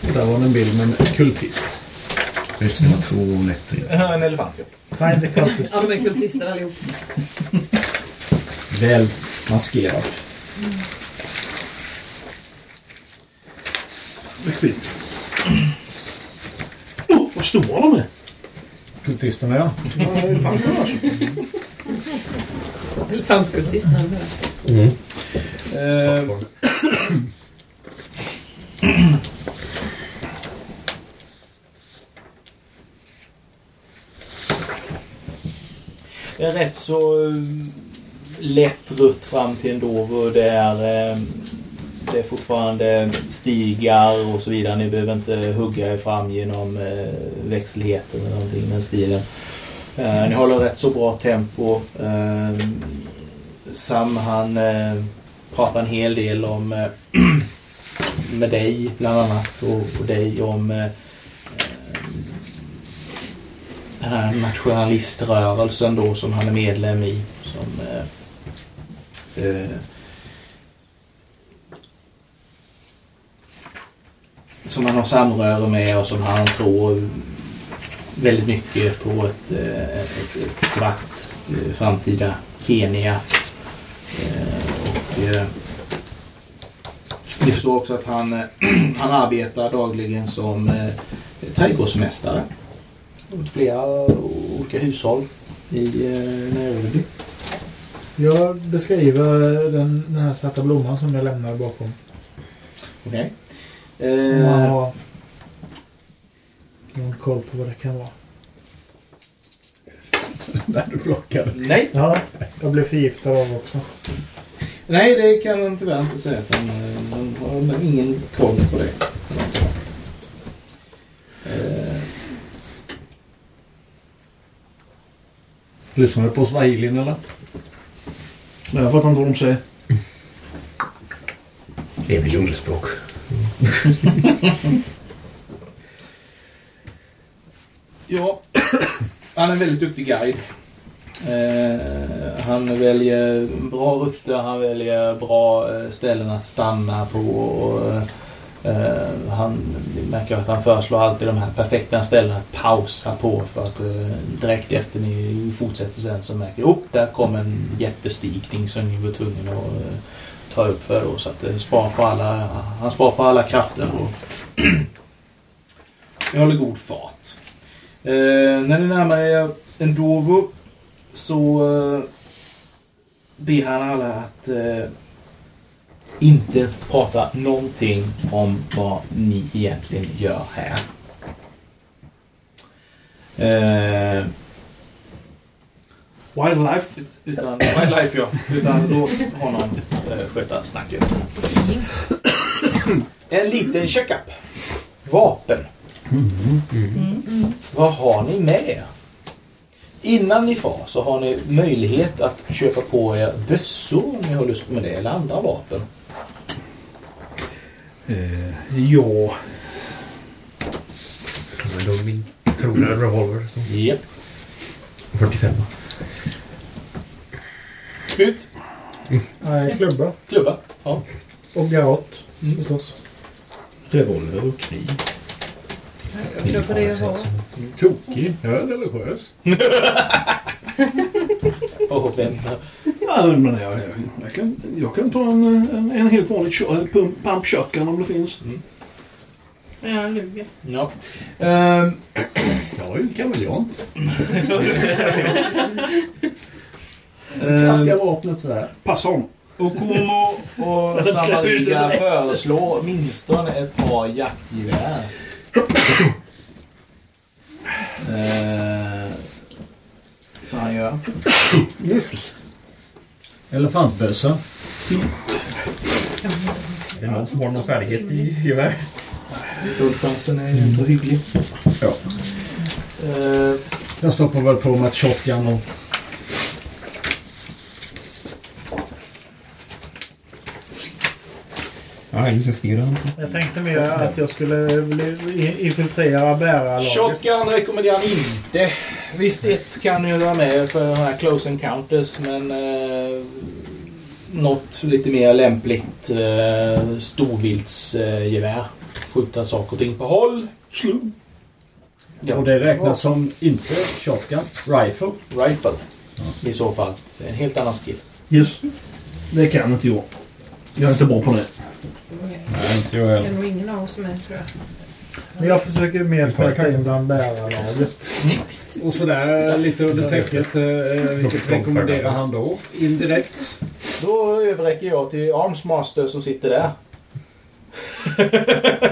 Och där var en bild med en kultist. Just det, det var två nätter innan. En elefant ja. Find the cultist. Ja, de är kultister allihop. Väl maskerad. Bekvämt. Oh, vad stora de är! Kultisterna ja. Ja, elefanterna alltså. Elefantkultisterna. Mm. Eh, Det är rätt så eh, lätt rutt fram till Endover. Det är, eh, det är fortfarande stigar och så vidare. Ni behöver inte hugga er fram genom eh, växelheten eller någonting i den stilen. Eh, ni håller rätt så bra tempo. Sam han pratar en hel del om *clears throat* med dig bland annat och, och dig om eh, eh, den här nationaliströrelsen då som han är medlem i. Som, eh, eh, som han har samröre med och som han tror väldigt mycket på ett, eh, ett, ett svart eh, framtida Kenya. Eh, och, eh, vi förstår också att han, eh, *clears throat* han arbetar dagligen som eh, trädgårdsmästare åt flera olika hushåll i eh, Nairobi. Jag beskriver den, den här svarta blomman som jag lämnade bakom. Okej. Man Eh, har någon koll på vad det kan vara. *laughs* Där du plockade. nej, Ja, jag blev förgiftad av också. nej, det kan han tyvärr inte säga. att Han, eh, han har men ingen koll på det. Eh, Lyssnar du på swahilin eller? Men jag fattar inte vad de säger. Det är väl djungelspråk. *laughs* ja, han är en väldigt duktig guide. Eh, han väljer bra rutter, han väljer bra eh, ställen att stanna på. Och, Uh, han märker att han föreslår alltid de här perfekta ställena att pausa på för att uh, direkt efter ni fortsätter sen så märker ni upp där kom en jättestigning som ni var tvungna att uh, ta upp för då. Så att spar på alla, han sparar på alla krafter. Och vi håller god fart. När ni närmar er Endovo så eh, ber han alla att inte prata någonting om vad ni egentligen gör här. Eh, Wildlife. utan wildlife ja. Utan låt honom eh, sköta snacket. En liten checkup. Vapen. Vad har ni med er? Innan ni far så har ni möjlighet att köpa på er bössor om ni har lust med det eller andra vapen. Eh, ja. Men då min trogna revolver. Japp. 45. Ut. Nej, klubba. Klubba. Ja. Och garrott. Förstås. Revolver och kniv. Jag köper det jag har. Tokig. Jag är religiös. *laughs* Och vem? *laughs* Ja, men jag, jag, jag, kan, jag kan ta en, en, en helt vanlig kö- pump, pump om det finns. Ja, luger. Ja. Ehm, *clears throat* Jag är ju kameleont. *laughs* ehm, Kraftiga vapnet sådär. Passa om. Okomo och Samariga föreslår åtminstone ett par jaktgevär. Eh, Så han gör. Elefantbössa. Är det någon som har någon färdighet i gevär? Guldchansen är ju ändå hygglig. Ja. Eh, Jag stoppar väl på med ett shotgun och... Ja. Jag tänkte mer att jag skulle infiltrera bärarlaget. Shotgun rekommenderar han inte. Visst, ett kan ju vara med för de här close encounters, men eh, något lite mer lämpligt eh, storviltsgevär. Skjuta saker och ting på håll. Slum. Ja. Och det räknas som inte shotgun. Rifle. Rifle. I så fall. Det är en helt annan skill. Yes. Det kan inte jag. Jag är inte bra på det. Nej, inte jag Det är heller. nog ingen av oss som är, tror jag. Men jag försöker mer smälta in bland bärarlaget. Och sådär lite under täcket. eh, Vilket rekommenderar han då? Indirekt. Då överräcker jag till Armsmaster som sitter där. *laughs*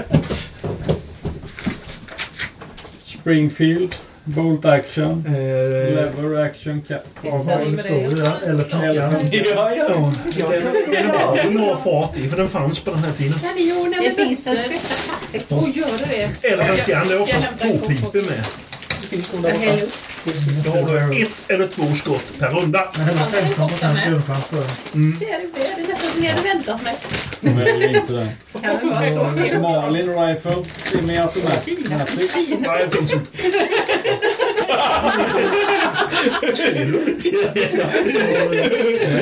Springfield. Bolt action. Eh, Lever action. Det står där. Elefant. Ja, ja. Den har har fart i, för den fanns på den här tiden. Det Det finns en bättre. skvätta kaffe. Och gör det. Eller en kan, det är oftast hämtar en två kopp pipor med. Jag häller upp. Då har du ett eller två skott per runda. Men hela 15 procent grundchans på det. Det är det, det är nästan som jag hade väntat mig. Väljer inte den. Kan det vara så? Marlin Rifle. Semi automatic. Nej, det finns inte.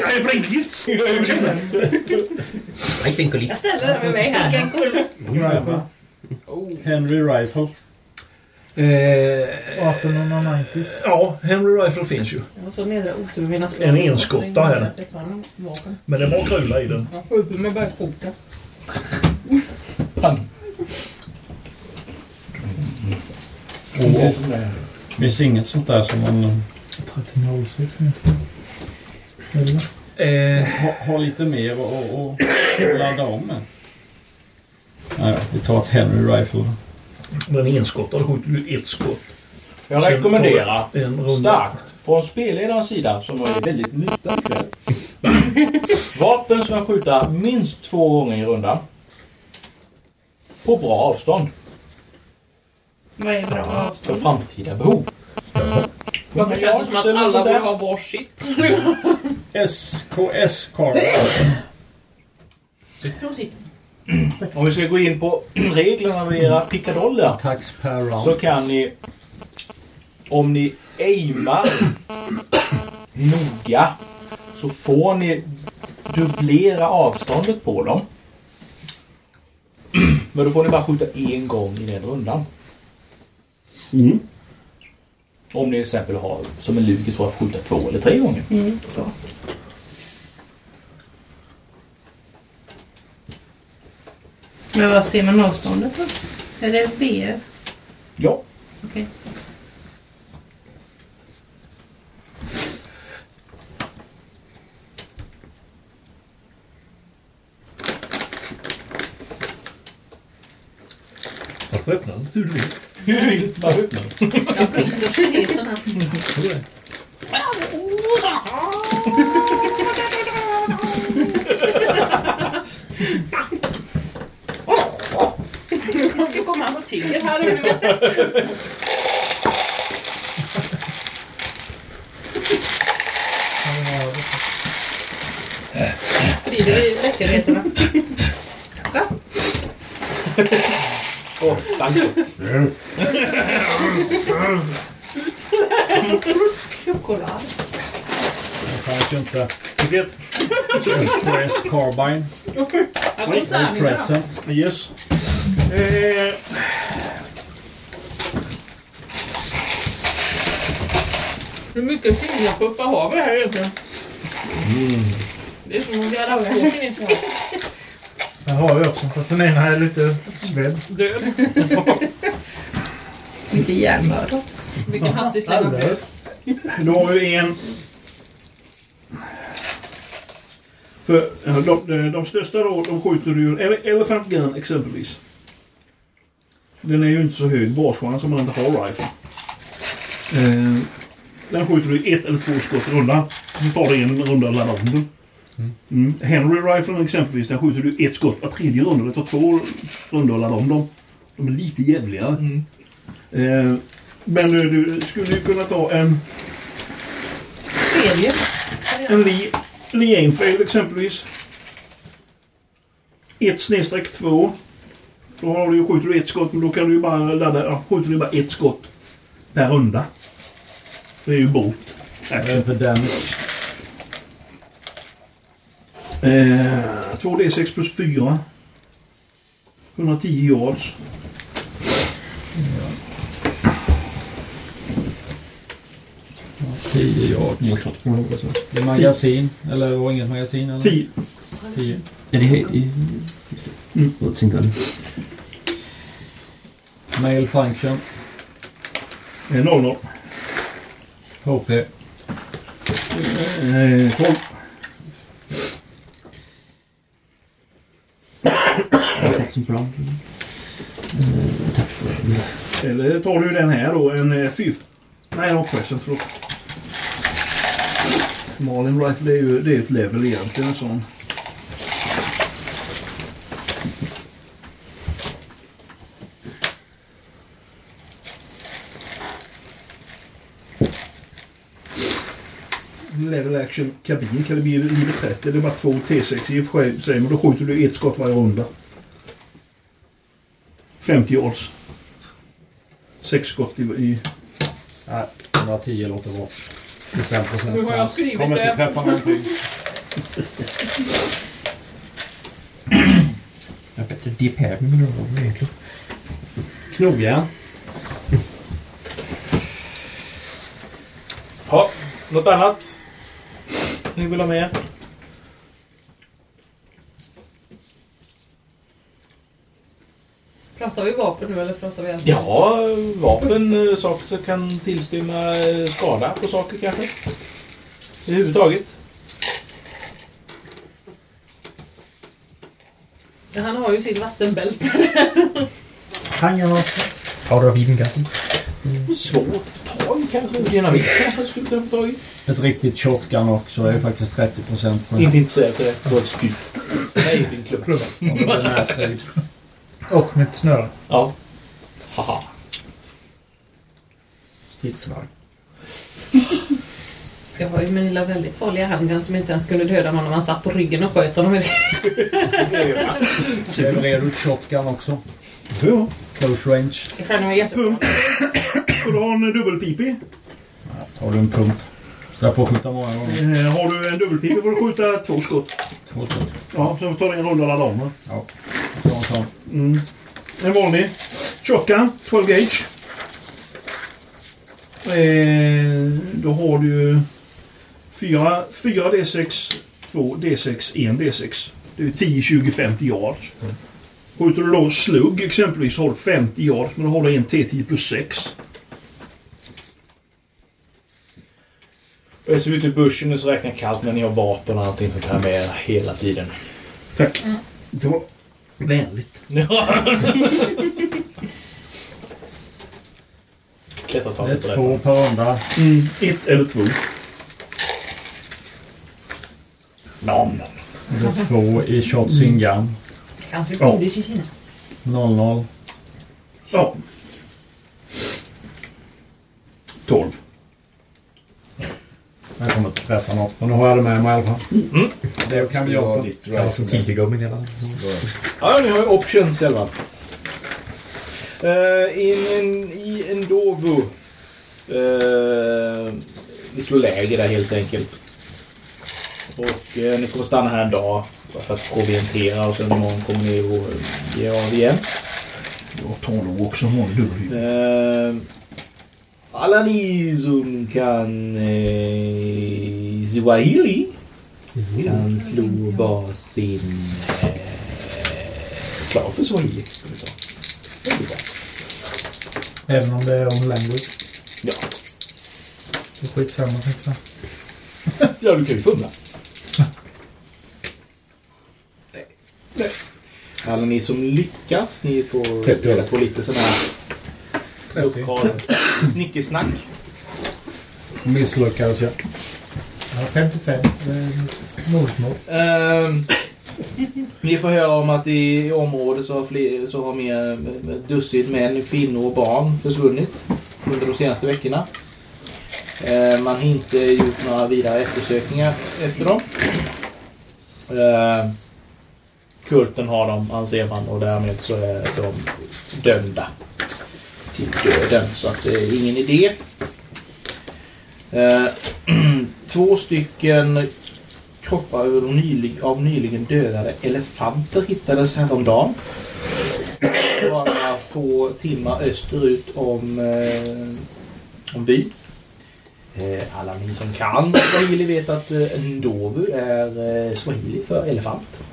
Nej, det blir gift. Jag ställer den med mig här. Henry Rifle. Eh, 1890. ja, Henry Rifle finns ju. Så nedre. En enskotta är det. Jag tar en vapen. Men det är bara krula i den. Jag skjuter med bara foten. Finns inget sånt där som man 1306 finns det. Eller? Eh, ha, har lite mer och, och, och ladda om med. Nej, vi tar ett Henry Rifle. Enskottad. Då skjuter du ett skott. Jag rekommenderar runda. starkt från spelledarens sida, som är väldigt muta ikväll. *laughs* Vapen som kan skjuta minst två gånger i rundan. På bra avstånd. Vad är bra För avstånd? framtida behov. Varför känns det som att alla borde ha varsitt? SKS Carl. Om vi ska gå in på *clears throat* reglerna med era pickadoller. Tax per round. Så kan ni, om ni aimar *clears throat* noga så får ni dubblera avståndet på dem. *clears throat* Men då får ni bara skjuta en gång i den rundan. Mm. Om ni till exempel har som en lugis får skjuta två eller tre gånger. Mm, Men vad ser man avståndet då? Är det BF? Ja. Okej. Varför öppnar den? Hur du vill. Hur du vill. Bara öppna den. Jag brinner kinesen här. *laughs* *laughs* Nu kommer han och tigger här. Sprider vi läckerheterna. Åh, tack. Choklad. Det fanns ju inte. Vilket? Press Carbine. Present. Yes. Eh, Hur mycket fingerpuffar har vi här egentligen? Det är som om vi hade haft två. Det har vi också. Fast den ena är lite svedd. Död. *laughs* Lite hjärnmördad. Vilken hastig släng. då har vi en... För ja, de, de största då, de skjuter du ju... Ele- Elephant Gun exempelvis. Den är ju inte så hög baschans om man inte har rifle. Eh, den skjuter du ett eller två skott i rundan. Sen tar det en runda att ladda om den. Mm. Henry Riflen exempelvis, där skjuter du ett skott var tredje runda. Det tar två rundor att ladda om dem. De är lite jävligare. Eh, men du, du skulle ju kunna ta en, Tredje. en Lee, Lee Enfield exempelvis. Ett snedstreck två. Då har du, ju- skjuter du ett skott, men då kan du ju bara ladda, ja, skjuter du bara ett skott per runda. Det är ju bot. Även för damage. Eh, 2D6 plus 4. 110 yards. Tio yard. I magasin? Eller det var inget magasin? Eller? 10. Tio. Är det i... Mm. Mail function. Eh, 00. HP. Eh, 12. Sin bra. Eller tar du den här då, en eh, fifth. Nej, en oppression, förlåt. Marlin Rifle, det är ju det är ett level egentligen. En sån. Level action kabin kan det bli livet 30. Det är bara två T6 i och för sig, men då skjuter du ett skott varje runda. 50 yards. Sex skott i, i Nej, 110 låter bra. 25 Nu har jag skrivit Kommer inte det. träffa någonting. Jag har bättre DPR med mina ord egentligen. Knogjärn. Ja, något annat ni vill ha med? Pratar vi vapen nu eller pratar vi allt? Ja, vapen, eh, saker som kan tillstymma eh, skada på saker kanske. Överhuvudtaget. Han har ju sitt vattenbälte. Powder of Eden gassen. Svårt att få tag i kanske. Dynamit kanske skulle kunna få tag i. Ett riktigt shotgun också. Det är faktiskt 30 procent på Inte intresserad av det. Det var ett spyd. Nej, din klubb. Och mitt snöre. Ja. Haha. Stridsvagn. Jag har ju min lilla väldigt farliga handgun som inte ens kunde döda någon om man satt på ryggen och sköt honom med *laughs* det. Levererar du shotgun också? Ja. Close range. Känner mig jättebra. Ska du ha en dubbelpipig? Har du en pump? Så jag får skjuta många gånger. Eh, har du en dubbelpippa får du skjuta två skott. Två skott. Ja, så tar du en runda alla dem. va? Ja. Jag tar en sån. Mm. En vanlig shotgun, 12 gauge. Eh, då har du ju 4, 4 D6, 2 D6, 1 D6. Det är 10, 20, 50 yards. Skjuter du då slugg exempelvis så har du 50 yards men då har du en T10 plus 6. Och jag ser ut i bushen och så räknar jag kallt när ni har vapen och allting som kan jag med hela tiden. Tack. Det var vänligt. *laughs* Ta Det är lite på två per runda. Mm, ett eller två. Nom. Det är två i shots in gun. Kanske Ja. godis i Kina. 0-0. Ja. 12. Jag kommer inte träffa något. Men nu har jag det med mig i alla fall. Det kan vi göra. ditt Kallas som tigergummin hela Ja, ni har ju options själva. Uh, in, in, I en Dovo. Uh, vi slår läger där helt enkelt. Och eh, ni kommer stanna här en dag bara för att proviantera och sen imorgon kommer ni att ge av igen. Jag tar nog också vanlig dubbelpippa. Uh, alla ni som kan uh, Swahili kan slå varsin uh, slag för Swahili. Även om det är on language. Ja. Det är skitsamma tänkte jag. ja, du kan ju fumla. Nej. Alla ni som lyckas, ni får 30 reda på lite sådana här 30. lokal snickesnack. Misslyckades jag. Ja, 55. Det är mitt modersmål. Ehm, ni får höra om att i området så har, fler, så har mer dussin män, kvinnor och barn försvunnit under de senaste veckorna. Ehm, man har inte gjort några vidare eftersökningar efter dem. Ehm, kulten har dem, anser man, och därmed så är de dömda till döden. Så att det är ingen idé. Eh, *clears throat* två stycken kroppar av, nylig, av nyligen dödade elefanter hittades häromdagen. Bara få timmar österut om, eh, om byn. Eh, alla ni som kan swahili vet att eh, ndovu är eh, swahili för elefant.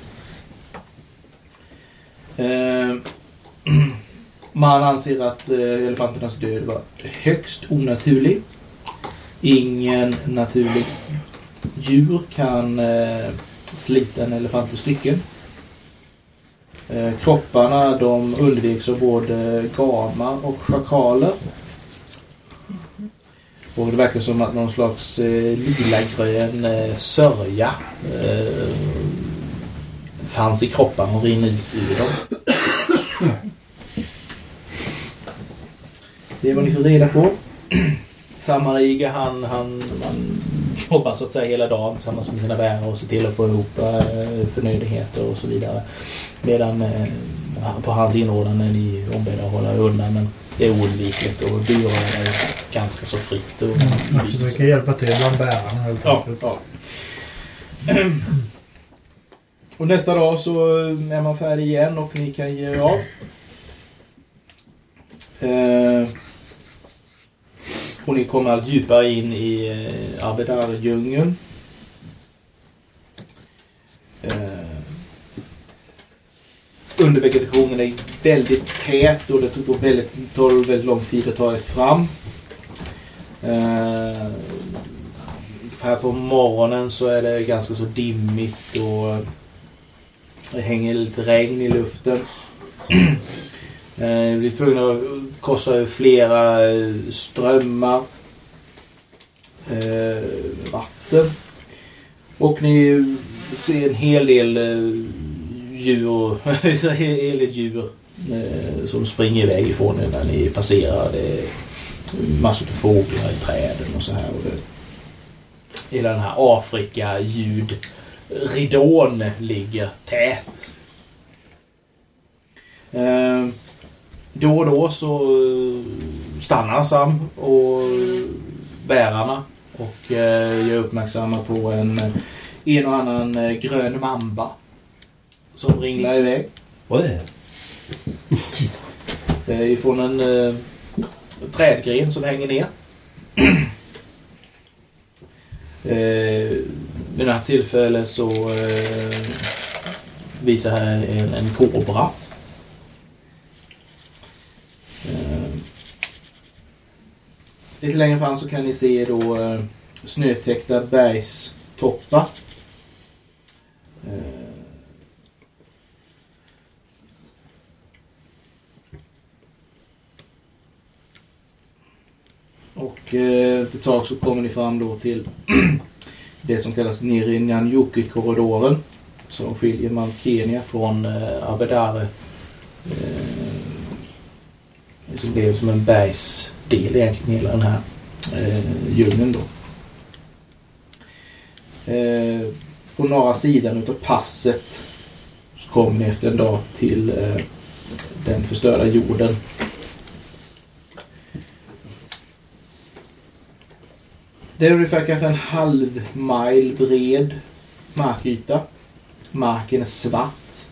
Eh, *clears throat* Man anser att eh, elefanternas död var högst onaturlig. Ingen naturlig djur kan eh, slita en elefant i stycken. Kropparna de undviks av både gamar och schakaler. Och det verkar som att någon slags eh, lilagrön eh, sörja eh, fanns i kropparna och rinner ut ur dem. Det är vad ni får reda på. Samariga han, han, han jobbar så att säga hela dagen tillsammans med sina bärare och ser till att få ihop eh, förnödenheter och så vidare. Medan eh, på hans inrådan är ni ombedda att hålla undan men det är oundvikligt och byrån är ganska så fritt. Och, Jag försöker hjälpa till bland bärarna helt Ja, enkelt. ja. Och nästa dag så är man färdig igen och ni kan ge er av. Eh, och ni kommer allt djupare in i eh, Abedar-djungeln. Eh, undervegetationen är väldigt tät och det tog väldigt, tar väldigt lång tid att ta er fram. Eh, här på morgonen så är det ganska så dimmigt och det hänger lite regn i luften. *clears throat* Eh, vi blir tvungna att korsa flera eh, strömmar. Eh, vatten. Och ni ser en hel del djur, *laughs* en hel del djur som springer iväg ifrån er när ni passerar. Det är massor av fåglar i träden och så här. Och det, hela den här Afrika-ljudridån ligger tät. Eh, då och då så eh, stannar Sam och bärarna Och eh, jag uppmärksammar på en, en och annan grön mamba som ringlar iväg. Det är ifrån en eh, trädgren som hänger ner. *clears throat* eh, vid det här tillfället så eh, visar här en, en kobra. Eh, lite längre fram så kan ni se då eh, snötäckta bergstoppar. Eh, Och eh, efter ett tag så kommer ni fram då till *clears throat* det som kallas Nirinjanjuki-korridoren. Som skiljer Malkenia från eh, Abedare. Eh, som blev som en bergsdel egentligen hela den här eh, djungeln då. Eh, på norra sidan utav passet så kom ni efter en dag till eh, den förstörda jorden. Det är ungefär kanske en halv mile bred markyta. Marken är svart.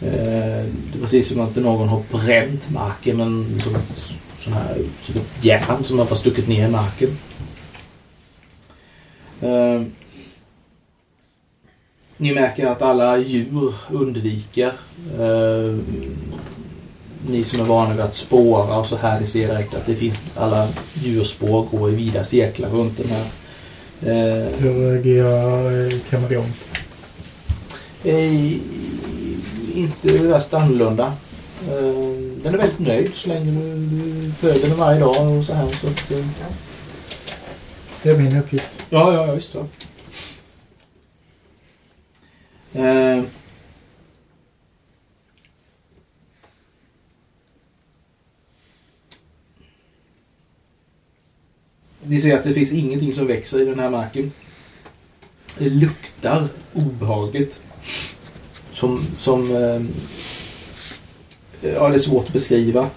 Eh, det är precis som att någon har bränt marken men som ett, sån här, som ett järn som har stuckit ner i marken. Eh, ni märker att alla djur undviker. Eh, eh, Ni som är vana vid att spåra och så här, ni ser direkt att det finns alla djurspår går i vida cirklar runt den här. Eh, Hur reagerar eh, kameleont? Eh, inte värst annorlunda. Eh, den är väldigt nöjd så länge du, du föder den varje dag och så här. Så att, eh, Det är min uppgift. ja, ja, ja, visst. Ja. Eh, Ni ser att det finns ingenting som växer i den här marken. Det luktar obehagligt. Som, som eh, ja, det är svårt att beskriva.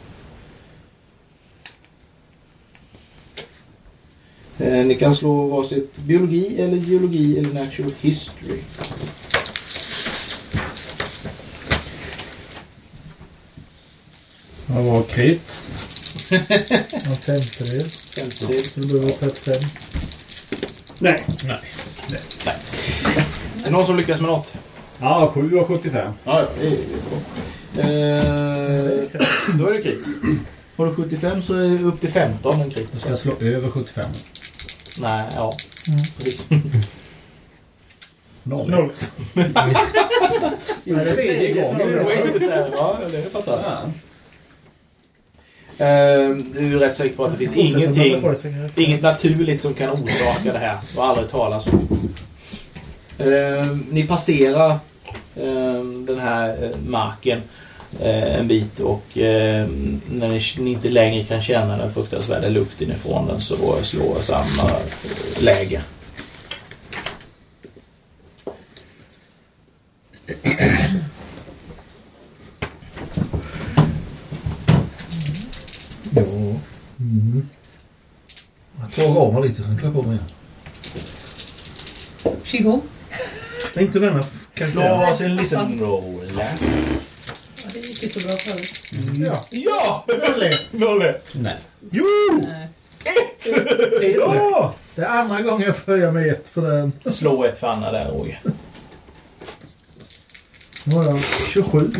Eh, ni kan slå varsitt biologi eller geologi eller natural history. Vad var krit? En femtedel. Femtedel. Så det behöver 35. Nej. Nej. Är det någon som lyckas med något? Ja, 7 och 75. Ja, ja, det är bra. Eh, då är det krit. Har du 75 så är det upp till 15 en krit. Jag ska slå över 75. Nej, ja. Precis. Noll. Noll. Tredje *laughs* gången. Ja, det är fantastiskt. Ja. Eh, du är rätt säker på att det finns ingenting, inget naturligt som kan orsaka det här. Och aldrig talas om. Eh, ni passerar eh, den här eh, marken eh, en bit och när ni, ni inte längre kan känna den fruktansvärda lukten ifrån den så slår samma läge. Ja. Mm. Jag tar av mig lite sen klär på mig igen. Qigong. Det är inte denna Slå karaktär. varsin listen roll. Ja, det gick ju så bra förut. Ja. Ja! Noll ett. Ett. Nej. Jo! Nej. Ja! Det är andra gången jag får med ett på den. Slå ett för Anna där, Roger. Nu har jag 27.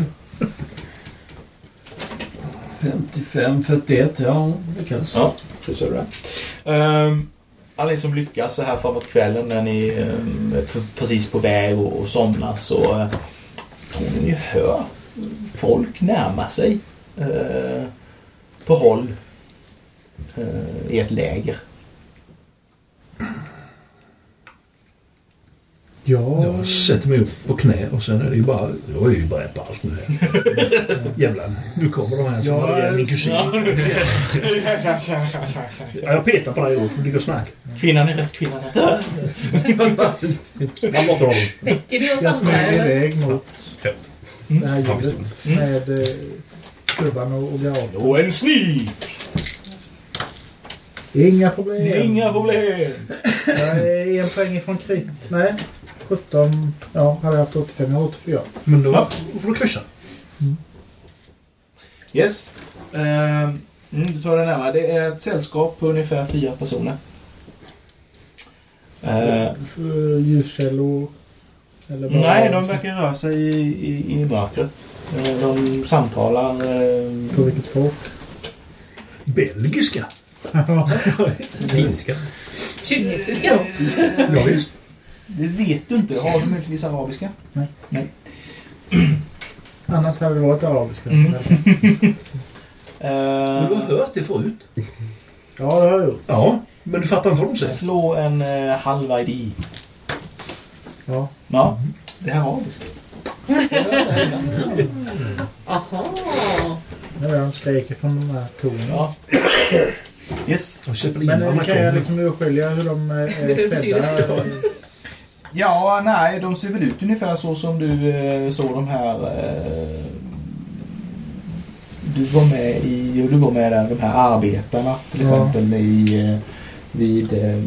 55, 41. Ja, lyckas. Ja, kryssar du det. Um, alla ni som lyckas så här framåt kvällen när ni um, är precis på väg och, och somnar så uh, tror ni ni hör folk närma sig uh, på håll uh, i ett läger. Ja. Jag sätter mig upp på knä och sen är det ju bara... Jag är ju beredd på allt nu. här. *laughs* Jävlar, nu kommer de här som Ja, ihjäl min kusin. Ja, *laughs* jag petar på dig du ligger och snackar. Kvinnan är rätt, kvinnan är honom. *laughs* Väcker du oss Jag eller? iväg mot Ja. det här ljudet. Med eh, klubban och, och garden. Och en sneak! Inga problem. Inga problem! Jag är en poäng ifrån krit. Nej, 17. Ja, hade jag haft 85. Jag har 84. Men då får du kryssa. Yes. Ehm, mm, du tar det närmare. Det är ett sällskap på ungefär fyra personer. Eh, För Ljuskällor? Eller bara- nej, de verkar röra sig i, i, i mörkret. Eh, de samtalar. eh, På vilket språk? Belgiska. *laughs* Finska. Kinesiska? Ja, visst. Det vet du inte. Har du möjligtvis arabiska? *clears throat* Annars hade det varit arabiska. Mm. *laughs* Men du Eh, har hört det förut. Ja, det har jag gjort. Ja, men du fattar inte vad de säger. slå en uh, halv ID. Ja. Ja, det här är arabiska. *laughs* Aha. Nu är de skriker från de här tonerna. Ja. Yes. Men eh, kan jag liksom urskilja hur de eh, är Det klädda? Ja, nej, de ser väl ut ungefär så som du eh, såg de här... Eh, du var med i, och du var med där, de här arbetarna till Ja. exempel i, eh, vid eh,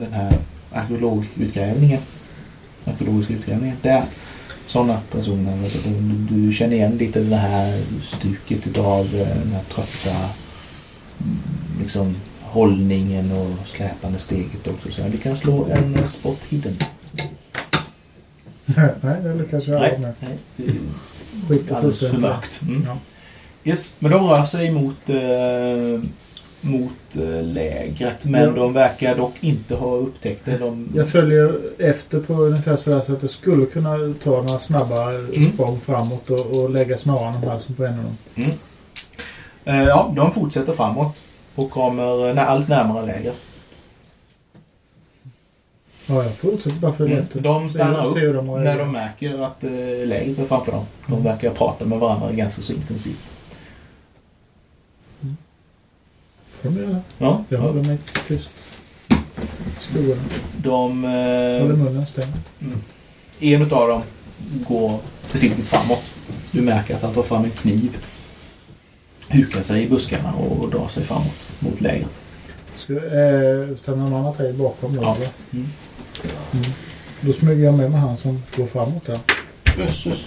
den här arkeologutgrävningen. Arkeologiska utgrävningen. Där. Sådana personer. Alltså, du, du känner igen lite det här stuket utav eh, den här trötta mm, liksom hållningen och släpande steget också. Så vi kan slå en eh, spot hidden. Nej, det lyckas jag aldrig med. Skiter alldeles för mörkt. Mm. Ja. Yes, men de rör sig mot, eh, mot eh, lägret. Men Ja. de verkar dock inte ha upptäckt det. De, Jag följer efter på ungefär sådär så att jag skulle kunna ta några snabba Mm. språng framåt och, och lägga snaran om halsen på en av dem. eh, ja, de fortsätter framåt och kommer eh, när, allt närmare lägret. Ja, jag fortsätter bara följa Mm. efter. De stannar de upp har när de märker att eh, lägret är framför dem. De verkar prata med varandra ganska så intensivt. Får de göra. Ja, Jag håller mig tyst. Skuggorna. de... Håller Eh, munnen stängd. en utav dem går försiktigt framåt. Du märker att han tar fram en kniv. Hukar sig i buskarna och drar sig framåt mot lägret. Ska, eh, stannar de andra tre bakom då? Ja. eller? Mm. Då smyger jag med mig han som går framåt där. Jösses.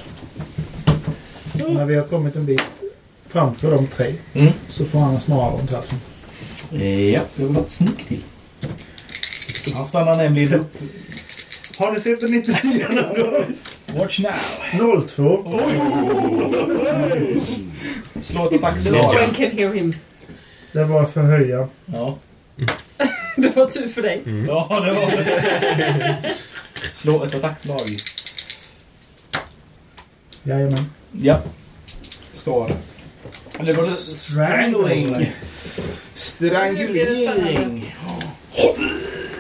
När vi har kommit en bit framför de tre Mm. så får han en snara runt halsen. Ja, det var ett snick till. Han stannar nämligen upp. Har ni sett den 99 Watch now. 02. Slå ett No attackslag. one can hear him. Det var för höja. Ja. *laughs* Det var tur för dig. ja, det var det. Slå ett attackslag. Jajamän. Ja. Skada. Eller var det strangling? Strangulering.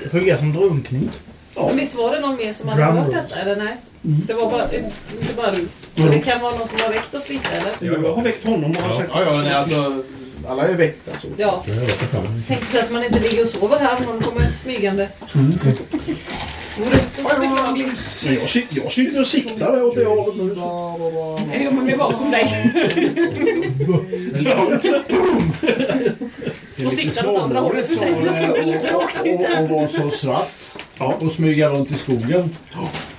Det fungerar som drunkning. Men visst var det någon mer som hade Drum hört rolls. detta, eller nej? Det var bara, inte bara du. Så det kan vara någon som har väckt oss lite, eller? Jag har väckt honom och har sagt... Ja, ja, nej, alltså. Alla är väckta så. Ja. Tänkte så att man inte ligger och sover här om någon kommer smygande. Vore beklagligt. Jag, jag sitter och siktar åt det hållet nu. Jo, men vi är bakom dig. Och siktar åt andra hållet för säkerhets skull. Och, vara så svart och smyga runt i skogen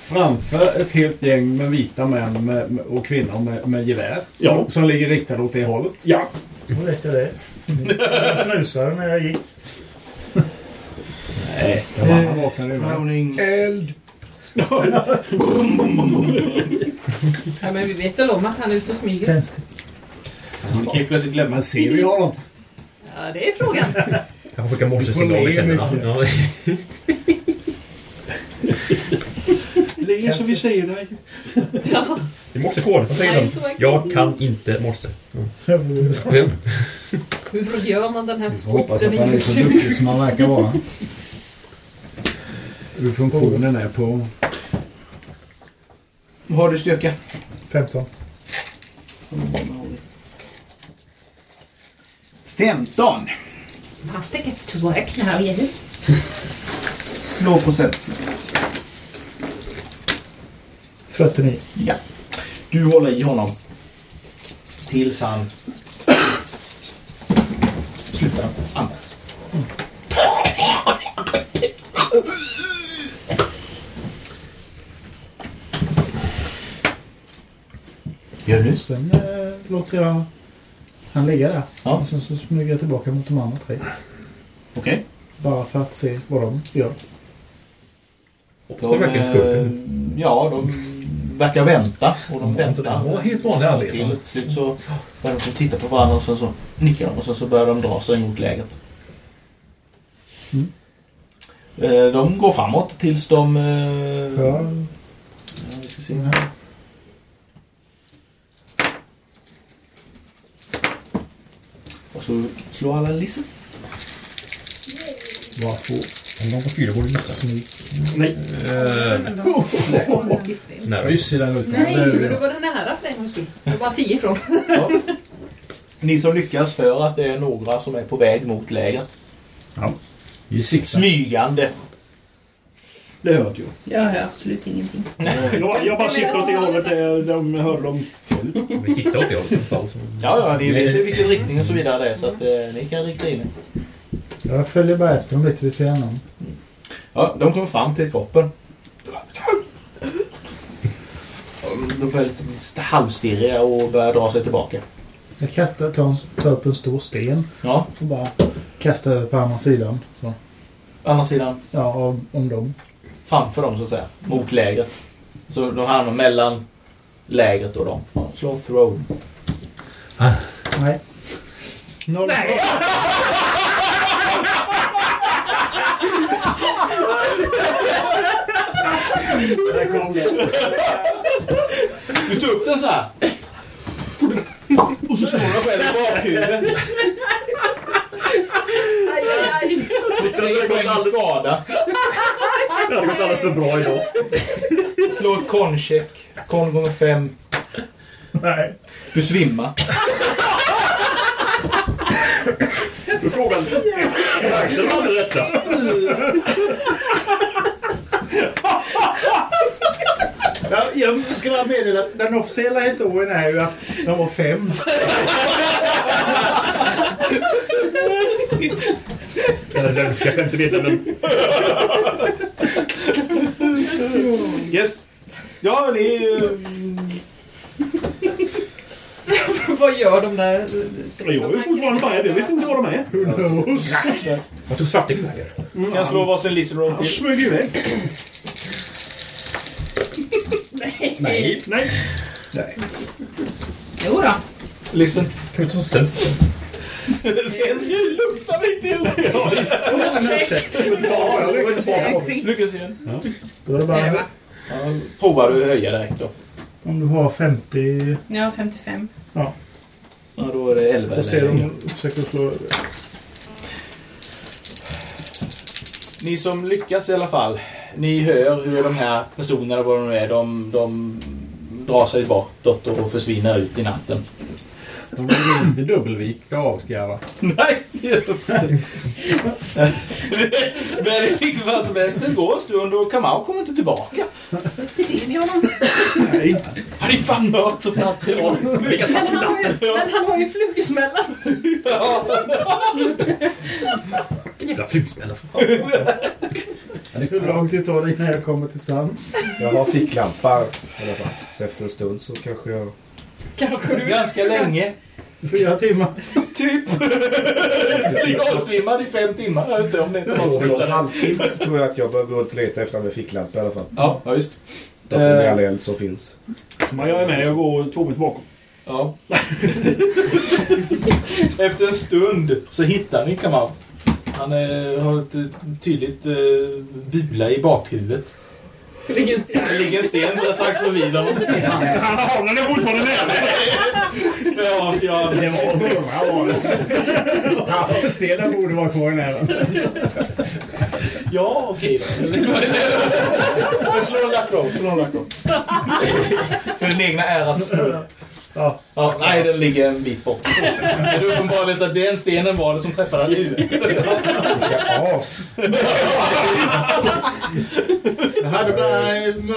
framför ett helt gäng med vita män med, med, och kvinnor med, med gevär Ja. som, som ligger riktade åt det hållet. Ja. Då vet jag det. Jag snusade när jag gick. Nej, det var han vaknade ju. Eld. Ja, men vi vet väl om att han är ute och smyger. Vi kan ju plötsligt glömma. Men ser vi honom? Ja, det är frågan. *laughs* Jag får skicka morsesignaler mycket. Ja. *laughs* Le så vi ser dig. Ja. Det är morsekod. Vad säger de? Jag kan inte morse. Vem? Hur gör man den här Jag hoppas sporten att han är så duktig som han verkar vara. Hur funktionen är på... Vad har du styrka? 15. 15. Master gets to work now, yes. Slå procentslag. 49. Ja. Du håller i honom. Tills han slutar andas. Gör du? Sen eh, låter jag han ligga där. Ja. Och sen så smyger jag tillbaka mot de andra tre. Okej. Bara för att se vad de gör. Det De, verkligen skurken. Ja, de verkar vänta. Och de väntar. Det var helt vanliga Till arbetare. ett slut så börjar de titta på varandra och sen så nickar de och sen så börjar de dra sig mot lägret. Mm. Eh, De går framåt tills de... eh, Ja. Ja, vi ska se här. Och så slår alla Lisse. Varför? De får fyra borde de missa. Nej. Nära. Kryss i den rutan. Nej, men då var nära för en gångs skull. Det var bara tio ifrån. Ja. Ni som lyckas hör att det är några som är på väg mot lägret. Vi siktar. Smygande. Det hörde jag. Jag hör absolut ingenting. Jag, jag bara sitter åt det hållet där de hörde dem. Vi tittar åt det hållet Ja, ja, ni vet i vilken riktning och så vidare det är så att eh, ni kan rikta in er. Jag följer bara efter dem lite vid sidan om. Ja, de kommer fram till kroppen. De börjar lite halvstirriga och börjar dra sig tillbaka. Jag kastar, tar, en, tar upp en stor sten Ja, och bara kastar över på andra sidan. Så. andra sidan Ja, om, om dem. framför dem så att säga. Mot lägret. Så de hamnar mellan lägret och dem. Slå throw. Nej. Noll. Du tar upp den så här. Och så slår du själv i bakhuvudet. Aj, aj, aj. Tre poäng skada. Det hade gått alldeles för bra idag. Slå ett koncheck. Kon gånger fem. Nej. Du svimmar. Då är frågan, märkte de aldrig detta? Ja, jag ska bara meddela den officiella historien är ju att de var fem. Den ska jag inte veta, men... Yes. Ja, ni... eh, Vad gör de där? Jag är fortfarande med. Jag vet inte vad de är. Jag tog svarting vägen. kan slå varsin Jag till. smög iväg. Nej. Nej. Jo då. Listen. Kan vi ta sen? Sen så luktar vi till. Ja, lyckades Det. Lyckas igen. Då är det bara? Ja, provar du höja direkt då. om du har 50... Ja, 55. Ja, då är det 11 Då ser eller de försöker slå över. Ni som lyckas i alla fall. Ni hör hur de här personerna, vad de nu är, de, de drar sig bortåt och försvinner ut i natten. De vill inte dubbelvika avskarva. Nej, det gör de inte. Men i vilket fall som helst, det går en stund och Kamau kommer inte tillbaka. Ser ni honom? Han är fan mörkt som natten. Men han har ju, men han har ju flugsmällan. jävla flugsmällar för fan. Hur lång tid tar det innan jag kommer till sans? Jag har ficklampa i alla fall. Så efter en stund så kanske jag... Kanske du... Ganska länge. Fyra timmar. Typ. *laughs* Jag svimmade i fem timmar. Jag vet inte om det inte var så Efter någon mycket. halvtimme så tror jag att jag bör gå och leta efter en ficklampa i alla fall. Ja, ja. Då får vi all eld som finns. Men jag är med. Jag går två meter bakom. Ja. *laughs* Efter en stund så hittar ni Kamau. Han eh, har ett eh, tydligt eh, bula i bakhuvudet. Det ligger en sten. Det ligger en sten strax bredvid honom. Han har den är fortfarande nära. Ja, ja. Det var hundra var det. Ja, stenen borde vara kvar i näven. Ja, okej då. Men slå en luck roll. Slå en luck roll. För din egna äras skull. Ja. Ja, nej, den ligger en bit bort. Det är uppenbarligen att den stenen var det som träffade huvudet. Vilka as! Hade bara,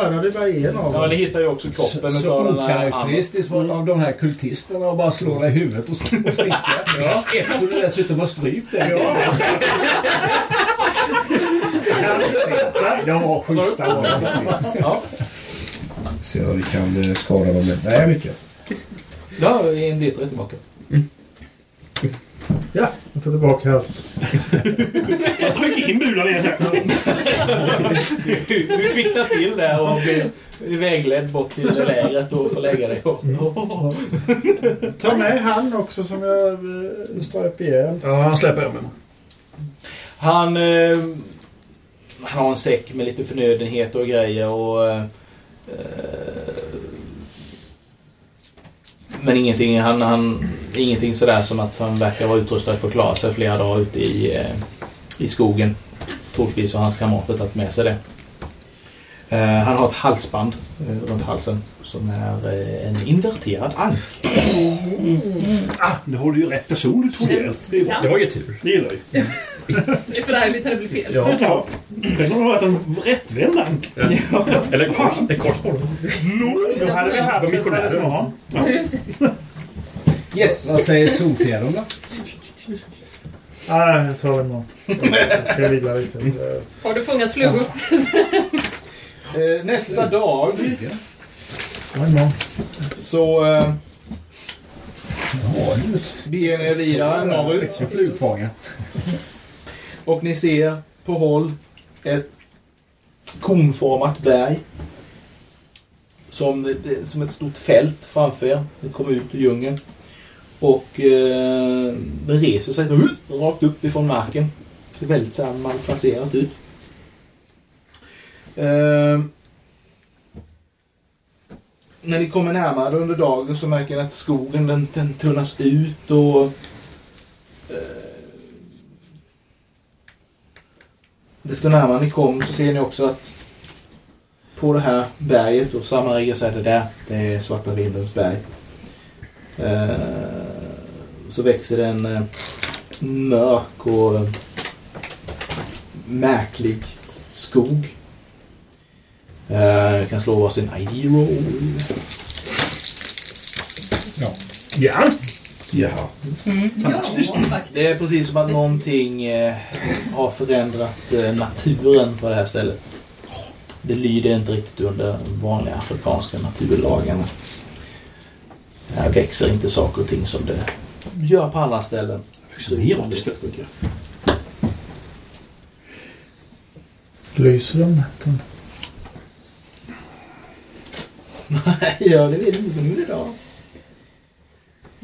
mördade bara en av Ja, dem. ni hittar ju också kroppen Så här andra. okaraktäristiskt var av de här kultisterna att bara slå dig i huvudet och, och sticka. Ja. Efter du dessutom har strypt dig. Ja. Det var schyssta var det. Ja. Se om vi kan eh, skada dem med. Nej, jag lyckas. Ja, en D3 tillbaka. Ja, jag får tillbaka allt. Jag trycker in bulan igen här. Du, du kvicknar till där och blir vägledd bort till lägret och får lägga dig. Ta med han också som jag eh, ströp ihjäl. Ja, han släpper jag med mig. Han, eh, han har en säck med lite förnödenheter och grejer och... Eh, men ingenting, han, han, ingenting sådär som att han verkar vara utrustad för att klara sig flera dagar ute i, eh, i skogen. Troligtvis har hans kamrater tagit med sig det. Eh, han har ett halsband eh, runt halsen som är eh, en inverterad ank. Ah, nu har du ju rätt person du tog ihjäl. Det var ju tur. Det gillar jag. *laughs* Det är för ärligt när det blir fel. Ja. Ja. Det har varit en rättvänd ank. Eller en kors, en korsbord. Då hade vi haft ett talisman. Ja. Just det. Yes! Vad säger Solfjädern då? Nej, jag tar det imorgon. Jag ska vila lite. Har du fångat flugor? Eh, nästa dag Ja, så eh, Ja, beger ni er vidare norrut. En flugfångare. Och ni ser på håll ett konformat berg. Som, som ett stort fält framför er. Det kommer ut ur djungeln. Och eh, det reser sig rakt upp ifrån marken. Det ser väldigt så här malplacerat ut. Eh, när ni kommer närmare under dagen så märker ni att skogen den, den tunnas ut och eh, desto närmare ni kom så ser ni också att på det här berget och samma regel så är det där. Det är Svarta Vindens berg. Eh, så växer det en eh, mörk och eh, märklig skog. Eh, jag kan slå varsin ID roll. Ja. Jaha. Ja, faktiskt. Det är precis som att någonting eh, har förändrat eh, naturen på det här stället. Det lyder inte riktigt under de vanliga afrikanska naturlagarna. Här växer inte saker och ting som det gör på andra ställen. Så det-. Lyser om natten? *laughs* Nej, ja, det vet inte nu idag.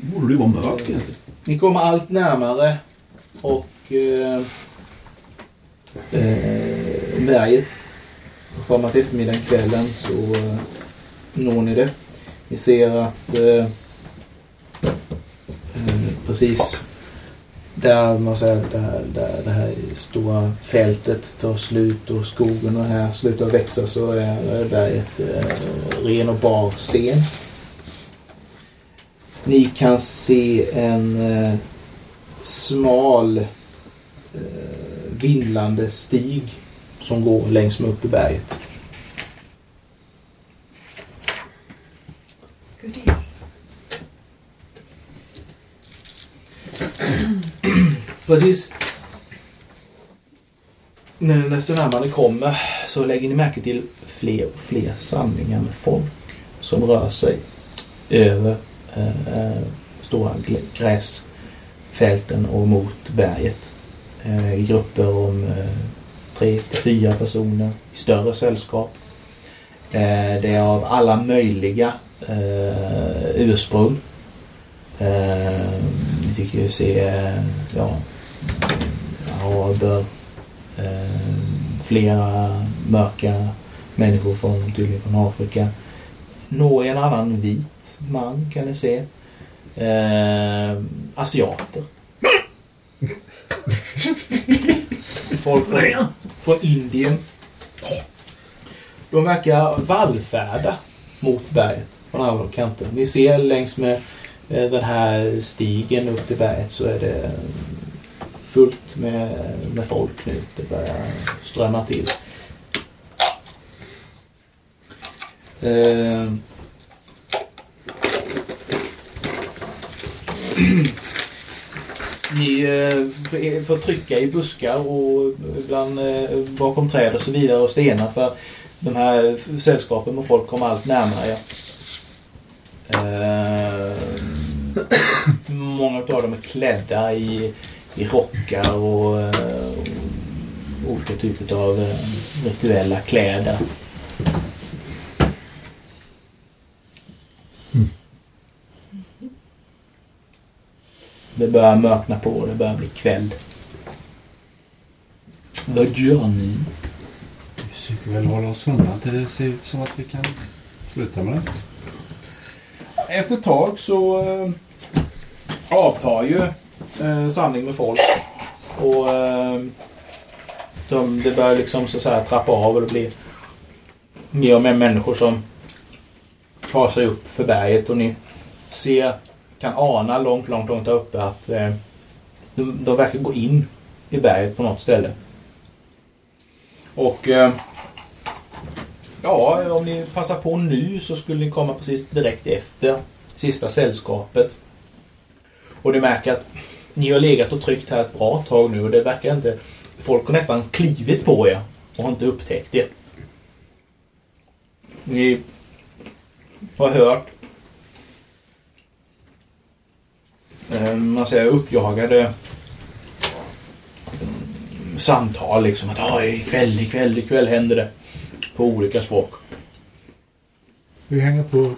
Borde det vara mörkt egentligen? Ni kommer allt närmare och eh, eh, berget. Framåt eftermiddagen, kvällen så eh, når ni det. Ni ser att eh, eh precis där, man säger, där, där det här stora fältet tar slut och skogen och här slutar växa så är eh, berget eh, ren och bar sten. Ni kan se en eh, smal eh, vindlande stig som går längs med upp i berget. *clears throat* Precis när desto närmare kommer så lägger ni märke till fler och fler samlingar med folk som rör sig över Eh, eh, stora gräsfälten och mot berget. Eh, I grupper om eh, tre till fyra personer i större sällskap. Eh, det är av alla möjliga eh, ursprung. Eh, vi fick ju se eh, ja, araber, eh, flera mörka människor från, tydligen från Afrika. Nå en annan vit man kan ni se. Eh, asiater. Folk från, från Indien. De verkar vallfärda mot berget från alla kanten. Ni ser längs med eh, den här stigen upp till berget så är det fullt med, med folk nu. Det börjar strömma till. Eh, Ni eh, får trycka i buskar och bland, eh, bakom träd och så vidare och stenar för de här sällskapen med folk kommer allt närmare er. Eh, många av dem är klädda i, i rockar och, och olika typer av eh, rituella kläder. Det börjar mörkna på och det börjar bli kväll. Vad gör ni? Vi försöker väl hålla oss undan till det ser ut som att vi kan sluta med det. Efter ett tag så eh, avtar ju eh, samling med folk. Och eh, de, det börjar liksom så, så här trappa av och det blir mer och mer människor som tar sig upp för berget och ni ser, kan ana långt, långt, långt där uppe att eh, de, de verkar gå in i berget på något ställe. Och eh, Ja, om ni passar på nu så skulle ni komma precis direkt efter sista sällskapet. Och ni märker att ni har legat och tryckt här ett bra tag nu och det verkar inte... Folk har nästan klivit på er och har inte upptäckt det. Ni har hört eh, man säger uppjagade mm, samtal liksom att ah, ikväll, ikväll, ikväll händer det. På olika språk. Vi hänger på.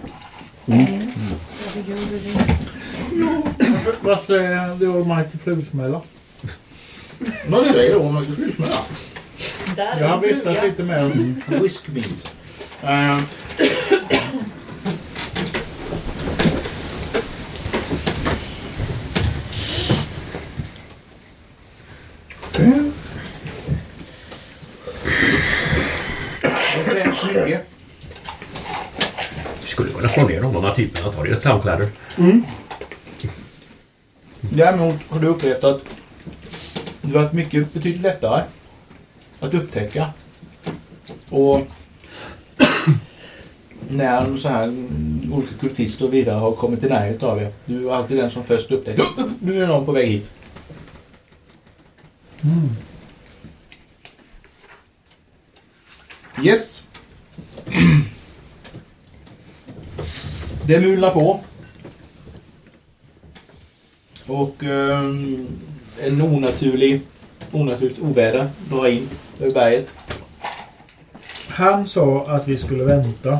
Vad säger The Almighty Flugsmälla? Vad säger du om att du flygsmälla? Där Jag har viftat lite med dem. Whiskbeans. Uh, Jag säger inte så mycket. Vi skulle kunna slå ner de här typerna. Ta deras clownkläder. Däremot har du upplevt att det har varit mycket betydligt lättare att upptäcka. Och när så här mm, olika kultister och vidare har kommit i närheten av er. Du är alltid den som först upptäcker. "Upp, upp, Nu är någon på väg hit. Yes. Det mulnar på. Och ehm, en onaturlig, onaturligt oväder drar in över berget. Han sa att vi skulle vänta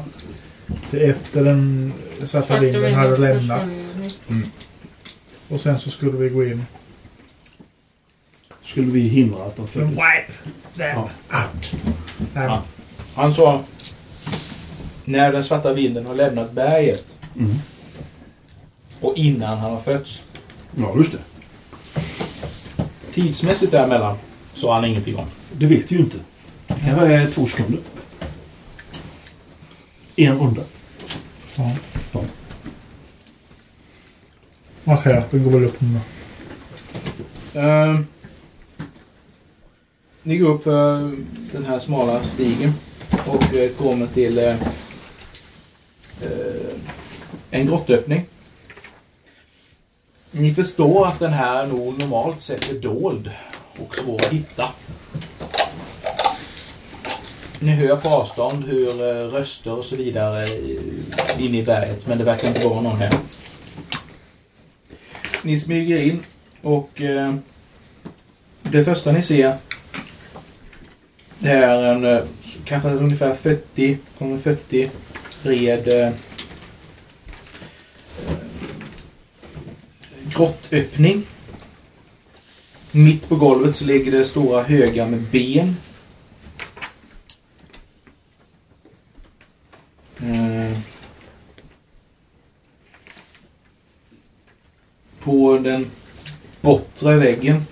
till efter den svarta vinden hade lämnat. Och sen så skulle vi gå in. Skulle vi hindra att de följde? wipe them out. Nej, Ja. Han sa när den svarta vinden har lämnat berget Mm. och innan han har fötts. Ja, just det. Tidsmässigt däremellan sa han ingenting om. Det vet vi ju inte. Det kan vara två sekunder. En runda. Ja. Ja. Okej, vi går väl upp nu. Ehm, ni går upp för den här smala stigen och eh, kommer till eh, eh en grottöppning. Ni förstår att den här nog normalt sett är dold och svår att hitta. Ni hör på avstånd hur eh, röster och så vidare inne i berget men det verkar inte vara någon här. Ni smyger in och eh, det första ni ser det är en eh, kanske ungefär 40 gånger 40 bred eh, eh, grottöppning. Mitt på golvet så ligger det stora högar med ben. Eh, På den bortre väggen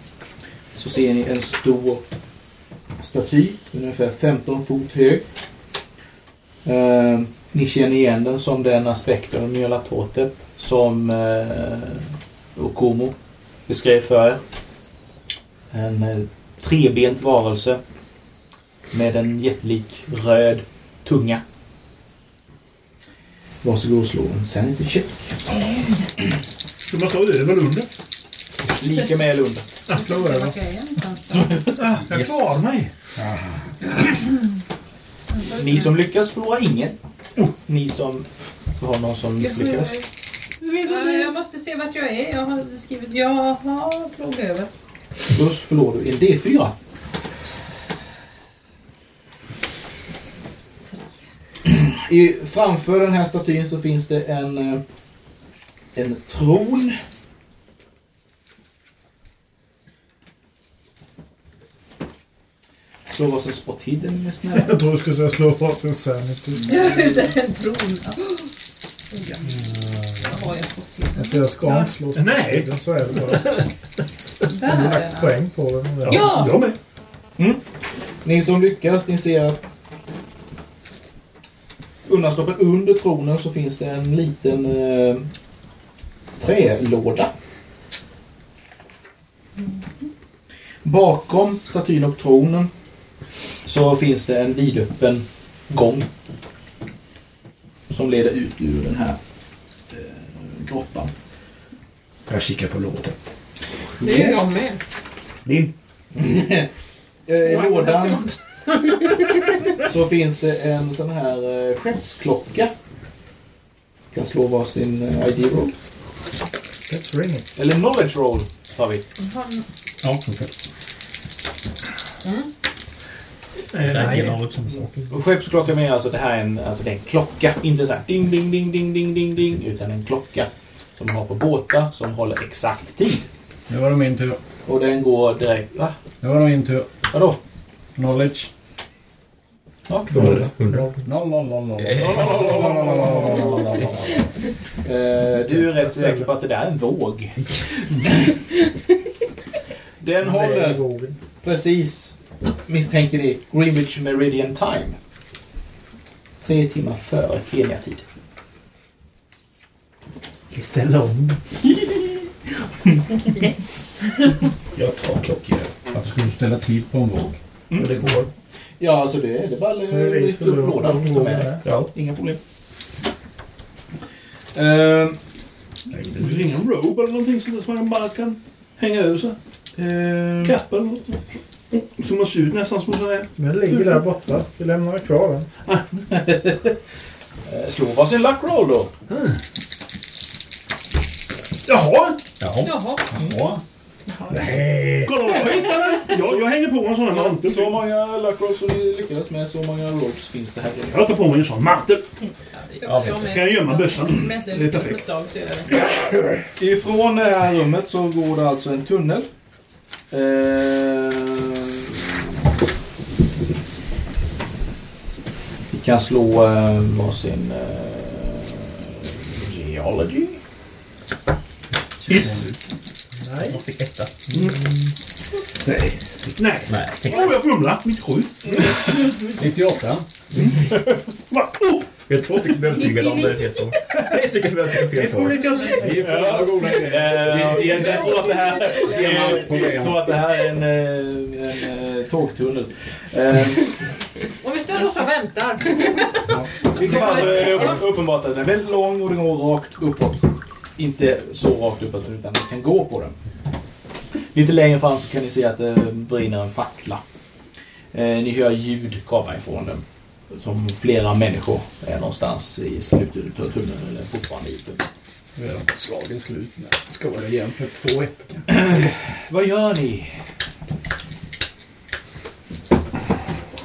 så ser ni en stor staty, ungefär 15 fot hög. Eh, ni känner igen den som den aspekten av Nyarlathotep som eh, Okomo beskrev för er. En eh, trebent varelse med en jättelik röd tunga. Varsågod och slå en sanity check. Ska man ta över under? Lika med eller under. Ah, jag klarar mig. Ni som lyckas förlorar ingen. Ni som har någon som inte. Jag måste se vart jag är. Jag har skrivit jag har plog över. Då förlorar du en D4. I, framför den här statyn så finns det en, eh, en tron. Slå varsin spot hidden med snälla. *laughs* Jag tror du skulle säga slå varsin sanity. Det är en tron. Vad har jag fått till? Alltså jag ska inte slå Nej. Den så är det bara. Jag har Där lagt är den. poäng på den. Ja! Jag med. Ni som lyckas, ni ser att undanstoppet under tronen så finns det en liten eh, trälåda. Bakom statyn och tronen så finns det en vidöppen gång som leder ut ur den här eh, grottan. Jag kikar på lådan. Det är jag med. Din. *laughs* Eh, I lådan så finns det en sån här eh, skeppsklocka. Kan slå varsin eh, ID roll. Let's ring it. Eller knowledge roll tar vi. Ja, okej. Eh, Nej. nej. Knowledge samma sak. Och skeppsklocka menar alltså det här är en, alltså det är en klocka. Inte så här ding, ding, ding, ding, ding, ding, ding. Utan en klocka som man har på båtar som håller exakt tid. Nu var det min tur. Och den går direkt... Va? Nu var det min tur. Vadå? Knowledge. Ja, Hundra. Hundra. Noll, noll, noll, noll. Eh, du är rätt säker på att det där är en våg. *laughs* Den håller precis, misstänker ni, Greenwich Meridian Time. Tre timmar före Kenya-tid. Vi ställer om. Let's. Jag tar klockan. Varför skulle du ställa tid på en våg? Mm. det går. Ja, alltså det är det är bara att lyfta upp lådan. Ja. Inga problem. Eh, Det finns ingen robe eller någonting som som man bara kan hänga över sig. Eh, något. Som man ser ut nästan som en sån. Den ligger där borta. Vi lämnar kvar den. eh, slå varsin luck roll då. Jaha! Jaha. Jaha. Ja. Kolla vad jag hittade! Jag, jag hänger på en sån här mantel. Så många luck rolls som ni lyckades med, så många rolls finns det här. Jag tar på mig en sån mantel. Ja, jag Kan jag gömma bössan lite? fräckt. Ifrån det här rummet så går det alltså en tunnel. Eh, vi kan slå eh, varsin eh, geology. Nej. Jag fick etta. Nej. Nej. Nej. Åh, jag fumlar. Mitt sju. *laughs* 98. Va? Oh! Vi har två stycken övertygade om det är fel svar. Tre stycken som är övertygade Det fel svar. vi är fulla av goda. Eh, jag, jag tror att det här, på jag tror att det här är en, eh, en, eh, tågtunnel. *laughs* Om vi står och väntar. Vilket fall så är det uppenbart att den är väldigt lång och den går rakt uppåt. Inte så rakt uppåt utan man kan gå på den. Lite längre fram så kan ni se att det brinner en fackla. Ni hör ljud komma ifrån den. Som flera människor är någonstans i slutet av tunneln eller fortfarande i tunneln. Redan slagen slut. Skål igen för 2-1 kanske. *clears throat* Vad gör ni?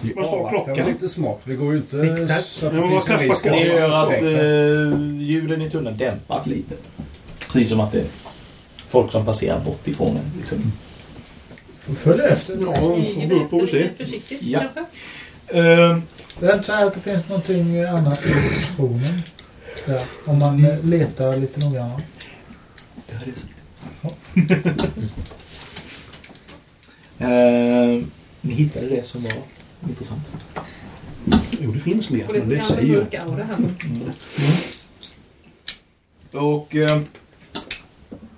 Vi Vad står avvaktar klockan? lite smart. Vi går ju inte Tick-tack. så att det men finns en risk Ja, hör att eh, ljuden i tunneln dämpas lite. Precis som att det är folk som passerar bort ifrån en i tunneln. Får följa efter. Ja, får gå upp och se. Lite försiktigt Ja. kanske. Eh, Vänta här att det finns någonting annat i tronen. Där. Om man eh, letar lite noggrannare. *laughs* Eh, ni hittade det som var intressant. Jo, det finns mer. Och det Men det säger jag. Och eh,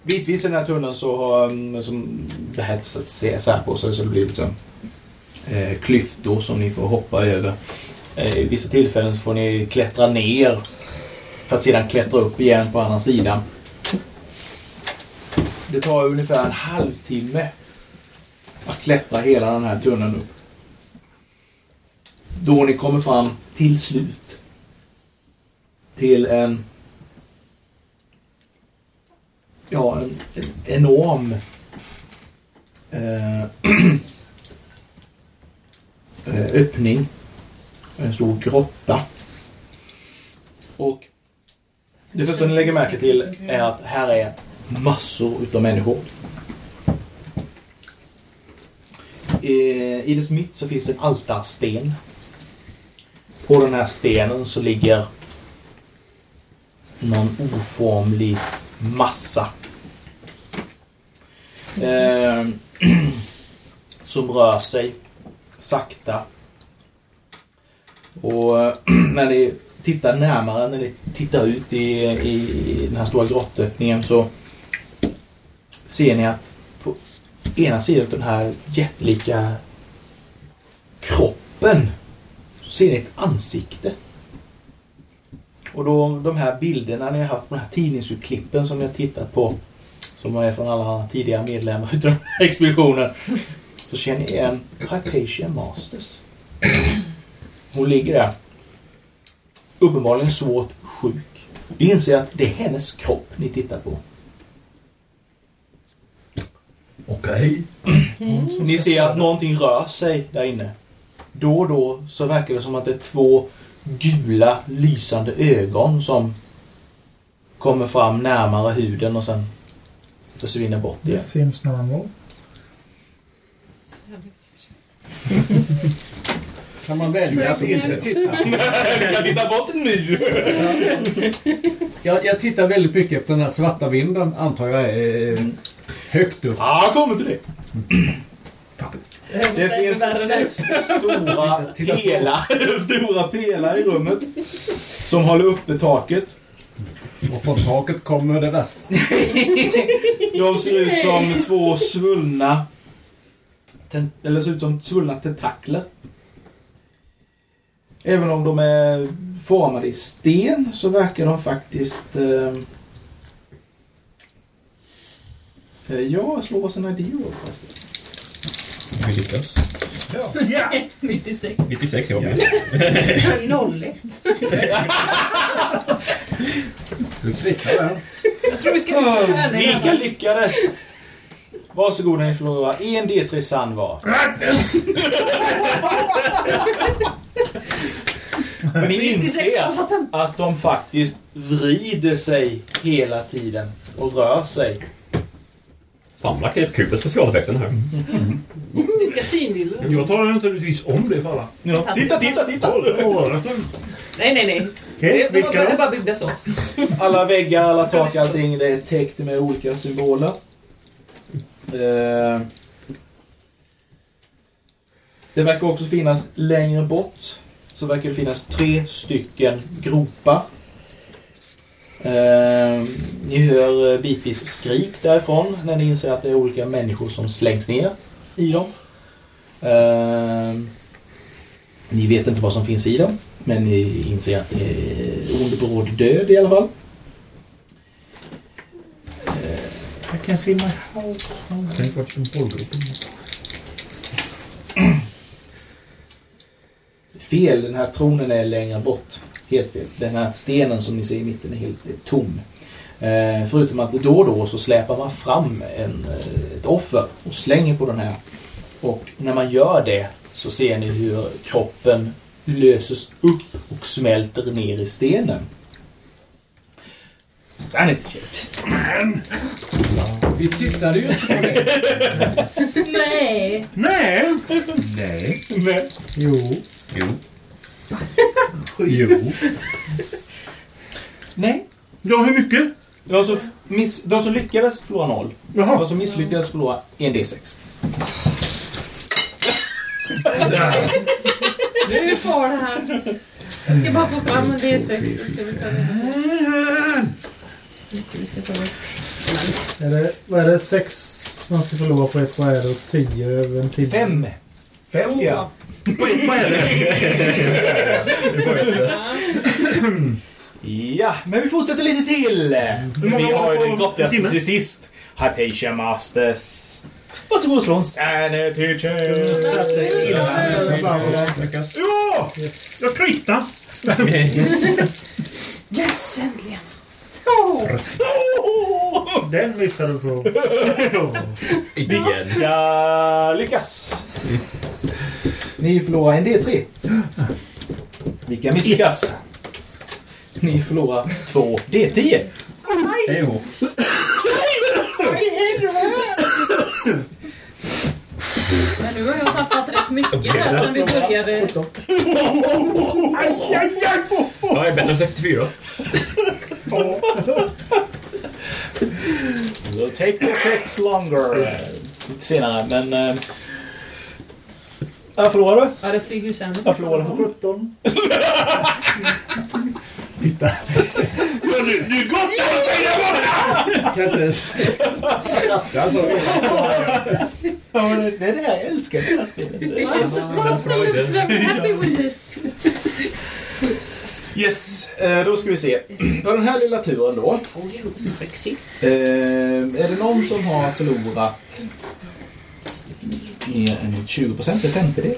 bitvis i den här tunneln så har um, som det här sätts så här på sig så det blir liksom eh, klyftor som ni får hoppa över. Eh, I vissa tillfällen så får ni klättra ner för att sedan klättra upp igen på andra sidan. Det tar ungefär en halvtimme att klättra hela den här tunneln upp. Då ni kommer fram till slut till en ja, en, en enorm eh, *clears throat* Eh, öppning. En stor grotta. Och det första ni lägger märke till är att här är massor utav människor. Eh, I, dess mitt så finns en altarsten. På den här stenen så ligger någon oformlig massa. Eh, *clears throat* som rör sig sakta. Och *clears throat* när ni tittar närmare, när ni tittar ut i, i den här stora grottöppningen så ser ni att på ena sidan av den här jättelika kroppen så ser ni ett ansikte. Och då de här bilderna ni har haft, de här tidningsutklippen som ni har tittat på som är från alla tidigare medlemmar *laughs* utav den här expeditionen. Så känner ni igen Hypatia Masters. Hon ligger där. Uppenbarligen svårt sjuk. Vi inser att det är hennes kropp ni tittar på. Okej. Ni ser att någonting rör sig där inne. Då och då så verkar det som att det är två gula lysande ögon som kommer fram närmare huden och sen försvinner bort Det igen. syns normal. *laughs* Kan man välja att inte titta? *laughs* Jag tittar bort nu! *laughs* Jag, jag tittar väldigt mycket efter den här svarta vinden, antar jag är eh, högt upp. Ja, jag kommer till det. Det finns sex stora pelare, stora pelare i rummet som håller uppe taket. Och från taket kommer det värsta. De ser ut som två svullna ten- eller ser ut som svullna tentakler. Även om de är formade i sten så verkar de faktiskt... Eh, eh, ja, slå idé då förresten. Vi lyckas. Ja! 96. 96 ja. 01. Du kvittar där. Jag tror vi ska visa henne. Vilka lyckades? Varsågoda ni förlorar en D3 sand var. För ni 96 inser att de faktiskt vrider sig hela tiden och rör sig. Fan vad kul med specialeffekten här. Vi ska synvilla. Jag talar naturligtvis om det för alla. Ja. Titta, titta, titta! Nej, nej, nej. Okej, Det- De vilka var då? bara byggda så. Alla väggar, alla tak, allting det är täckt med olika symboler. Eh, Det verkar också finnas längre bort så verkar det finnas tre stycken gropar. Eh, Ni hör eh, bitvis skrik därifrån när ni inser att det är olika människor som slängs ner i dem. Eh, Ni vet inte vad som finns i dem, men ni inser att det är ond bråd död i alla fall. I can see my house. Tänk vart symbolgruppen Fel, den här tronen är längre bort. Helt fel. Den här stenen som ni ser i mitten är helt är tom. Eh, förutom att då och då så släpar man fram en, eh, ett offer och slänger på den här. Och när man gör det så ser ni hur kroppen löses upp och smälter ner i stenen. Sanity check. Vi tittade ju inte på det. Nej. Nej! Nej. Jo. Jo. Jo. Nej. Ja, hur mycket? De som, miss, de som lyckades förlora noll. Jaha. De som misslyckades förlora en D6. Nu är vi kvar här. Jag ska bara få fram en D6. Vi ska ta bort. Är det, vad är det? Sex man ska förlora på ett. Det? Och tio över en timme? Fem. Fem? Ja. Vad är det? Ja, men vi fortsätter lite till. många Vi har ju den på gottigaste till sist. Hypatia Masters. Varsågod och slå en sanity check. Ja! Jag kritar! Yes, äntligen! Den missade du på. Igen. Ja, lyckas. Ni förlorar en D3. Vilka misslyckas? Ni förlorar två D10. Jo. Men nu har jag tappat rätt mycket här sen vi började. Jag är bättre än 64. We'll take the effects longer. Lite senare, men... Eh, jag förlorar du? Ja, det flyger ju sen. Jag förlorar. 17. Titta. Nu, nu gott det Kan inte ens skratta så. Ja, men det det är det här jag älskar med det här spelet. I'm happy with this. Yes, eh, då ska vi se. På den här lilla turen då. Eh, är det någon som har förlorat mer än 20 procent, en femtedel?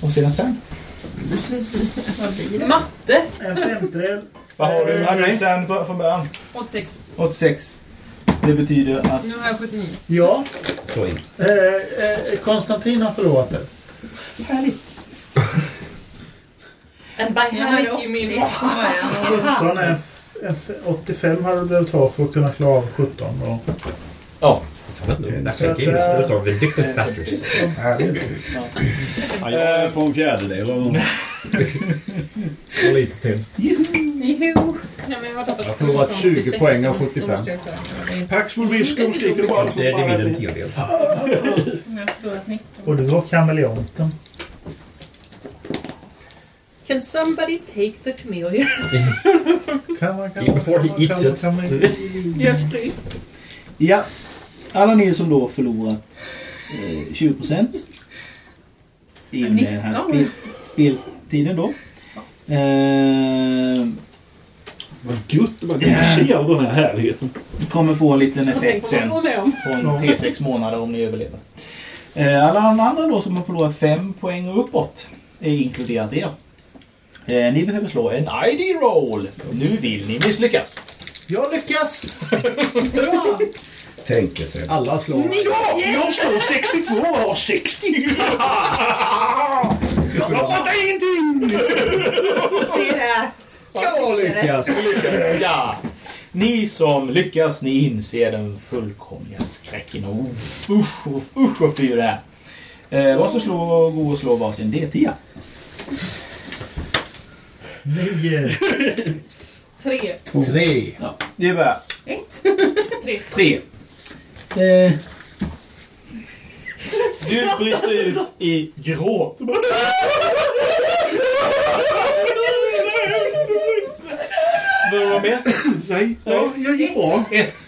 Och sedan sen? Matte. En femtedel. Vad har du Eh, sen på- från början? 86. 86. Det betyder att... Nu har jag 79. Ja. Så in. Eh, eh, Konstantin har förlorat det. Härligt. And by height *laughs* you mean... 17 är en *laughs* f- 85 hade du behövt ha för att kunna klara av 17. Och, Ja. That game is full of vindictive bastards. *laughs* Ja, jag är på en fjärdedel av dem. Och lite till. Jag har förlorat 20 86, poäng av då 75. måste jag klara det. Paxful Viscum skriker du bara. Det är mindre än en tiondel. Jag har förlorat 19. och du har kameleonten. Can somebody take the chameleon? *laughs* Before he eats it. Yes, please. Ja. Alla ni som då förlorat eh, 20 procent i och med den här spel, speltiden då. Eh, Vad gött att man kan se all den här härligheten. ni kommer få en liten effekt sen en T6 månader om ni överlever. Eh, alla andra då som har förlorat 5 poäng och uppåt är inkluderat er. Eh, ni behöver slå en ID-roll. Nu vill ni misslyckas. Jag lyckas! *laughs* Bra! Tänker sig. Alla slår. Ja! Jag slår 62 och har 60! Jag fattar ingenting! Se där. Jag lyckas. Ja. Ni som lyckas, ni inser den fullkomliga skräcken. Och usch, usch, usch vad fy det är. Eh, vad så slå, gå och slå varsin D10. 9. Tre. Tre. Ja, det är bara Ett. Tre. tre. Eh, *laughs* du brister ut i gråt. *laughs* Vill du vara med? Nej, ja, jag gick bra. Ett.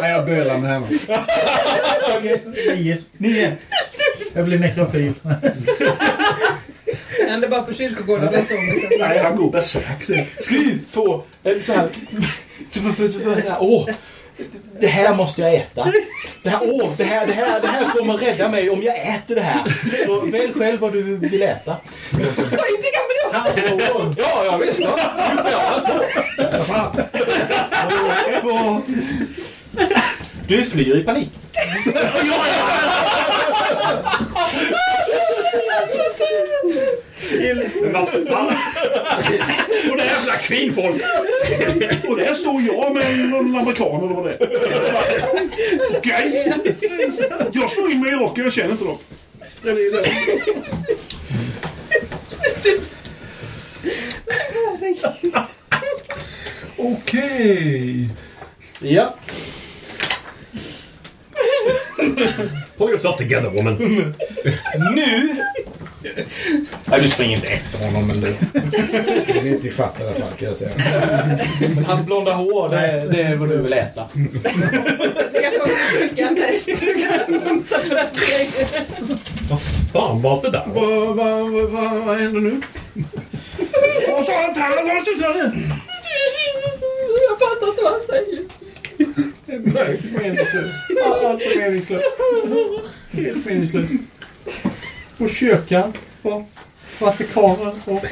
Nej, jag bölar med henne. Okej. Nio. Nio. Jag blir nekrofil. Det hände bara på kyrkogården den zombie. Nej, han går bärsärk. Ska du få här... Åh, det här måste jag äta. Det här, åh, det här, det här, det här kommer rädda mig om jag äter det här. Så välj själv vad du vill äta. Var inte kameleont! Ja, ja visst. Ja. Två. Du flyr i panik. Men vad fan! Och det jävla kvinnfolk! Och där står jag med någon amerikan eller vad det är. Okej. Jag slår in mig i rocken, jag känner inte dem. Det är det. Okej. Ja. Pull yourself together woman. Nu... Nej, du springer inte efter honom, men du... Det är inte ifatt i alla fall kan jag säga. Men hans blonda hår, det, det är vad du vill äta. Jag kommer trycka en test. Du kan på den grejen. Fan var det där? Vad, vad, vad, vad, vad händer nu? Vad sa han? Jag fattar inte vad han säger. Nej, meningslöst. Alltså meningslöst. Helt meningslöst. Och. Vart är kameran? Och...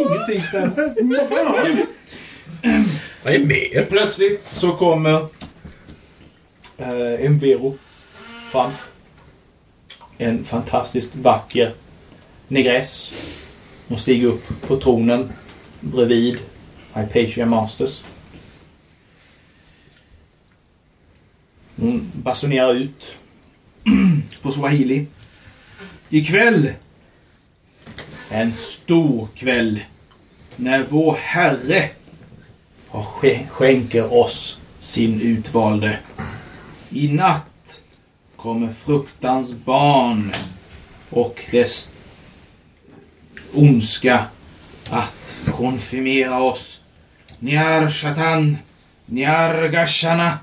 Ingenting stämmer. Vad fan? Vad är mer? Plötsligt så kommer eh, en Vero fram. En fantastiskt vacker negress. Hon stiger upp på tronen bredvid Hypatia Masters. Hon basunerar ut på swahili. Ikväll en stor kväll när vår Herre skänker oss sin utvalde. I natt kommer fruktans barn och dess ondska att konfirmera oss. Nyar Shatan, Nyar Gashana,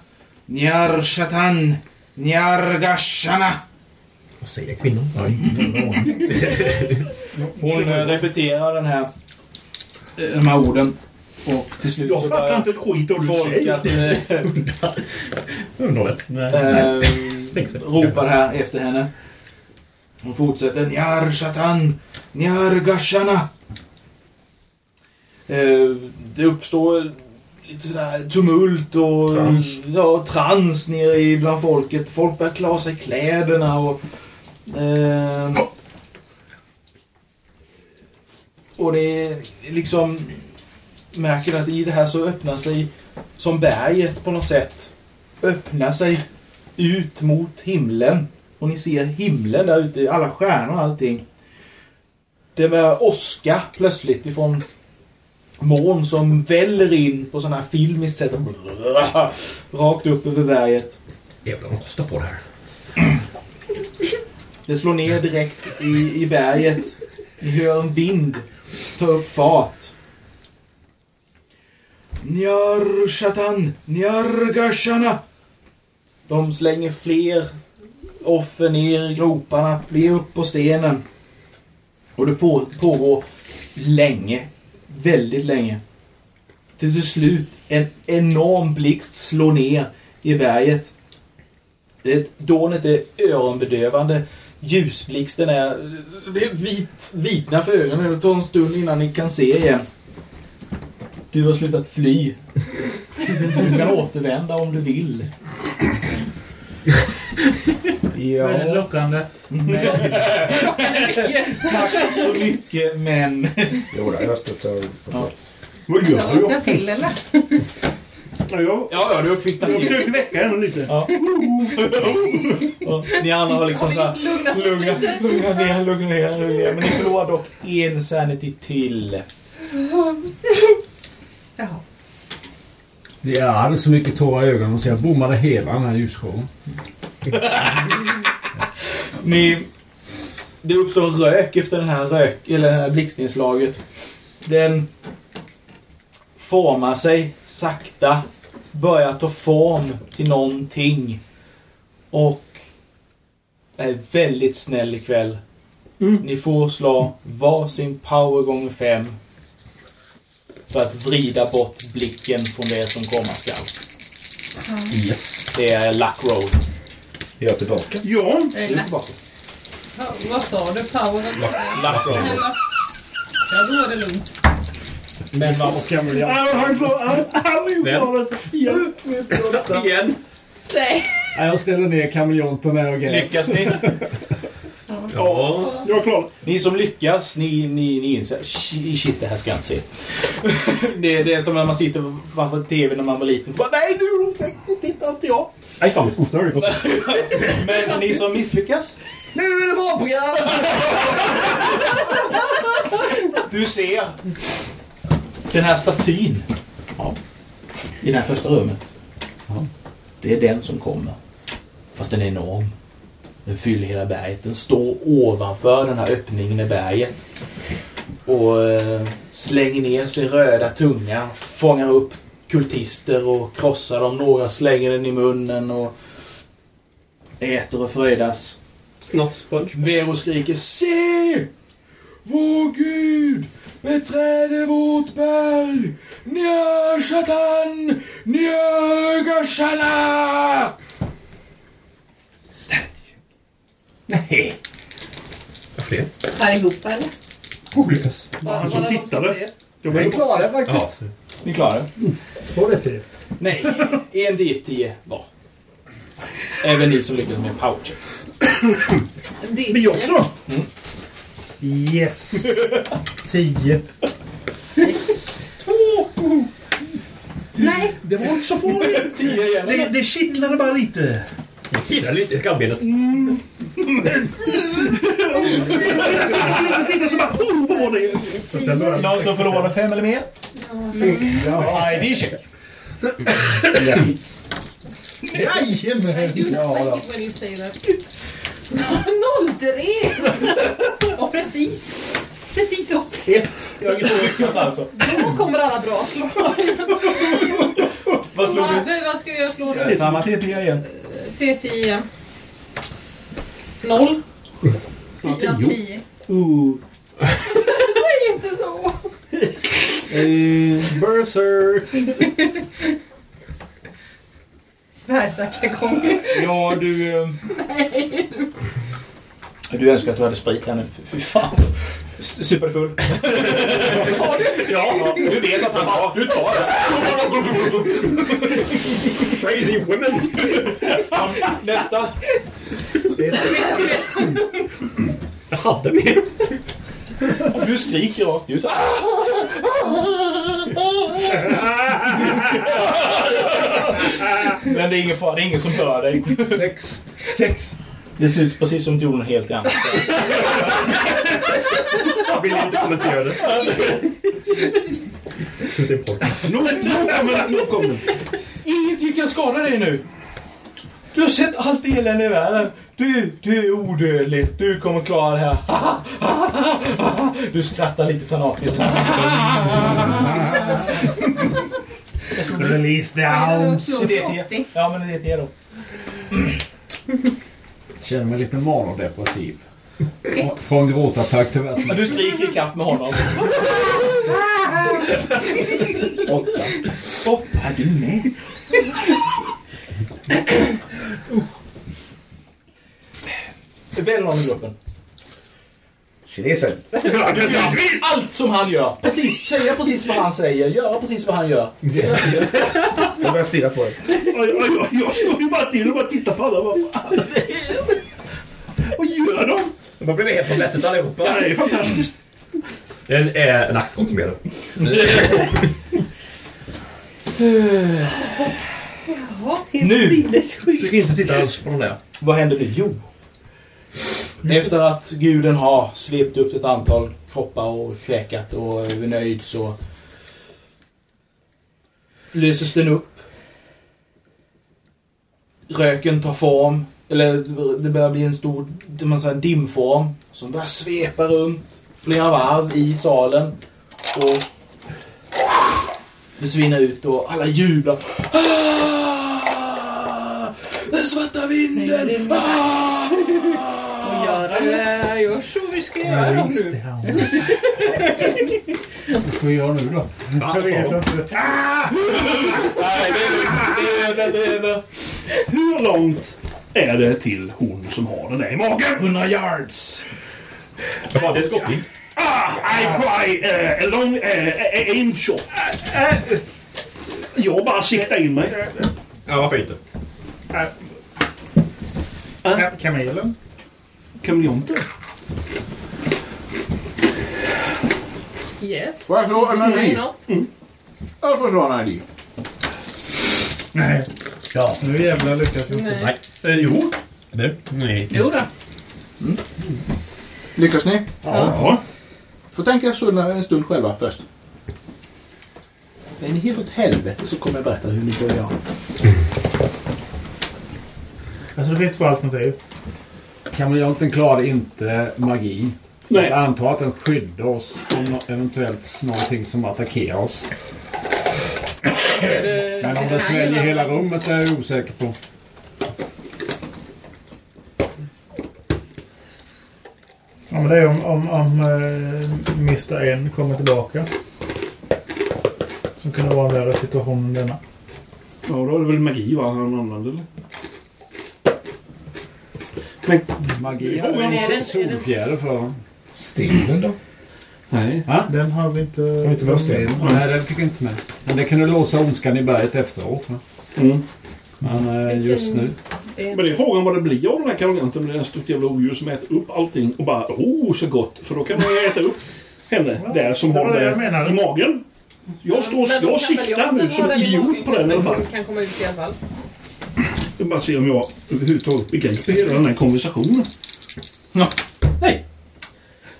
Nyar Shatan, Nyar Gashana. Vad säger kvinnan? Hon eh, repeterar den här, eh, de här orden. Och till slut Jag så fattar inte ett skit av du säger. att eh, *laughs* ropar här efter henne. Hon fortsätter. Nyar Shatan, Nyar Gashana. Eh, det uppstår lite sådär tumult och Trans. Ja, trans nere i bland folket. Folk börjar klä sig kläderna och... Eh, och det är liksom... Märker att i det här så öppnar sig som berget på något sätt öppnar sig ut mot himlen. Och ni ser himlen där ute, alla stjärnor och allting. Det börjar åska plötsligt ifrån moln som väller in på sådana här filmiskt sätt. Rakt upp över berget. Jävlar, de kostar på det här. *clears throat* Det slår ner direkt i, i berget. Ni hör en vind ta upp fart. Njar Shatan, De slänger fler offer ner i groparna, blir upp på stenen. Och det på, pågår länge. Väldigt länge. Till till slut en enorm blixt slår ner i berget. Det, dånet är öronbedövande. Ljusblixten är vit, vitna för ögonen. Det tar en stund innan ni kan se igen. Du har slutat fly. Du kan återvända om du vill. Väldigt Ja, lockande. men... Tack så mycket, men... Jo, då, jag studsar på Ja. Vad gör jag? till eller? Ja, jag, Ja, ja, du har kvicknat jag till. försöker väcka henne lite. Ja. *laughs* Och ni andra har liksom såhär... Lugna, lugna ner, lugna ner, lugna ner. Men ni förlorar dock en sanity till. Jaha. Jag hade så mycket tårar i ögonen så jag bommade hela den här ljusshowen. *laughs* Ni... Det uppstår rök efter den här rök, eller det här blixtnedslaget. Den formar sig sakta, börjar ta form till någonting. Och är väldigt snäll ikväll. Ni får slå varsin power gånger fem. För att vrida bort blicken från det som komma skall. Yes. Det är luck roll. Jag är tillbaka. Ja, Du är tillbaka. Vad sa du? Power? Luck roll. Ja, då är det lugnt. Men man Ja, han klar- han- han är ju Vem? klar. Ja. *laughs* Igen! Nej. Jag ställer ner kameleonterna och grät. lyckas ni. *laughs* Ja. Jag är klar. Ni som lyckas, ni, ni, ni inser "Shi- shit, det här ska jag inte se. *laughs* det, det är som när man sitter framför TV när man var liten. Så bara, Nej, nu tittar inte jag. Nej, fan, vi skosnörig. Men ni som misslyckas, Nu är det barnprogram! du ser den här statyn i det här första rummet. Det är den som kommer. Fast den är enorm. Den fyller hela berget. Den står ovanför den här öppningen i berget. Och eh, slänger ner sin röda tunga. Fångar upp kultister och krossar dem. Några slänger den i munnen och äter och fröjdas. Snottsponge. Vero skriker Se! Vår Gud beträder vårt berg! Nja, Shatan! Nja, Gashala! Nej. Vad fler? allihopa eller? Hopplös. Bara- Han som bara de. Jag Jag klarar det faktiskt. Ni klarar det? Två det till. Nej, en D10 var. Även ni som lyckades med powercheck. En D10. Vi också. Yes! Tio. Nej. Det var inte så farligt. 10 igen. Det, det kittlade bara lite. Killar lite i skallbenet. Det? Någon som förlorar fem eller mer? ID-check. Jajamän! I do not like it when you say that. 03! *laughs* Och precis. Precis 80. Ett. Jag lyckas alltså. Då kommer alla bra slag. Vad slog du? vad ska jag slå nu? Samma T10 igen. T10. Noll. Ja, 10. Ooh. Säg inte så! Eh, Berserk. *laughs* Bärsärkagång. Ja, du... eh, Du önskar att du hade sprit här nu. Fy fan. Superfull. Ja, du vet att han har. Du tar det. Crazy women! Nästa. Jag hade mer. Du skriker rakt ut. *laughs* *laughs* Men det är ingen fara. Det är ingen som hör dig. Sex. Sex. Det ser ut precis som du gjorde något helt annat. Jag vill inte kommentera det. Nu kommer nu kommer Ingenting kan skada dig nu. Du har sett allt elände i världen. Du, du är odödlig. Du kommer klara det här. Du skrattar lite fanatiskt. *laughs* Release the hounds. Det är det. Ja, men det är det då. Känner mig lite manodepressiv. Från- Från gråtattack till. Ja, Du skriker ikapp med honom. Åtta. Åtta, är du med? Välj någon i gruppen. Kinesen. *laughs* Allt som han gör. Precis, säga precis vad han säger. Göra precis vad han gör. *laughs* Jag börjar stirra på dig. Jag står ju bara till och bara tittar på alla. Vad fan? Vad gör de? De har blivit helt på bettet allihopa. Ja, det är fantastiskt. Det är en axelskott med det. Nu! Försök inte titta alls på den där. Vad händer nu? Jo. Efter att guden har svept upp ett antal kroppar och käkat och är nöjd så löses den upp. Röken tar form, eller det börjar bli en stor man säger, dimform som börjar svepa runt flera varv i salen och försvinner ut och alla jublar. Ah! Den svarta vinden! Ah! Eller gör så vi ska göra Release nu. the hounds. Vad ska vi göra nu då? Jag vet inte. Nej, det är. Det är det är. Hur långt är det till hon som har den där i magen? 100 yards. Ja, det skottning. Ah, I try uh, a long uh, aim shot. Uh, jag bara siktar in mig. Ja, varför inte? Ka- Kamelen? Kameleonter. Yes. Får jag slå en ID? not? Jag får slå en ID. Nej. Ja, nu jävlar lyckas vi inte. Nej. Eh, jo. Du? Nej. Jo då. Lyckas ni? Ja. Får tänka så en stund själva först. Är ni helt åt helvete så kommer jag berätta hur ni bör göra. Alltså du vet två alternativ. Kameleonten klarade inte magi. Nej. Jag antar att den skyddar oss från eventuellt någonting som attackerar oss. Det- Men om den sväljer hela rummet är jag osäker på. Ja, men det är om, om, om uh, Mr. N kommer tillbaka. Som kunde vara en värre situation än denna. Ja, då är det väl magi va, han använder eller? Men Magi får är en solfjäder för honom. Stenen då? Nej. Den har vi inte... Har vi inte med sten? Nej, den fick vi inte med. Men det kunde låsa ondskan i berget efteråt. Va? Mm. Men eh, just nu... Men det är frågan vad det blir av den här karolinten med en stort jävla odjur som äter upp allting och bara oh så gott. För då kan man ju äta upp henne där som det har det jag det i magen. Jag, står, Men de jag siktar nu som idiot på den i alla fall. Kan komma ut i alla fall. Jag vill bara se om jag överhuvudtaget begriper hela den här konversationen. Ja. Nej.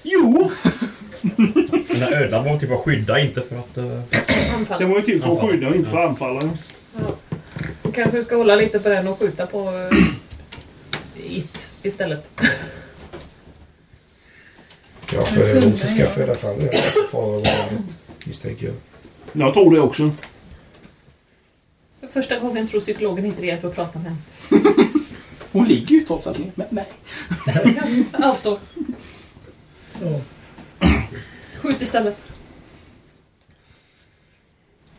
Jo! Den här ödlan var till för att skydda, inte för att... Uh... Anfall. Det var ju till för att skydda och inte för att anfalla. Du kanske ska hålla lite på den och skjuta på uh, it istället. Ja, för det är ska det. Valet, misstänker jag. Jag tror det också. För första gången tror psykologen inte det hjälper att prata med henne. *laughs* Hon ligger ju trots allt med mig. Avstå. Skjut istället.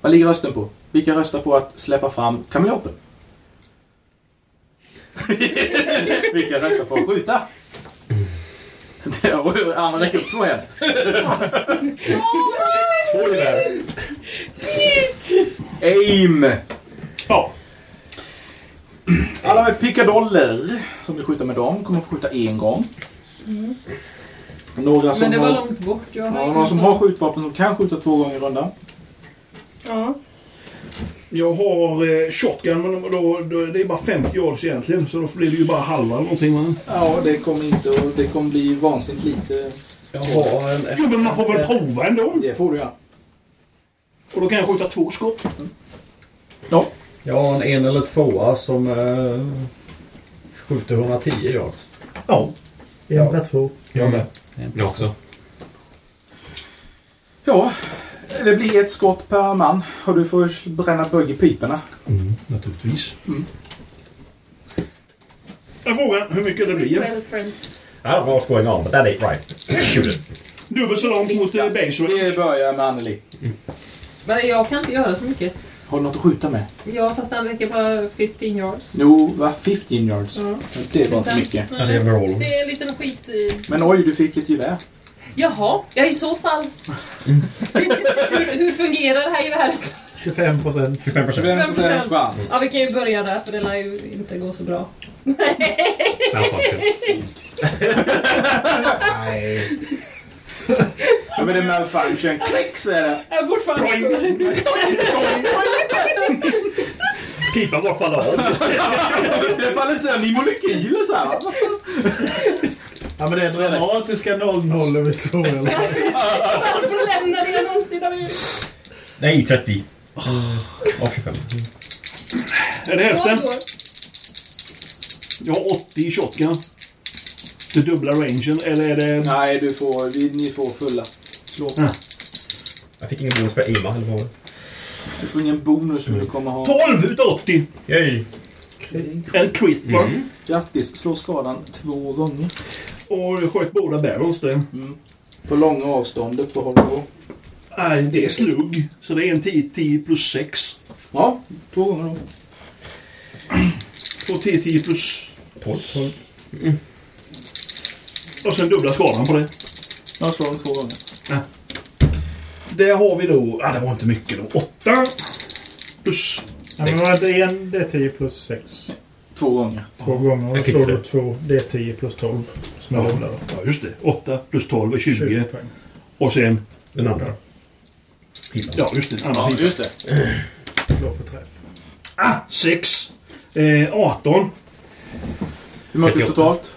Vad ligger rösten på? Vilka röstar på att släppa fram kameleoten? *laughs* Vilka röstar på att skjuta? Arne räcker upp två händer. Två där. Aim! Ja. Alla med pickadoller som vill skjuta med dem kommer få skjuta en gång. Några som Men det var har, långt bort. Jag har ja, några som har skjutvapen som kan skjuta två gånger i rundan. Ja. Jag har eh, shotgun men då, då, det är bara 50 yards egentligen så då blir det ju bara halva eller någonting. Va? Ja, det kommer inte och det kommer bli vansinnigt lite. Jag har en... Jo men man får väl prova ändå. Det får du ja. Och då kan jag skjuta två skott. Ja. Jag har en en eller tvåa som eh, skjuter 110 yards. Ja. En per två. Jag med. Jag också. Ja, det blir ett skott per man och du får bränna bugg i piporna. Mm, naturligtvis. Jag frågar hur mycket det blir. I don't know what's going on, but that ain't right. Shoot it. Dubbelt så långt mot eh, base Det range. börjar med Anneli. Men jag kan inte göra så mycket. Har du något att skjuta med? Ja, fast den räcker bara 15 yards. Jo, va? 15 yards. Ja. Det var inte mycket. Ja, det är overall. Det är en liten skit i... Men oj, du fick ett gevär. Jaha, ja i så fall. hur, hur fungerar det här geväret? 25 procent. 25 procent. 25 procent chans. Ja, vi kan ju börja där för det lär ju inte gå så bra. Nej. *laughs* Ja, men det är malfunction. Klick så är det. Jag är fortfarande Pipan bara faller av. Det faller sönder i molekyler så här. Ja men det är dramatiska 00 över står eller? *laughs* Varför lämnar det någonsin av er? Nej, 30. Av 25. Är det hälften? Jag har 80 i shotgun. Det dubbla rangen eller är det... Nej, du får, vi, ni får fulla. Slå. Jag fick ingen bonus för Ima eller vad? Du får ingen bonus men du kommer ha... 12 utav 80! Yay! En crit va? Grattis, slå skadan två gånger. Och jag sköt båda barrels det. På långa avståndet, vad håller du på? Nej, det är slugg. Så det är en 10, 10 plus 6. Ja, två gånger då. Och 10, 10 plus... 12. Och sen dubbla skadan på det. Jag slår två gånger. Där har vi då... Ja, det var inte mycket då. 8 plus... Ja, men var det en D10 plus 6? Två gånger. Två gånger. Och då Jag slår du det. två D10 plus 12. Som är Ja. Ja, just det. 8 plus 12 är 20. 20 poäng. Och sen... Den andra. Pipan. Ja, just det. Andra Ja, pipan. just det. Slå för träff. Ah, 6. Eh, 18. Hur mycket 38. totalt?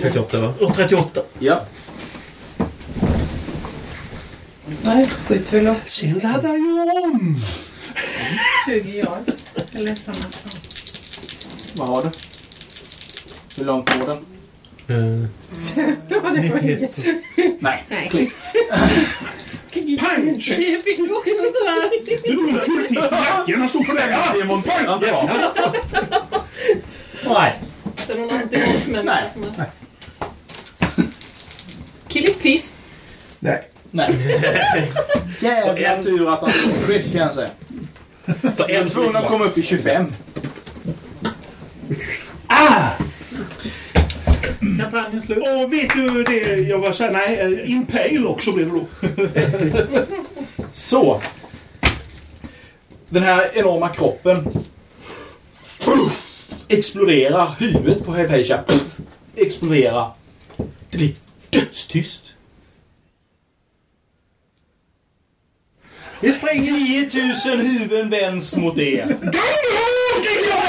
38 va? Och 38. Ja. Nej, skjut väl upp Sen laddar jag om. 20 yards. Eller sådana. Vad har du? Hur långt går den? *laughs* Uh, det var 91. Nej. Nej. Klick. Pang! Det fick du också sådär. Du en nacken. Han stod för är monterat bra. Nej. Det är någon antivåldsmänniska Nej. Kill it please. Nej. Nej. *laughs* Jävla en... tur att han slog skit kan jag säga. Så en tror hon kom upp i 25. Ah! Kampanjen slut. Och vet du det jag var såhär, nej, eh, Impale också blev det då. Så. Den här enorma kroppen exploderar. Huvudet på Hypatia exploderar dödstyst. Det springer 10 000 huvuden vänds mot er. Gung ho, skriker jag!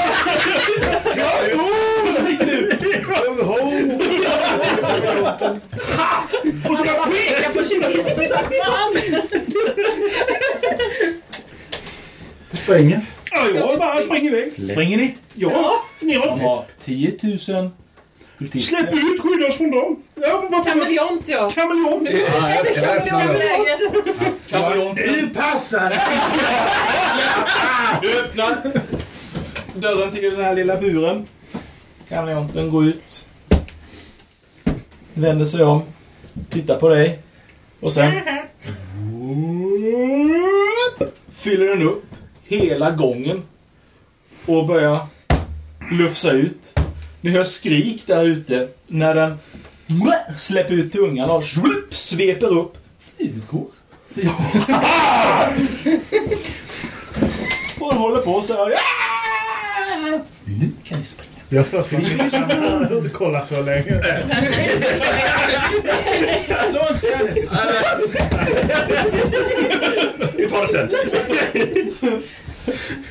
Gung ho, skriker du! Gung ho! Och så bara pekar på kinesen. Springer. Ja, jag bara springer iväg. Springer ni? Ja. ja. Neråt. 10 000 Släpp ut, skydda oss från dem! Kameleont, ja. Kameleont! Kameleont! Du passar *laughs* det! Du öppnar dörren till den här lilla buren. Kameleonten går ut. Vänder sig om. Tittar på dig. Och sen... Fyller den upp hela gången. Och börjar lufsa ut. Ni hör skrik där ute när den släpper ut tungan och slup, sveper upp flugor. *laughs* och den håller på så här. Ah! Nu kan ni springa. Jag slåss med min inte kolla för länge. Slå. Vi tar det sen. *laughs*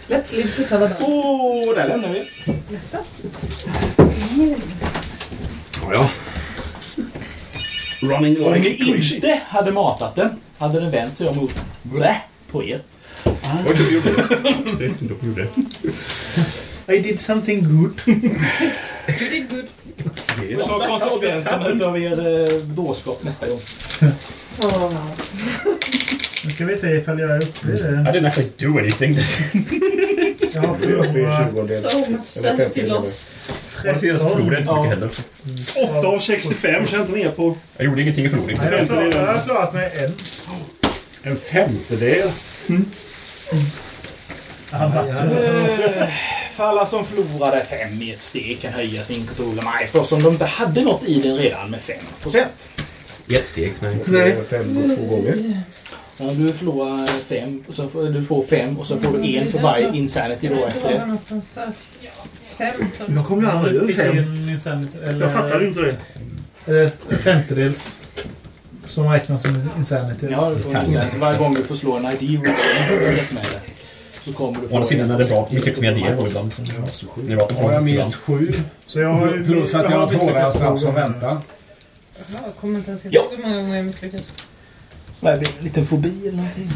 Let's live to tell about. Åh, oh, där lämnar vi. Jaså? Ja, ja. Running Om vi inte hade matat den hade den vänt sig om och blä på er. Vad du gjorde? I did something good. you did good. Det är så konsekvenserna av er eh, dårskap nästa gång. Oh. Nu ska vi se ifall jag är uppe i det. I didn't actually do anything. Jag har Du är uppe i förlorat 20. So much stuff you lost. Jag ser deras inte så mycket heller. Mm. 8 av 65 känns ner på. Jag gjorde ingenting i förloring. Nej, jag har- klarat mig en. En femtedel. Mm. Eh, för alla som förlorade fem i ett steg kan höja sin kontroll. controller med eftersom de inte hade något i den redan med 5 procent. I ett steg? Nej. Nej. Fem, två gånger. Ja, du förlorar fem, och så får, du får fem och så får du en för varje insanity då efter det. Fem. Jag kommer ju aldrig ur fem. Jag fattar inte det. Är Eller femtedels. Som räknas som insanity. Ja, du får insanity. Varje gång du får slå en ID så kommer du få... Å andra sidan är det bra mycket mer det då ibland. Ja, har jag minst sju. Så jag har Plus att jag har trådar som väntar. Jaha, kommer inte ens ihåg hur många gånger jag misslyckats. Vad blir det? En liten fobi eller någonting?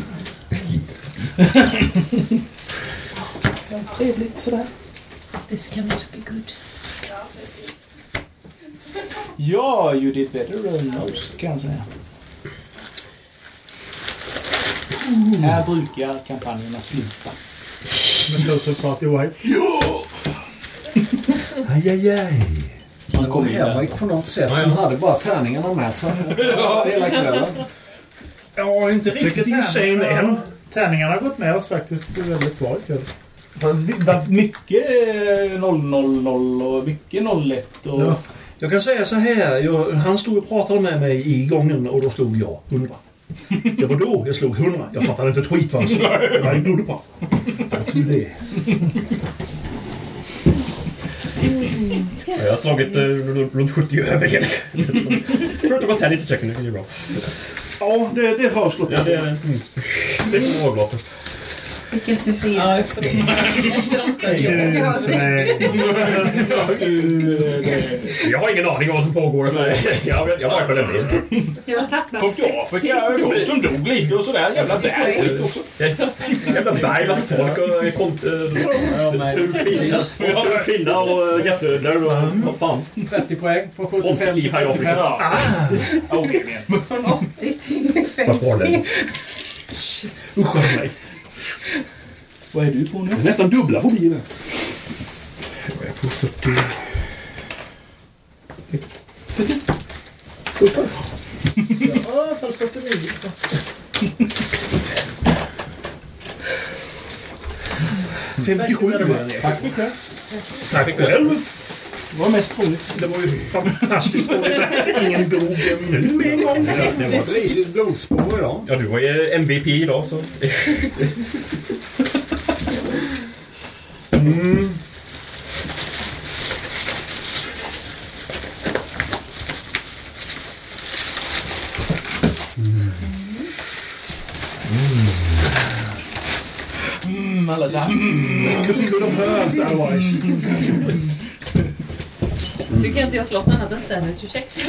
ja, trevligt sådär. This cannot be good. Ja, you did better than most kan jag säga. Mm. Här brukar kampanjerna sluta. Men låter Party White. Ja! *laughs* aj, aj, aj. Han kom in Henrik på något sätt som hade bara tärningarna med sig. *laughs* Hela kvällen. Ja, inte riktigt insane än. Tärningarna har gått med oss faktiskt väldigt bra ikväll. Mycket eh, 000 och mycket 01 och... Ja. Jag kan säga så här. Jag, han stod och pratade med mig i gången och då slog jag 100. Det var då jag slog 100. Jag fattade inte ett skit vad han sa. Jag gjorde bara... det. Mm. Jag har slagit eh, runt 70 över. Förutom att var lite checken, det är bra. Ja, det, det hörs lite. Ja, det, mm. det är vårblåten. Vilken tur för er. Jag har ingen aning om vad som pågår. Så *laughs* jag, jag bara följer med. Jag har tappat. Kom till Afrika, folk som dog lite och sådär. Jävla berg. Jävla berg, massa folk och eh, kont... Eh, ful kvinna och eh, jätteödlor vad fan. 30 poäng på 75 ah. ah, till 55. Från 80 till 50. Usch, mig. Vad är du på nu? Nästan dubbla fobier Jag är på? 40... 40? Så pass? ja, fall 49. 55. 57. Tack för det. Tack själv var mest roligt. Det var ju fantastiskt roligt. Ingen dog nu med en gång. Det var ett risigt blodspår idag. Ja, du var ju MVP idag så. Mm. Mm, alla så här. Mm. Could have heard otherwise. Tycker inte jag har slått annat än sandwich och kex.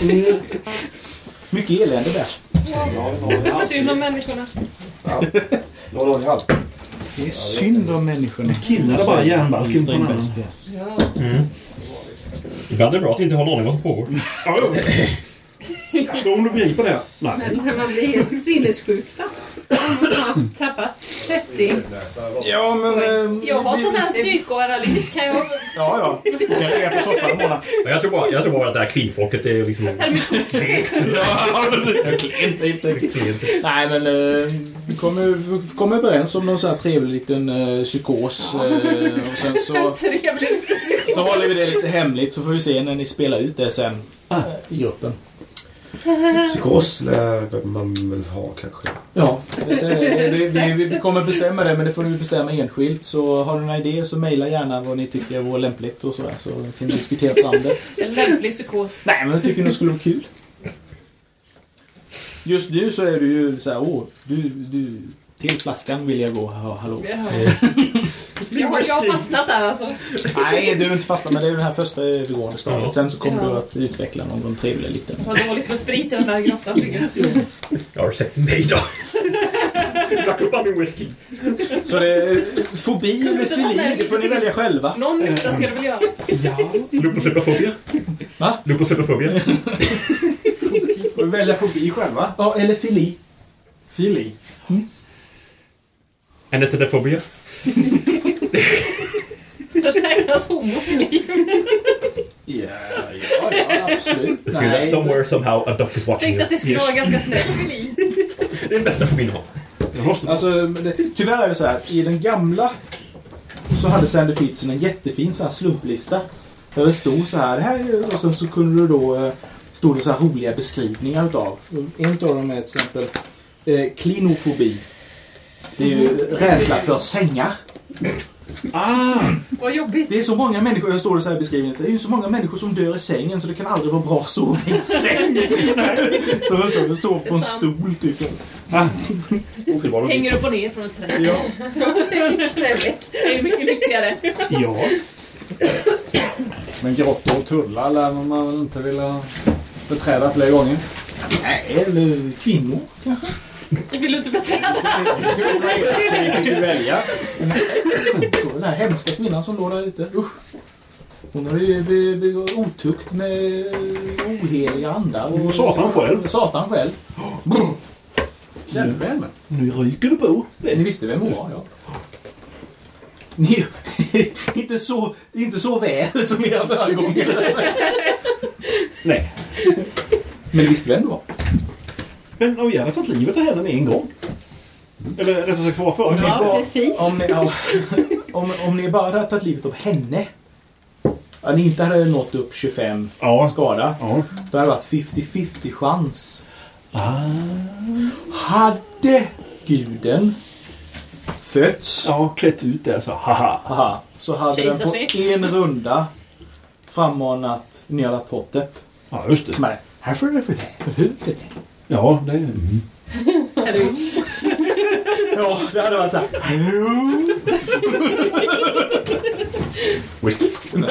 Nej, mycket *laughs* elände där. Synd om människorna. Har allt. Det är synd om människorna. Killar bara järnbalken på en annan. Ja. Ibland är det bra att inte ha någon aning vad som pågår. Slå om du begriper det. Nej. Men när man blir helt sinnessjuk då? Man har tappat 30. Ja, men... eh, Jag har sån här psykoanalys kan jag... Ja, ja. Kan ligga på soffan och måla. Ja, Jag tror bara, jag tror bara att det här kvinnfolket är liksom... Segt. Ja. Klent, inte klent. Nej, men eh, vi kommer kom överens om någon så här trevlig liten eh, psykos. eh, och sen så, Trevlig liten psykos. så håller vi det lite hemligt så får vi se när ni spelar ut det sen eh, i gruppen. Psykos lär man väl ha kanske. Ja, det, det, det, vi, vi kommer bestämma det men det får ni bestämma enskilt. Så har ni en idé så mejla gärna vad ni tycker vore lämpligt och sådär så kan vi diskutera fram det. En lämplig psykos. Nej, men jag tycker det skulle vara kul. Just nu så är du ju så här, åh, du, du, till flaskan vill jag gå, ha, hallå. Ja. Jag har, jag fastnat där alltså. Nej, du är inte fastnat men det är den här första övergående stadiet. Ja. Sen så kommer Ja. du att utveckla någon trevlig liten... Det var dåligt med sprit i den där grottan tycker jag. Jag har sett mig då. Drack upp all min whisky. Så det är fobi eller fili, det får ni välja själva. Någon nytta ska du väl göra? Ja. Lupuslepofobia. Va? *laughs* Vi välja fobi själva? Ja, eller fili. Fili. Anetetefobia. Det räknas homofili. Ja, ja, ja absolut. Feel that somewhere somehow a duck is watching Tänkte att det skulle vara ganska snäll fili. Det är den bästa fobin att. Alltså, det, tyvärr är det så här att i den gamla så hade Sandy Peterson en jättefin så här slumplista. Där det stod så här, här är- och sen så kunde du då eh, stod det så här roliga beskrivningar utav. En av dem är till exempel eh, klinofobi. Det är ju rädsla för sängar. Ah! Vad jobbigt. Det är så många människor, jag står det så här i beskrivningen, det är ju så många människor som dör i sängen så det kan aldrig vara bra att sova i en säng. *laughs* så de sover sov på en stol typ. Logik. Hänger upp och ner från ett träd. Ja. Det är ju mycket nyttigare. Ja. Men grottor och tullar lär man inte vilja beträda fler gånger. Nej, eller kvinnor kanske. Vill du inte beträda. Vi fick ju välja. Så Den här hemska kvinnan som låg där ute. Usch. Hon har ju be- begått otukt med oheliga andar. Och Satan själv. Satan själv. Kände väl med. Nu ryker det på. Ni visste vem hon var, ja. Ni, *laughs* inte, så, inte så väl som era föregångare. Nej. Men ni visste vem det var. Men om vi hade tagit livet av henne med en gång. Eller rättare sagt var före. Ja, Ja, precis. Om ni, ja, om, om ni bara hade tagit livet av henne. Ja, ni inte hade nått upp 25 Ja. skada. Ja. Då hade det varit 50-50 chans. Ah. Hade guden fötts, Ja, klätt ut där så. Haha. aha, så hade den på Kejsarsnitt. en runda frammanat Nyarlath Hotep. Ja, just det. Som är här får du för det. Ja, det... Mm. *laughs* Ja, det hade varit så här. Whisky? *laughs*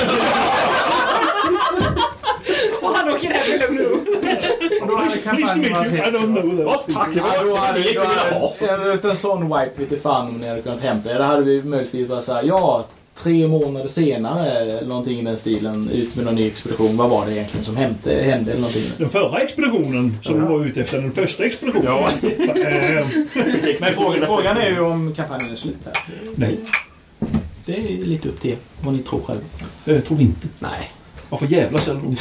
Och han åker hem i lugn och ro. Då hade kampanjen varit helt... tack. Det var det jag ville ha. en sån wipe vete fan om ni hade kunnat hämta er. Då hade vi möjligtvis varit såhär, ja, tre månader senare eller någonting i den stilen, ut med någon ny expedition. Vad var det egentligen som hände? hände eller någonting? Den förra expeditionen som Ja. var ute efter den första expeditionen. Ja. Eh, *laughs* Men frågan, frågan är ju om kampanjen är slut här. nej, Det är lite upp till er, vad ni tror själva. det tror vi inte. Nej. Varför jävlas eller *laughs* något?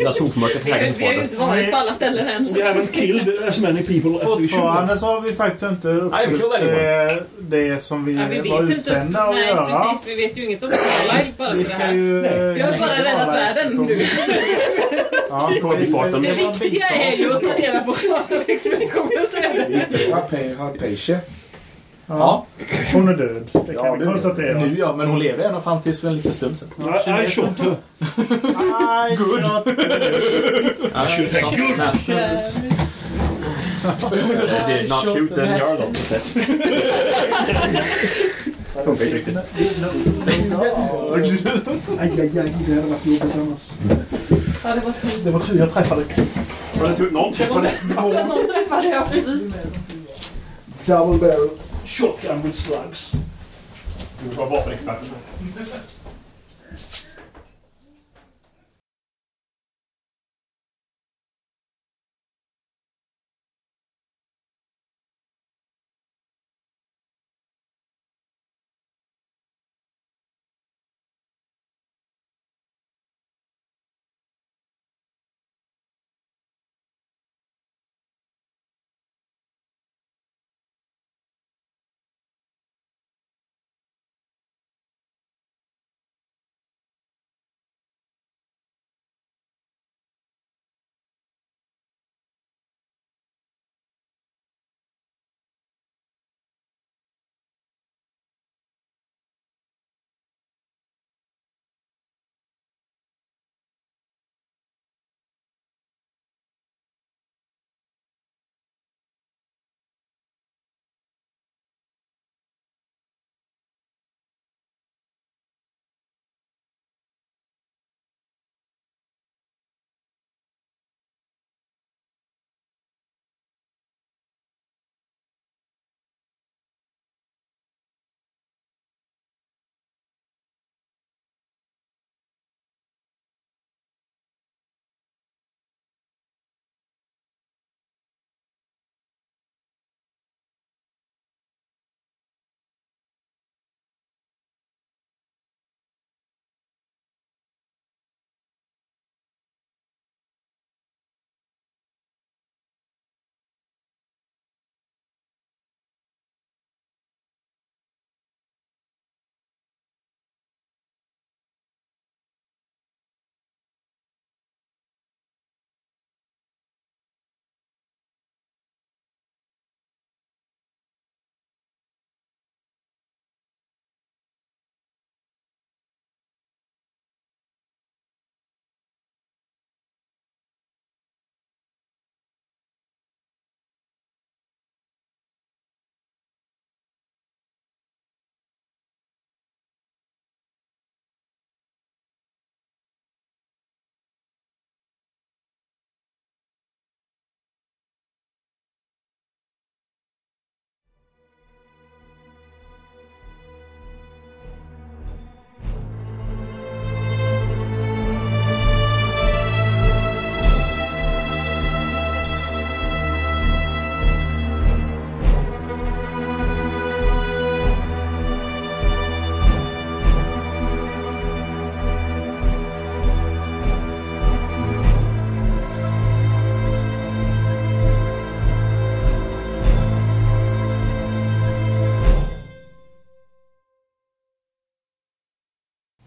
När solförmörkret Vi har, vägen vi har ju inte varit på alla ställen än. så- We haven't killed as many people as we should. Fortfarande så har vi faktiskt inte Nej, vi uppfyllt killade eh, det som vi, Ja, vi var utsända att Nej, göra. precis. Vi vet ju inget om bara Vi det ska ju... eh, Vi har bara räddat världen nu. Ja. Det viktiga är ju att ta reda på expeditionens öde. Harpeisha. Ja. Hon är död. Det kan Ja, vi konstatera. Nu ja, men hon lever ända fram tills för en liten stund sedan. I, I shot her. Nej, Good. jag- I should take good. Did not shoot den Jarl Funkar inte riktigt. Aj, aj, aj. Det hade varit jobbigt annars. Ja, det var tur. Det var tur jag träffade. Var det tur någon träffade? Någon träffade, ja precis. Double barrel shotgun with slugs. Du var vapenexperten.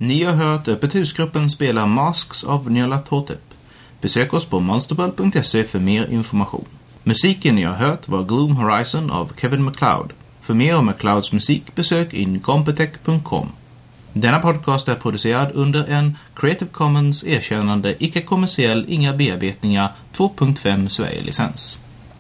Ni har hört Öppet husgruppen spela Masks av Nyarlathotep. Besök oss på monsterball.se för mer information. Musiken ni har hört var Gloom Horizon av Kevin MacLeod. För mer om MacLeods musik besök incompetech.com. Denna podcast är producerad under en Creative Commons erkännande icke-kommersiell, inga bearbetningar 2.5 Sverige-licens.